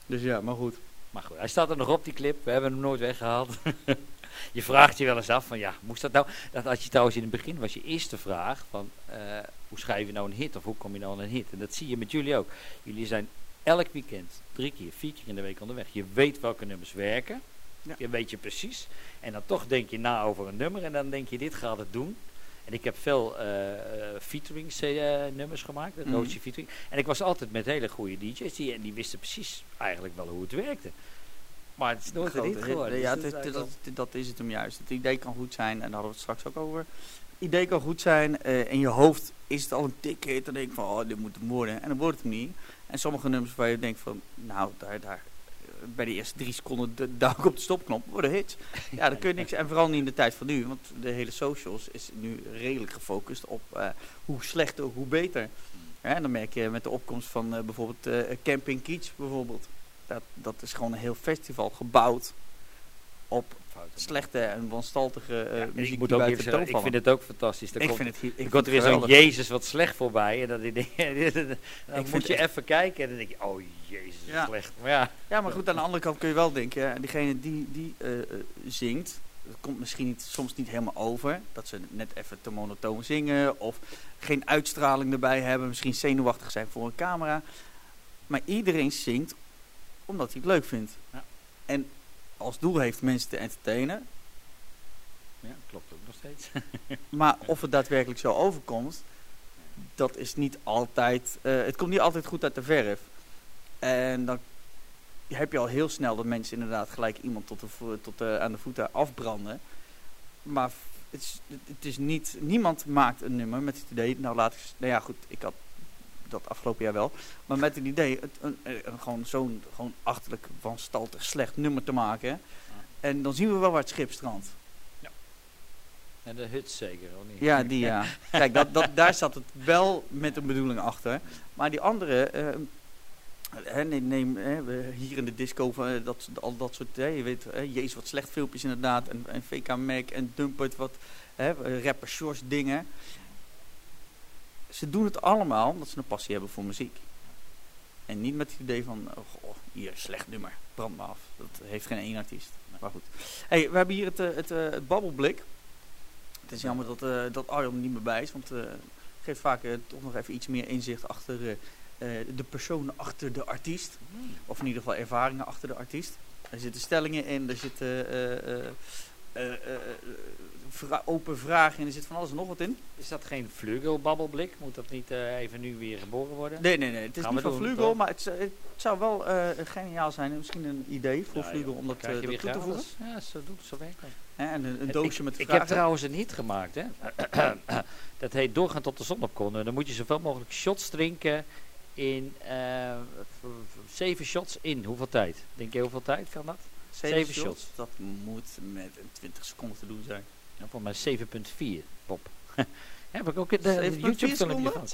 Dus ja, maar goed. Maar goed, hij staat er nog op, die clip. We hebben hem nooit weggehaald. je vraagt je wel eens af van, ja, moest dat nou... Dat had je trouwens in het begin, was je eerste vraag van... eh, hoe schrijf je nou een hit of hoe kom je nou aan een hit? En dat zie je met jullie ook. Jullie zijn elk weekend, drie keer, vier keer in de week onderweg. Je weet welke nummers werken. Ja. Je weet je precies. En dan toch denk je na over een nummer en dan denk je, dit gaat het doen. En ik heb veel eh eh, featurings eh, nummers gemaakt. Rootje featuring. En ik was altijd met hele goede DJ's die, en die wisten precies eigenlijk wel hoe het werkte. Maar het is nooit een hit geworden. Ja, dus het- dat is het- dat, is het hem juist. Het idee kan goed zijn, en daar hadden we het straks ook over. Het idee kan goed zijn, eh, in je hoofd is het al een dikke hit. Dan denk ik van, oh, dit moet hem worden. En dan wordt het hem niet. En sommige nummers waar je denkt van, nou, daar, daar, bij de eerste drie seconden duik ik op de stopknop, worden hits. Ja, dan kun je niks. En vooral niet in de tijd van nu, want de hele socials is nu redelijk gefocust op eh, hoe slechter, hoe beter. En dan merk je met de opkomst van eh, bijvoorbeeld eh, Camping Kiets bijvoorbeeld. Dat, dat is gewoon een heel festival gebouwd op. slechte en wanstaltige eh Ja, muziek ik moet die ook buiten even zeggen, ik vind het ook fantastisch. Dan Ik komt, vind het, hier- ik er vind komt er weer zo'n. Jezus wat slecht voorbij. En dan, je- dan vind moet je even kijken en dan denk je, oh Jezus, Ja. slecht. Maar ja, Ja, maar goed, aan de andere kant kun je wel denken, hè, diegene die, die eh, eh, zingt, dat komt misschien niet, soms niet helemaal over. Dat ze net even te monotoon zingen of geen uitstraling erbij hebben, misschien zenuwachtig zijn voor een camera. Maar iedereen zingt omdat hij het leuk vindt. Ja. En als doel heeft mensen te entertainen, ja, klopt ook nog steeds. Maar of het daadwerkelijk zo overkomt, dat is niet altijd. eh, het komt niet altijd goed uit de verf. En dan heb je al heel snel dat mensen inderdaad gelijk iemand tot de, tot de, aan de voeten afbranden. Maar het is, het is niet. Niemand maakt een nummer met het idee. Nou, laat ik. Nou ja, goed, ik had dat afgelopen jaar wel. Maar met het idee het, een, een- een- gewoon zo'n gewoon achterlijk wanstaltig slecht nummer te maken. En dan zien we wel waar het schip strandt. En de hut zeker, of niet? Ja, die ja. Kijk, dat, dat, daar zat het wel met een bedoeling achter. Maar die andere, eh, hè, neem, neem hè, we hier in de disco, van, eh, dat, al dat soort, hè, je weet, hè, Jezus wat slecht filmpjes inderdaad. En, en VK Mac en Dumpert, wat hè, rapper shorts dingen. Ze doen het allemaal omdat ze een passie hebben voor muziek. En niet met het idee van, oh, goh, hier, slecht nummer, brand me af. Dat heeft geen één artiest. Maar goed. Hey, we hebben hier het, eh, het, eh, het babbelblik. Het is jammer dat, eh, dat Arjan er niet meer bij is, want het geeft vaak toch nog even iets meer inzicht achter de persoon achter de artiest. Hmm. Of in ieder geval ervaringen achter de artiest. Er zitten stellingen in, er zitten eh, eh, eh, vra- open vragen in, er zit van alles en nog wat in. Is dat geen vlugelbabbelblik? Moet dat niet even nu weer geboren worden? Nee, nee, nee, het is Gaan niet van Vlugel, maar het, zou- het zou wel geniaal zijn. en Misschien een idee voor Ja, om dat, dat weer toe te voegen. Ja, zo doet zo werkt dat. En een, een En doosje ik, met Ik heb trouwens een hit gemaakt, hè. dat heet Doorgaan tot de zon opkomen. Dan moet je zoveel mogelijk shots drinken in zeven shots in. Hoeveel tijd? Denk je hoeveel tijd kan dat? Zeven shots. Dat moet met een 20 seconden te doen zijn. Ja, voor mij 7,4, Bob. heb ik ook een 7,4 YouTube filmpje seconden? van 7,4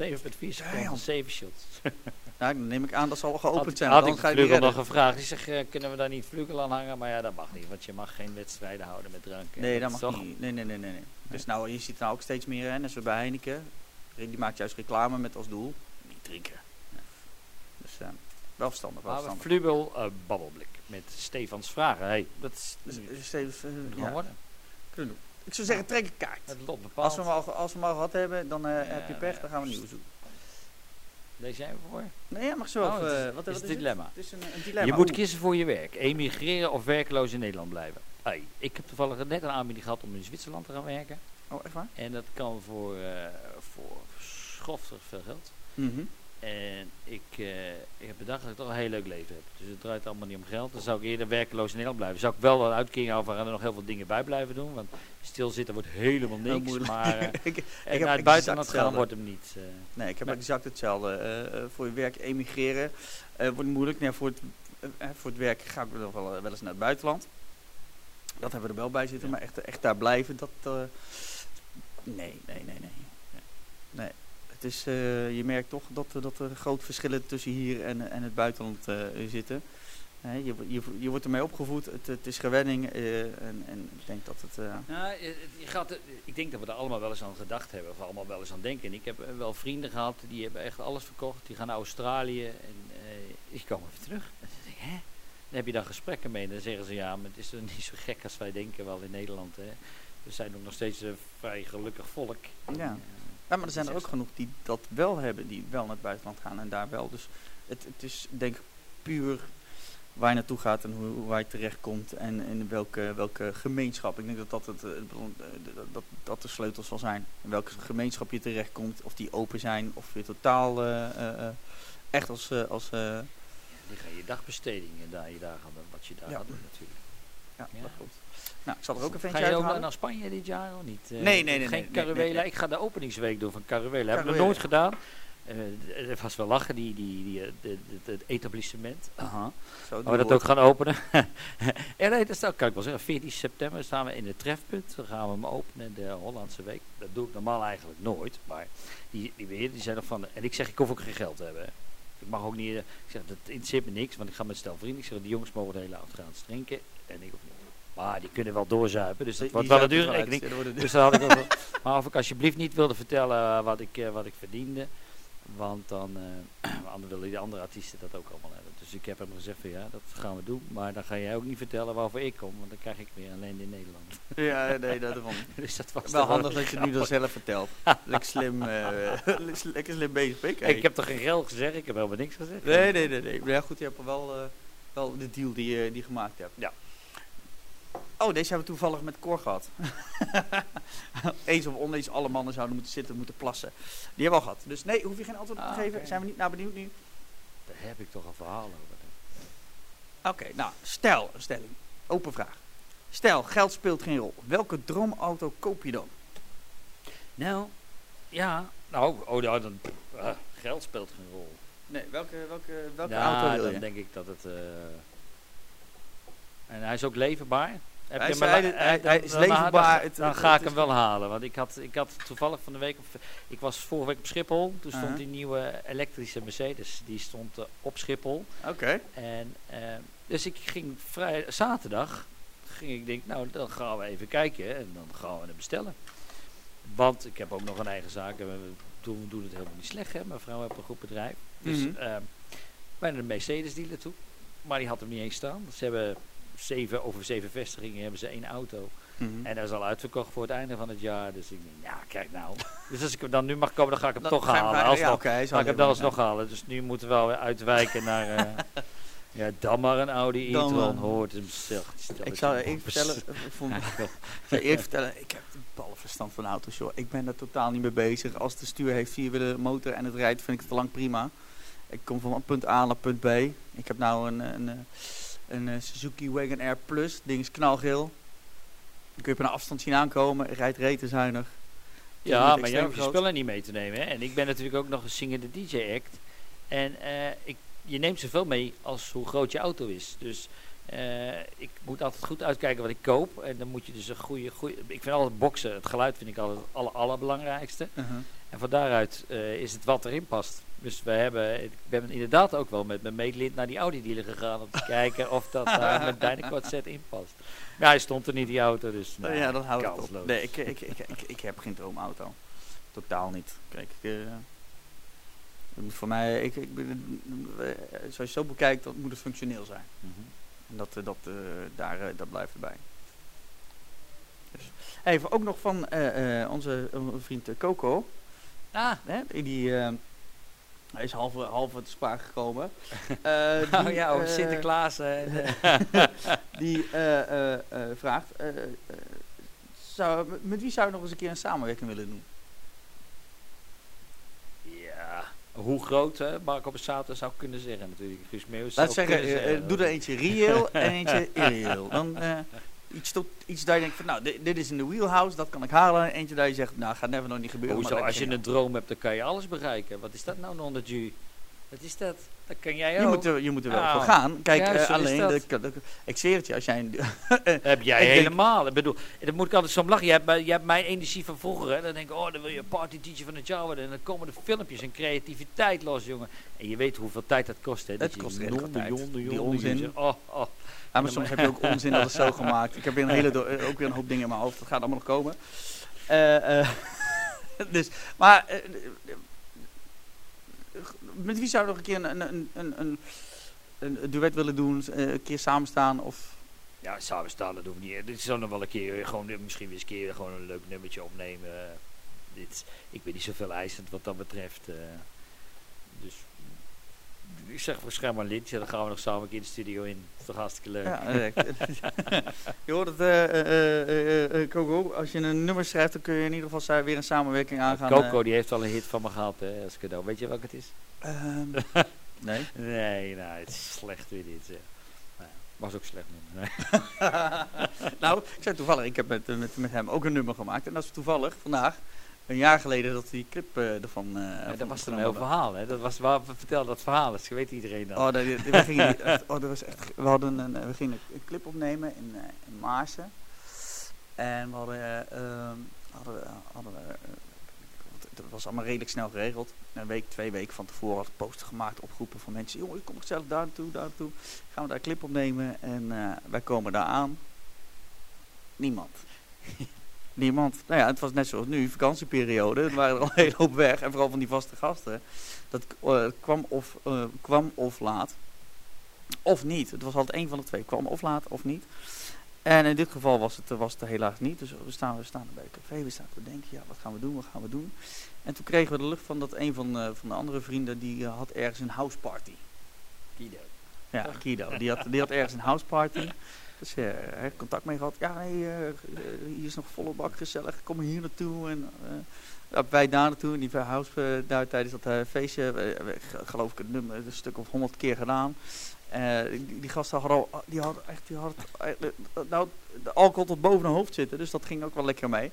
seconden, Damn. 7 shots. Nou, dan neem ik aan dat ze al geopend Had, zijn. had ik dan je Vlugel die nog gevraagd. Ik zeg, eh, kunnen we daar niet Vlugel aan hangen? Maar ja, dat mag niet, want je mag geen wedstrijden houden met drank. Nee, dat mag toch- niet. Nee, nee, nee, nee. nee. Dus nou, je ziet nou ook steeds meer, zoals bij Heineken. Die maakt juist reclame met als doel, niet drinken. Eh, wel verstandig, wel verstandig. Vlugel eh, babbelblik met Stefans vragen. Hey, dat is dus steeds, eh, ja, worden. kunnen doen. Ik zou zeggen, trek een kaart. Het lot bepaalt. Als we, hem al, als we hem al gehad hebben, dan eh, Ja, heb je pech, dan gaan we nieuwe zoeken. Lees jij voor? Nee, ja, mag zo. Oh, eh, wat, is het? dilemma. Het is een, een dilemma. Je moet Oeh. kiezen voor je werk. Emigreren of werkloos in Nederland blijven. Hey, ik heb toevallig net een aanbieding gehad om in Zwitserland te gaan werken. Oh, echt waar? En dat kan voor, eh voor schoftig veel geld. Mhm. En ik, eh, ik heb bedacht dat ik toch een heel leuk leven heb. Dus het draait allemaal niet om geld. Dan zou ik eerder werkeloos in Nederland blijven. Zou ik wel wat uitkering houden en er nog heel veel dingen bij blijven doen. Want stilzitten wordt helemaal niks. maar eh, ik, heb het buitenland gaan wordt hem niet. eh, Nee, ik heb exact hetzelfde. Voor je werk emigreren wordt moeilijk. Nee, voor, het, voor het werk ga ik wel, wel eens naar het buitenland. Dat hebben we er wel bij zitten, Ja. maar echt, echt daar blijven, dat... nee, nee, nee, nee. Nee. Het is, eh, je merkt toch dat, er- dat er grote verschillen tussen hier en, en het buitenland eh, zitten. Je, je, je wordt ermee opgevoed, het, het is gewenning eh, en, en ik denk dat het... Nou, je, gaat, er- ik denk dat we er allemaal wel eens aan gedacht hebben, of allemaal wel eens aan denken. En ik heb wel vrienden gehad die hebben echt alles verkocht. Die gaan naar Australië en eh, die komen weer terug. En dan denk ik, hè? Dan heb je daar gesprekken mee. En dan zeggen ze, ja, maar het is toch niet zo gek als wij denken wel in Nederland. Hè. We zijn ook nog steeds een vrij gelukkig volk. Ja. En, Ja, maar er zijn er ook genoeg die dat wel hebben, die wel naar het buitenland gaan en daar wel. Dus het, het is denk ik puur waar je naartoe gaat en hoe, hoe waar je terecht komt en in welke, welke gemeenschap. Ik denk dat dat, het, eh, eh, dat, dat, de sleutel zal zijn. In welke gemeenschap je terecht komt, of die open zijn, of je totaal eh, echt als... eh, als ja, die gaan je dagbestedingen daar, je daar gaan, wat je daar Ja. gaat doen natuurlijk. ja, Ja. dat klopt. Nou, ik zal er ook een Ga ventje je ook naar Spanje dit jaar of niet? Eh, Nee, nee, nee, Geen nee, Caruela. nee. Ik ga de openingsweek doen van Caruela. Heb ik nog Caruela. nooit gedaan. Eh, Het was wel lachen, die, die, die, eh, het etablissement. Aha. Zo, Gaan we dat ook gaan openen? ja, nee, dat kan ik wel zeggen. 14 september staan we in het trefpunt. Dan gaan we hem openen, de Hollandse Week. Dat doe ik normaal eigenlijk nooit. Maar die, die weer, die zijn nog van... En ik zeg, ik hoef ook geen geld te hebben. hè. Ik mag ook niet... eh, Ik zeg, dat interesseert me niks. Want ik ga met stel vrienden. Ik zeg, die jongens mogen de hele avond gaan drinken. En ik hoef niet. Maar die kunnen wel doorzuipen. Dus dat wordt wel een dure rekening. Dat een Dus dan had ik wel- Maar of ik alsjeblieft niet wilde vertellen eh, wat ik, eh, wat ik verdiende. Want dan eh, willen die andere artiesten dat ook allemaal hebben. Dus ik heb hem gezegd van ja, dat gaan we doen. Maar dan ga jij ook niet vertellen waarvoor ik kom. Want dan krijg ik weer alleen in Nederland. Ja, nee, dat dus dat was Wel handig dat je het nu dan zelf vertelt. Lekker slim, eh, lekker slim bezig. Hey. Ik heb toch geen geld gezegd? Ik heb helemaal niks gezegd. Nee, nee, nee. nee. Maar ja, goed, je hebt wel, wel de deal die, je die je gemaakt hebt. Ja. Oh, deze hebben we toevallig met Cor gehad. Eens of oneens, alle mannen zouden moeten zitten, moeten plassen. Die hebben we al gehad. Dus nee, hoef je geen antwoord op te Ah, geven. Zijn we niet naar benieuwd nu? Daar heb ik toch een verhaal over. Oké, nou, stel, een stelling. Open vraag. Stel, geld speelt geen rol. Welke droomauto koop je dan? Nou, ja. Nou, oh, nou, dan, eh, geld speelt geen rol. Nee, welke, welke, welke ja, auto wil dan je? denk ik dat het... eh, en hij is ook leverbaar. Heb Hij je is hem hij- dan- hij is dan- leverbaar. Dan, Het- dan het- ga ik hem wel halen. Want ik had, ik had toevallig van de week... Op, ik was vorige week op Schiphol. Toen stond Uh-huh. die nieuwe elektrische Mercedes. Die stond eh, op Schiphol. Oké. En, eh, dus ik ging vrij, zaterdag, ging ik denk, nou dan gaan we even kijken en dan gaan we het bestellen. Want ik heb ook nog een eigen zaak en we doen, we doen het helemaal niet slecht. Hè. Mijn vrouw heeft een goed bedrijf. Dus Mhm. eh, bij een Mercedes dealer toe. Maar die had hem niet eens staan. Ze hebben zeven, over zeven vestigingen hebben ze één auto. Mhm. En dat is al uitverkocht voor het einde van het jaar. Dus ik denk, ja kijk nou. dus als ik hem dan nu mag komen, dan ga ik hem Dan toch ga halen. Alsnog. Ja, is Ga ik hem dan alsnog halen. Dus nu moeten we wel weer uitwijken naar... eh, ja, dan maar een Audi e-tron hoort hem zelf. Ik zal even vertellen, ik vond- ik zal vertellen, ik heb een ballenverstand van auto's, joh. Ik ben daar totaal niet mee bezig. Als de stuur heeft vier wielen motor en het rijdt, vind ik het te lang prima. Ik kom van punt A naar punt B. Ik heb nou een, een, een, een, eh, Suzuki Wagon Air Plus, ding is knalgeel. Dan kun je op een afstand zien aankomen, rijdt retenzuinig. Ja, niet maar je hoeft je spullen niet mee te nemen. Hè? En ik ben natuurlijk ook nog een zingende DJ-act. En eh, ik, je neemt zoveel mee als hoe groot je auto is. Dus eh, ik moet altijd goed uitkijken wat ik koop. En dan moet je dus een goede... goede ik vind altijd boksen, het geluid vind ik altijd het aller, allerbelangrijkste. Uh-huh. En van daaruit is het wat erin past. Dus we hebben, ik ben inderdaad ook wel met mijn meetlint naar die Audi-dealer gegaan om te kijken of dat daar met Dynacord set in past. Maar hij stond er niet, die auto, dus nou, ja, dan houdt het op. Nee, ik, ik, ik, ik, ik heb geen droomauto. Totaal niet. Kijk, ik, moet voor mij, ik, ik, ben- eh, zoals je zo bekijkt, dat moet het functioneel zijn. Mhm. En dat, eh, dat, daar, dat blijft erbij. Dus. Even ook nog van onze vriend Coco. Ah, Hè, die, hij is half, half te sprake gekomen. Eh, die, oh ja, over eh, Sinterklaas. eh, die eh, eh, eh, vraagt: zou, met wie zou je nog eens een keer een samenwerking willen doen? ja, hoe groot hè, Marco Borsato zou kunnen zeggen natuurlijk. Guus Meeuwis Laat zou zeggen, kunnen zeggen. doe er eentje reëel en eentje irreëel. Dan eh, iets, tot, iets dat je denkt van, nou, dit, dit is in de wheelhouse, dat kan ik halen. En eentje dat je zegt, nou, gaat never nog niet gebeuren. Hoezo, maar als je een droom hebt, dan kan je alles bereiken. Wat is dat nou, non de Wat is dat? Dat kan jij je ook. moet, er, je moet er wel Nou, voor gaan. Kijk, ja, eh, alleen, dat. de, de- ik zweer het je, als jij een, heb jij helemaal. Ik bedoel, dat moet ik altijd zo om lachen. Je hebt, je hebt mijn energie van vroeger. Hè. Dan denk ik, oh, dan wil je party teacher van het jaar worden. En dan komen de filmpjes en creativiteit los, jongen. En je weet hoeveel tijd dat kost. Hè. Het Dat je kost jonde, tijd. onzin. jonde. Oh, oh. Maar soms heb je ook onzin dat het zo gemaakt. Ik heb weer een hele eh, ook weer een hoop dingen in mijn hoofd. Dat gaat allemaal nog komen. Eh, eh, dus, maar met wie zou je nog een keer een, een, een, een, duet willen doen? een keer samen staan? Of, Ja, samen staan, dat hoeft niet. Dit dan nog wel een keer, gewoon, misschien weer eens een keer gewoon een leuk nummertje opnemen. Dit, ik ben niet zoveel eisend wat dat betreft. Ik zeg waarschijnlijk maar Lintje, dan gaan we nog samen een keer de studio in. Dat is toch hartstikke leuk. ja, je hoort het, eh, eh, eh, Coco. Als je een nummer schrijft, dan kun je in ieder geval weer een samenwerking aangaan. Coco die heeft al een hit van me gehad hè, als cadeau. Weet je welke het is? Ehm, nee. Nee, nou, het is slecht weer dit. zeg. Nou was ook slecht nummer. Nee. nou, ik zei toevallig, ik heb met, met, met hem ook een nummer gemaakt. En dat is toevallig vandaag, een jaar geleden, dat die clip eh, ervan. Ja, van dat was een heel verhaal. Hè. Dat was waar we vertelden dat verhaal is. Weet iedereen dat? Oh, dat, dat- we, gingen, echt- oh, dat was echt, we, hadden een, eh, we gingen een clip opnemen in, eh, in Maarsen. En we hadden, eh, ehm, hadden, hadden het was allemaal redelijk snel geregeld. Een week, twee weken van tevoren had ik poster gemaakt, opgeroepen van mensen. Jongen, kom gezellig daar naartoe, daar naartoe. Gaan we daar een clip opnemen en wij komen daar aan. Niemand. Niemand. Nou ja, het was net zoals nu, vakantieperiode. Er waren er al een hele hoop weg. En vooral van die vaste gasten. Dat eh, kwam, of, eh, kwam of laat. Of niet. Het was altijd één van de twee. Kwam of laat of niet. En in dit geval was het, was het helaas niet. Dus we staan, we staan bij het café. We staan te denken, ja, wat gaan we doen? Wat gaan we doen? En toen kregen we de lucht van dat een van, eh, van de andere vrienden... die had ergens een houseparty. Guido. Ja, Guido. Die had, die had ergens een houseparty. Dus eh, hij heeft contact mee gehad. Ja, eh, eh, hier is nog volle bak gezellig. Kom hier naartoe. En eh, ja, wij daar naartoe. Die house eh, daar tijdens dat eh, feestje. eh, eh, geloof ik het nummer een stuk of honderd keer gedaan. Eh, die, die gasten hadden al, die hadden echt, die eh, nou, de alcohol tot boven hun hoofd zitten. Dus dat ging ook wel lekker mee.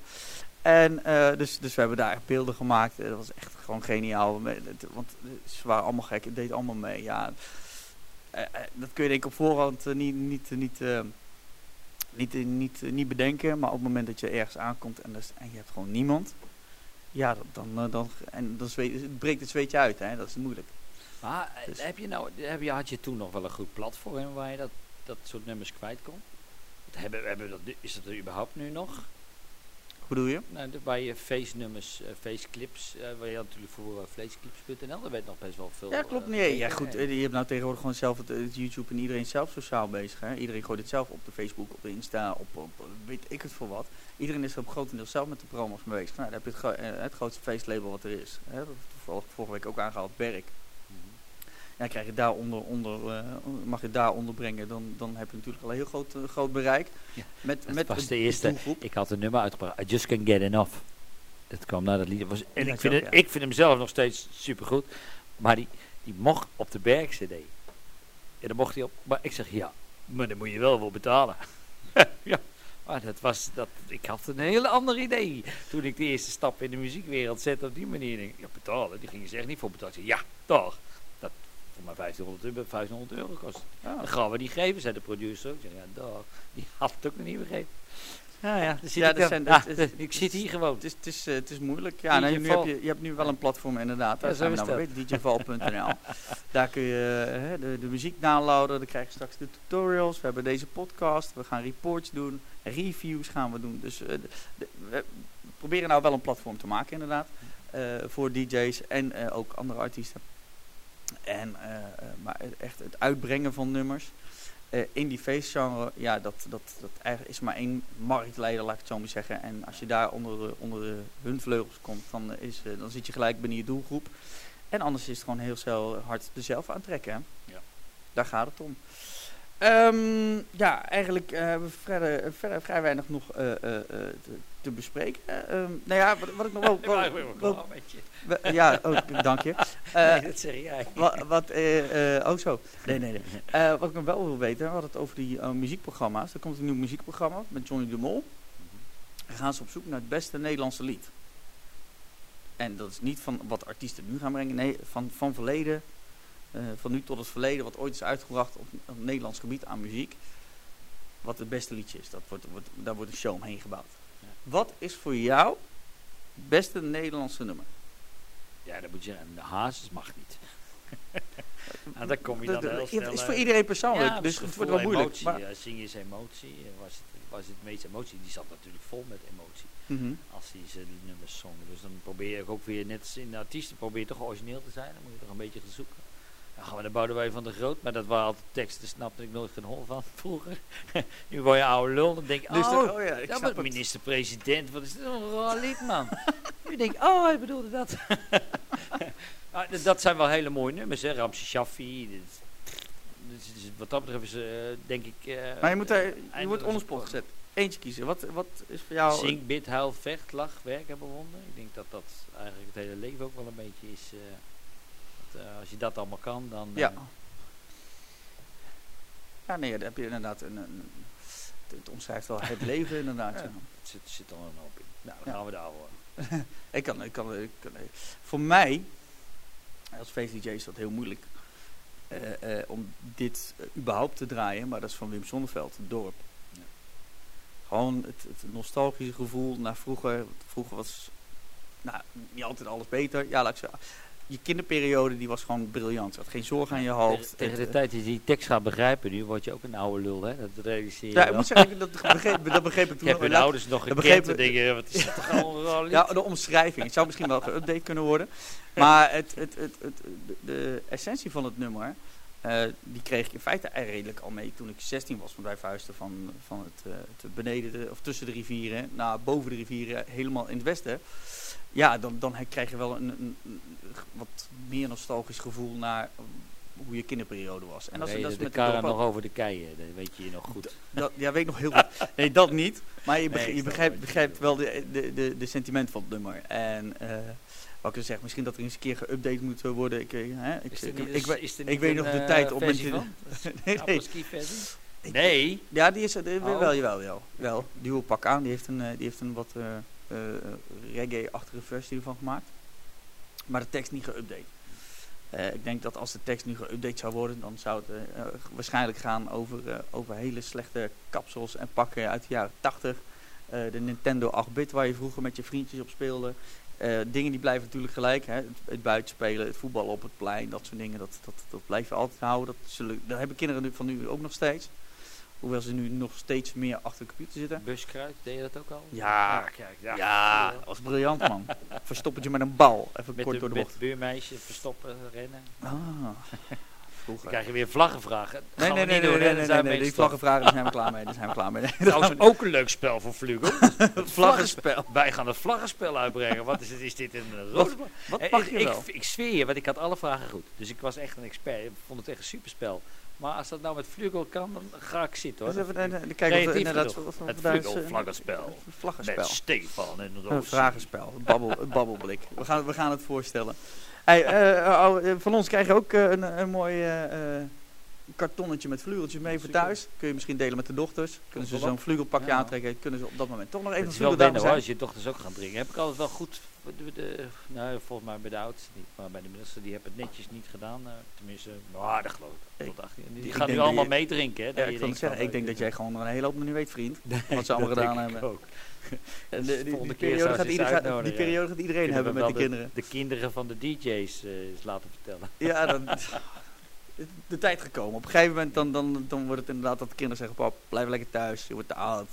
En eh, dus, dus we hebben daar echt beelden gemaakt. Eh, Dat was echt gewoon geniaal. Want ze waren allemaal gek. Het deed allemaal mee. Ja, eh, eh, dat kun je denk ik op voorhand eh, niet, niet, niet, eh, niet, eh, niet, eh, niet bedenken, maar op het moment dat je ergens aankomt en, is- en je hebt gewoon niemand, ja, dan, dan, eh, dan, en dan zweet, breekt het zweetje uit, hè? dat is moeilijk. Maar Dus- heb je nou, heb je, had je toen nog wel een goed platform waar je dat, dat soort nummers kwijt kon? Hebben, hebben dat, is dat er überhaupt nu nog? Hoe doe je? Nou, waar je face-nummers, eh, face-clips, eh, waar je natuurlijk voor uh, vleesclips.nl, daar werd nog best wel veel. Ja, klopt. eh, Nee, ja, goed. Je hebt nou tegenwoordig gewoon zelf het, het YouTube en iedereen zelf sociaal bezig. Hè? Iedereen gooit het zelf op de Facebook, op de Insta, op, op weet ik het voor wat. Iedereen is er op grotendeels zelf met de promos mee bezig. Nou, dan heb je het, gro- het grootste feestlabel wat er is. Hè? Dat vorige week ook aangehaald, Berk. Ja, krijg je daar onder, onder, eh, mag je daar onderbrengen, dan, dan heb je natuurlijk al een heel groot, eh, groot bereik. Ja, met dat met was de eerste. doelgroep. Ik had een nummer uitgebracht, I Just Can't Get Enough. Dat kwam na dat lied. Was, en Ja, ik vind, het, ja. ik vind hem zelf nog steeds supergoed. Maar die, die mocht op de Berg CD. En dan mocht hij op. Maar ik zeg ja, maar dan moet je wel voor betalen. ja, maar dat was, dat, ik had een hele ander idee. Toen ik de eerste stap in de muziekwereld zette op die manier. Denk ik, ja, betalen. Die gingen ze echt niet voor betalen. Ja, toch. Dat mij 1500 euro, 1500 euro kost. Ja. Dan gaan we die geven, zei de producer ook. Ik zeg, ja, dag. Die had het ook nog niet begrepen. Ja, ja, Ja, ik, dat dan. zijn- dat is- ik zit hier gewoon. Het is, het, is, eh, het is moeilijk. Ja, nu heb je, je hebt nu wel een platform inderdaad. Daar Ja, zijn we zo nou weer, djval.nl. Daar kun je eh, hè, de, de muziek downloaden. Dan krijg je straks de tutorials. We hebben deze podcast. We gaan reports doen. Reviews gaan we doen. Dus eh, de- de- we proberen nou wel een platform te maken inderdaad. eh, voor DJ's en eh, ook andere artiesten. En, eh, eh, maar echt het uitbrengen van nummers. eh, in die feestgenre, ja, dat, dat, dat eigenlijk is maar één marktleider, laat ik het zo maar zeggen. En als je daar onder, de, onder de, hun vleugels komt, dan, is, dan zit je gelijk binnen je doelgroep. En anders is het gewoon heel snel hard er zelf aantrekken. Ja. Daar gaat het om. Ehm, ja, eigenlijk eh, hebben we verder, verder vrij weinig nog eh, eh, eh, te, te bespreken. Ehm, nou ja, wat, wat ik nog wel... Wel- ja, oh, dank je. Eh, nee, dat zeg jij. wat, wat eh, eh, oh zo. Nee, nee, nee. Eh, wat ik nog wel wil weten, we hadden het over die eh, muziekprogramma's. Er komt een nieuw muziekprogramma met Johnny de Mol. Dan gaan ze op zoek naar het beste Nederlandse lied. En dat is niet van wat artiesten nu gaan brengen, nee, van, van verleden, eh, van nu tot het verleden, wat ooit is uitgebracht op, op Nederlands gebied aan muziek. Wat het beste liedje is, dat wordt, wordt, daar wordt een show omheen gebouwd. Ja. Wat is voor jou het beste Nederlandse nummer? Ja, dan moet je zeggen, de hazes mag niet. Nou, daar kom je dan de- heel het is eh, voor iedereen persoonlijk, Ja, dus gevoel, het wordt wel moeilijk. Emotie, Maar, ja, zingen is emotie. eh, Was het, was het meest emotie? Die zat natuurlijk vol met emotie. Mhm. Als hij zijn nummers zong. Dus dan probeer je ook weer, net als in de artiesten, probeer toch origineel te zijn. Dan moet je toch een beetje gaan zoeken. Dan gaan we naar Boudewijn van de Groot. Maar dat waren altijd teksten, snapte ik nooit geen hol van vroeger. nu word je oude lul. Dan denk je, Dus oh, oh ja, ik snap het. minister-president, wat is dit een raar lied, man. nu denk ik, oh, hij bedoelde dat. Ah, dat zijn wel hele mooie nummers, hè. Ramse Shaffi. dit- Dus, wat dat betreft is, eh, denk ik... eh, Maar je, moet daar, je wordt onder spot gezet. Eentje kiezen. Wat, wat is voor jou... Zing, bid, huil, vecht, lach, werk en bewonder. Ik denk dat dat eigenlijk het hele leven ook wel een beetje is. eh, als je dat allemaal kan, dan... Ja. eh, Ja, nee, daar heb je inderdaad een... een het- omschrijft wel het leven inderdaad. Ja. ja. het zit, zit al een hoop in. Nou, dan Ja. gaan we daar. Ik kan, ik kan, ik kan, voor mij, als feest-dj is dat heel moeilijk eh, eh, om dit eh, überhaupt te draaien, maar dat is van Wim Sonneveld, het dorp. Ja. Gewoon het, het nostalgische gevoel naar vroeger. Vroeger was nou, niet altijd alles beter. Ja, laat ik zeggen. Je kinderperiode die was gewoon briljant. Je had geen zorg aan je hoofd. Tegen, de tijd dat je die tekst gaat begrijpen nu, word je ook een oude lul, hè? Dat realiseer je ja, ik moet zeggen, dat begreep, dat begreep ik toen Ik heb mijn ouders nog dat gekend begrepen- en denk je, wat is dat toch al een raar lied? Ja, de omschrijving. Het zou misschien wel geüpdate kunnen worden. Maar het, het, het, de, essentie van het nummer, eh, die kreeg ik in feite redelijk al mee toen ik 16 was. Want wij verhuisden van, van het, eh, het beneden, de, of tussen de rivieren naar boven de rivieren, helemaal in het westen. Ja, dan, dan krijg je wel een, een, een wat meer nostalgisch gevoel naar hoe je kinderperiode was. En is, Reden dat is de met de nog over de keien, dat weet je nog goed. Dat, ja, weet ik nog heel goed. Nee, dat niet. Maar je, begrijpt, je begrijpt, je begrijpt wel de, de, de, de sentiment van het nummer. En eh, wat ik al zeg, misschien dat er eens een keer geüpdate moet worden. Ik, hè, ik, Is ik, niet- ik, is- we- is ik niet weet nog de eh, tijd op mijn- van? nee, nee. Nee. Ja, die is er. die- Oh. Wel, jawel, wel. wel. Duo pak aan. Die heeft een, eh, die heeft een wat reggae-achtige versie ervan gemaakt. Maar de tekst niet geüpdate. Eh, ik denk dat als de tekst nu geüpdate zou worden, dan zou het eh, eh, waarschijnlijk gaan over, eh, over hele slechte kapsels en pakken uit de jaren 80. Eh, de Nintendo 8-bit waar je vroeger met je vriendjes op speelde. Eh, dingen die blijven natuurlijk gelijk. Hè? Het, het buitenspelen, het voetballen op het plein, dat soort dingen. Dat, dat, dat blijf je altijd houden. Dat, zullen, dat hebben kinderen nu, van nu ook nog steeds. Hoewel ze nu nog steeds meer achter de computer zitten. Buskruid, deed je dat ook al? Ja. kijk, Ja, dat was briljant man. Verstoppertje met een bal. Even Met, kort de, door de met bocht. buurmeisje verstoppen, rennen. Ah, Dan vroeger. krijg je weer vlaggenvragen. Nee, nee, nee, nee, doen, nee, nee, Dan zijn nee, die vlaggenvragen, daar zijn we klaar mee. Daar zijn we klaar mee. Trouwens, ook een leuk spel voor Vlugel. Vlaggenspel. Wij gaan het vlaggenspel uitbrengen. Wat is het? Is dit een eh, Wat- rode vlag? Wat Eh, mag ik, je ik, wel? ik zweer je, want ik had alle vragen goed. Dus ik was echt een expert. Ik vond het echt een superspel. Maar als dat nou met Vlugel kan, dan ga ik zitten hoor. Dus even, eh, eh, kijken of inderdaad... of we Het daar eens, Vlugel eh, vlaggenspel. Met Stefan en Een Roos. vragenspel, een, babbel, een babbelblik. We gaan, we gaan het voorstellen. Hey, eh, oh, van ons krijg je ook een, een mooi kartonnetje met vleugeltjes mee voor thuis. Kun je misschien delen met de dochters. Kunnen ze zo'n vleugelpakje Ja. aantrekken. Kunnen ze op dat moment toch nog even Het is een wel vleugeldame wennen hoor, zijn. als je dochters ook gaan dringen. Heb ik altijd wel goed, de, de- nou volgens mij bij de oudste niet, maar bij de middelste, die hebben het netjes niet gedaan. eh, tenminste, nou dat geloof ik. Ik- Tot 18. Die, ik gaan nu allemaal je- meedrinken hè. Ja, ik, denkt het zeggen, ik denk eh, dat jij gewoon nog een hele hoop niet weet, vriend. wat ze allemaal gedaan hebben. ook. En de- de die, periode gaat ze ieder- eens gaat- die periode gaat iedereen Kunnen hebben met wel kinderen. De, de kinderen van de DJ's eh, eens laten vertellen. Ja, dan, de tijd gekomen. Op een gegeven moment dan, dan, dan wordt het inderdaad dat de kinderen zeggen, pap, blijf lekker thuis. Je wordt te oud.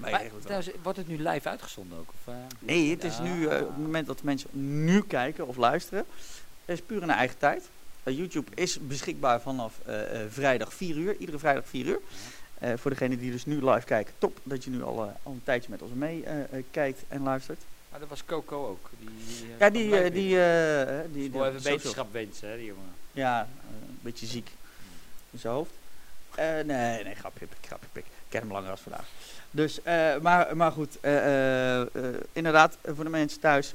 Maar, trouwens, wordt het nu live uitgezonden ook? Of, eh? Nee, het is nu, eh, op het moment dat mensen nu kijken of luisteren, is puur in eigen tijd. Eh, YouTube is beschikbaar vanaf eh, eh, vrijdag 4 uur, iedere vrijdag 4 uur. Eh, voor degene die dus nu live kijken, top dat je nu al, eh, al een tijdje met ons mee eh, eh, kijkt en luistert. Maar dat was Coco ook. Die, die, Ja, die, die, die, die, wil even wetenschap wensen, hè, die jongen. Ja, een beetje ziek in zijn hoofd. Eh, nee, nee, grapje, pik, grapje, pik. Langer als vandaag. Dus, eh, maar, maar goed, eh, inderdaad, voor de mensen thuis,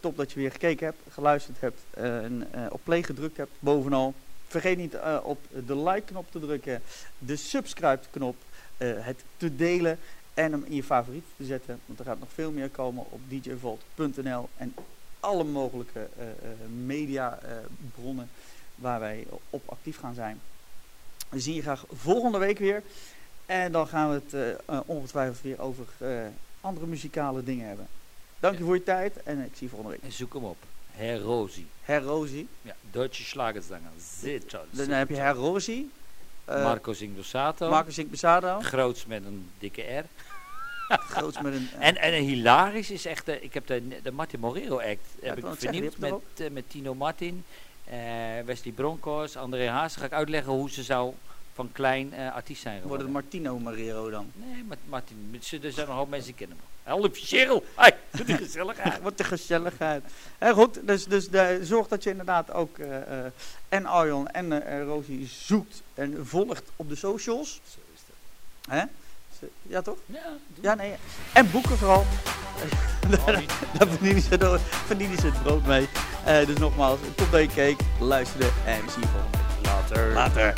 top dat je weer gekeken hebt, geluisterd hebt en op play gedrukt hebt, bovenal. Vergeet niet op de like-knop te drukken, de subscribe-knop, het te delen en hem in je favoriet te zetten. Want er gaat nog veel meer komen op djvault.nl en alle mogelijke mediabronnen waar wij op actief gaan zijn. We zien je graag volgende week weer. En dan gaan we het eh, eh, ongetwijfeld weer over eh, andere muzikale dingen hebben. Dank je voor je tijd en ik zie je volgende week. En zoek hem op. Herr Rosi. Herr Rosi. Ja, Deutsche Schlagerzanger. Zeer toll. Dan heb je Herr Rosi. eh, Marco Singdosato. Marcus Sink Besado. Groots met een dikke R. Groots met een... En, en hilarisch is echt, ik heb de, de Martin Morero act ik heb ik vernieuwd met, met Tino Martin, Wesley Bronckhorst, André Haas. Ga ik uitleggen hoe ze zou van klein eh, artiest zijn Wordt het Martino Marero dan? Nee, maar Martin, er zijn nog een hoop mensen die kennen hem. Half Cheryl, hey, doe die gezelligheid. Wat de gezelligheid. En goed, dus, dus de, zorg dat je inderdaad ook eh, eh, en Arjon en eh, Rosie zoekt en volgt op de socials. Zo is dat. Hè? Ja, toch? Ja, Ja, nee. En boeken vooral. niet. Daar verdienen ze, door- verdienen ze het brood mee. Eh, dus nogmaals, top dat je keek, luisterde en zie je volgende. Later. Later.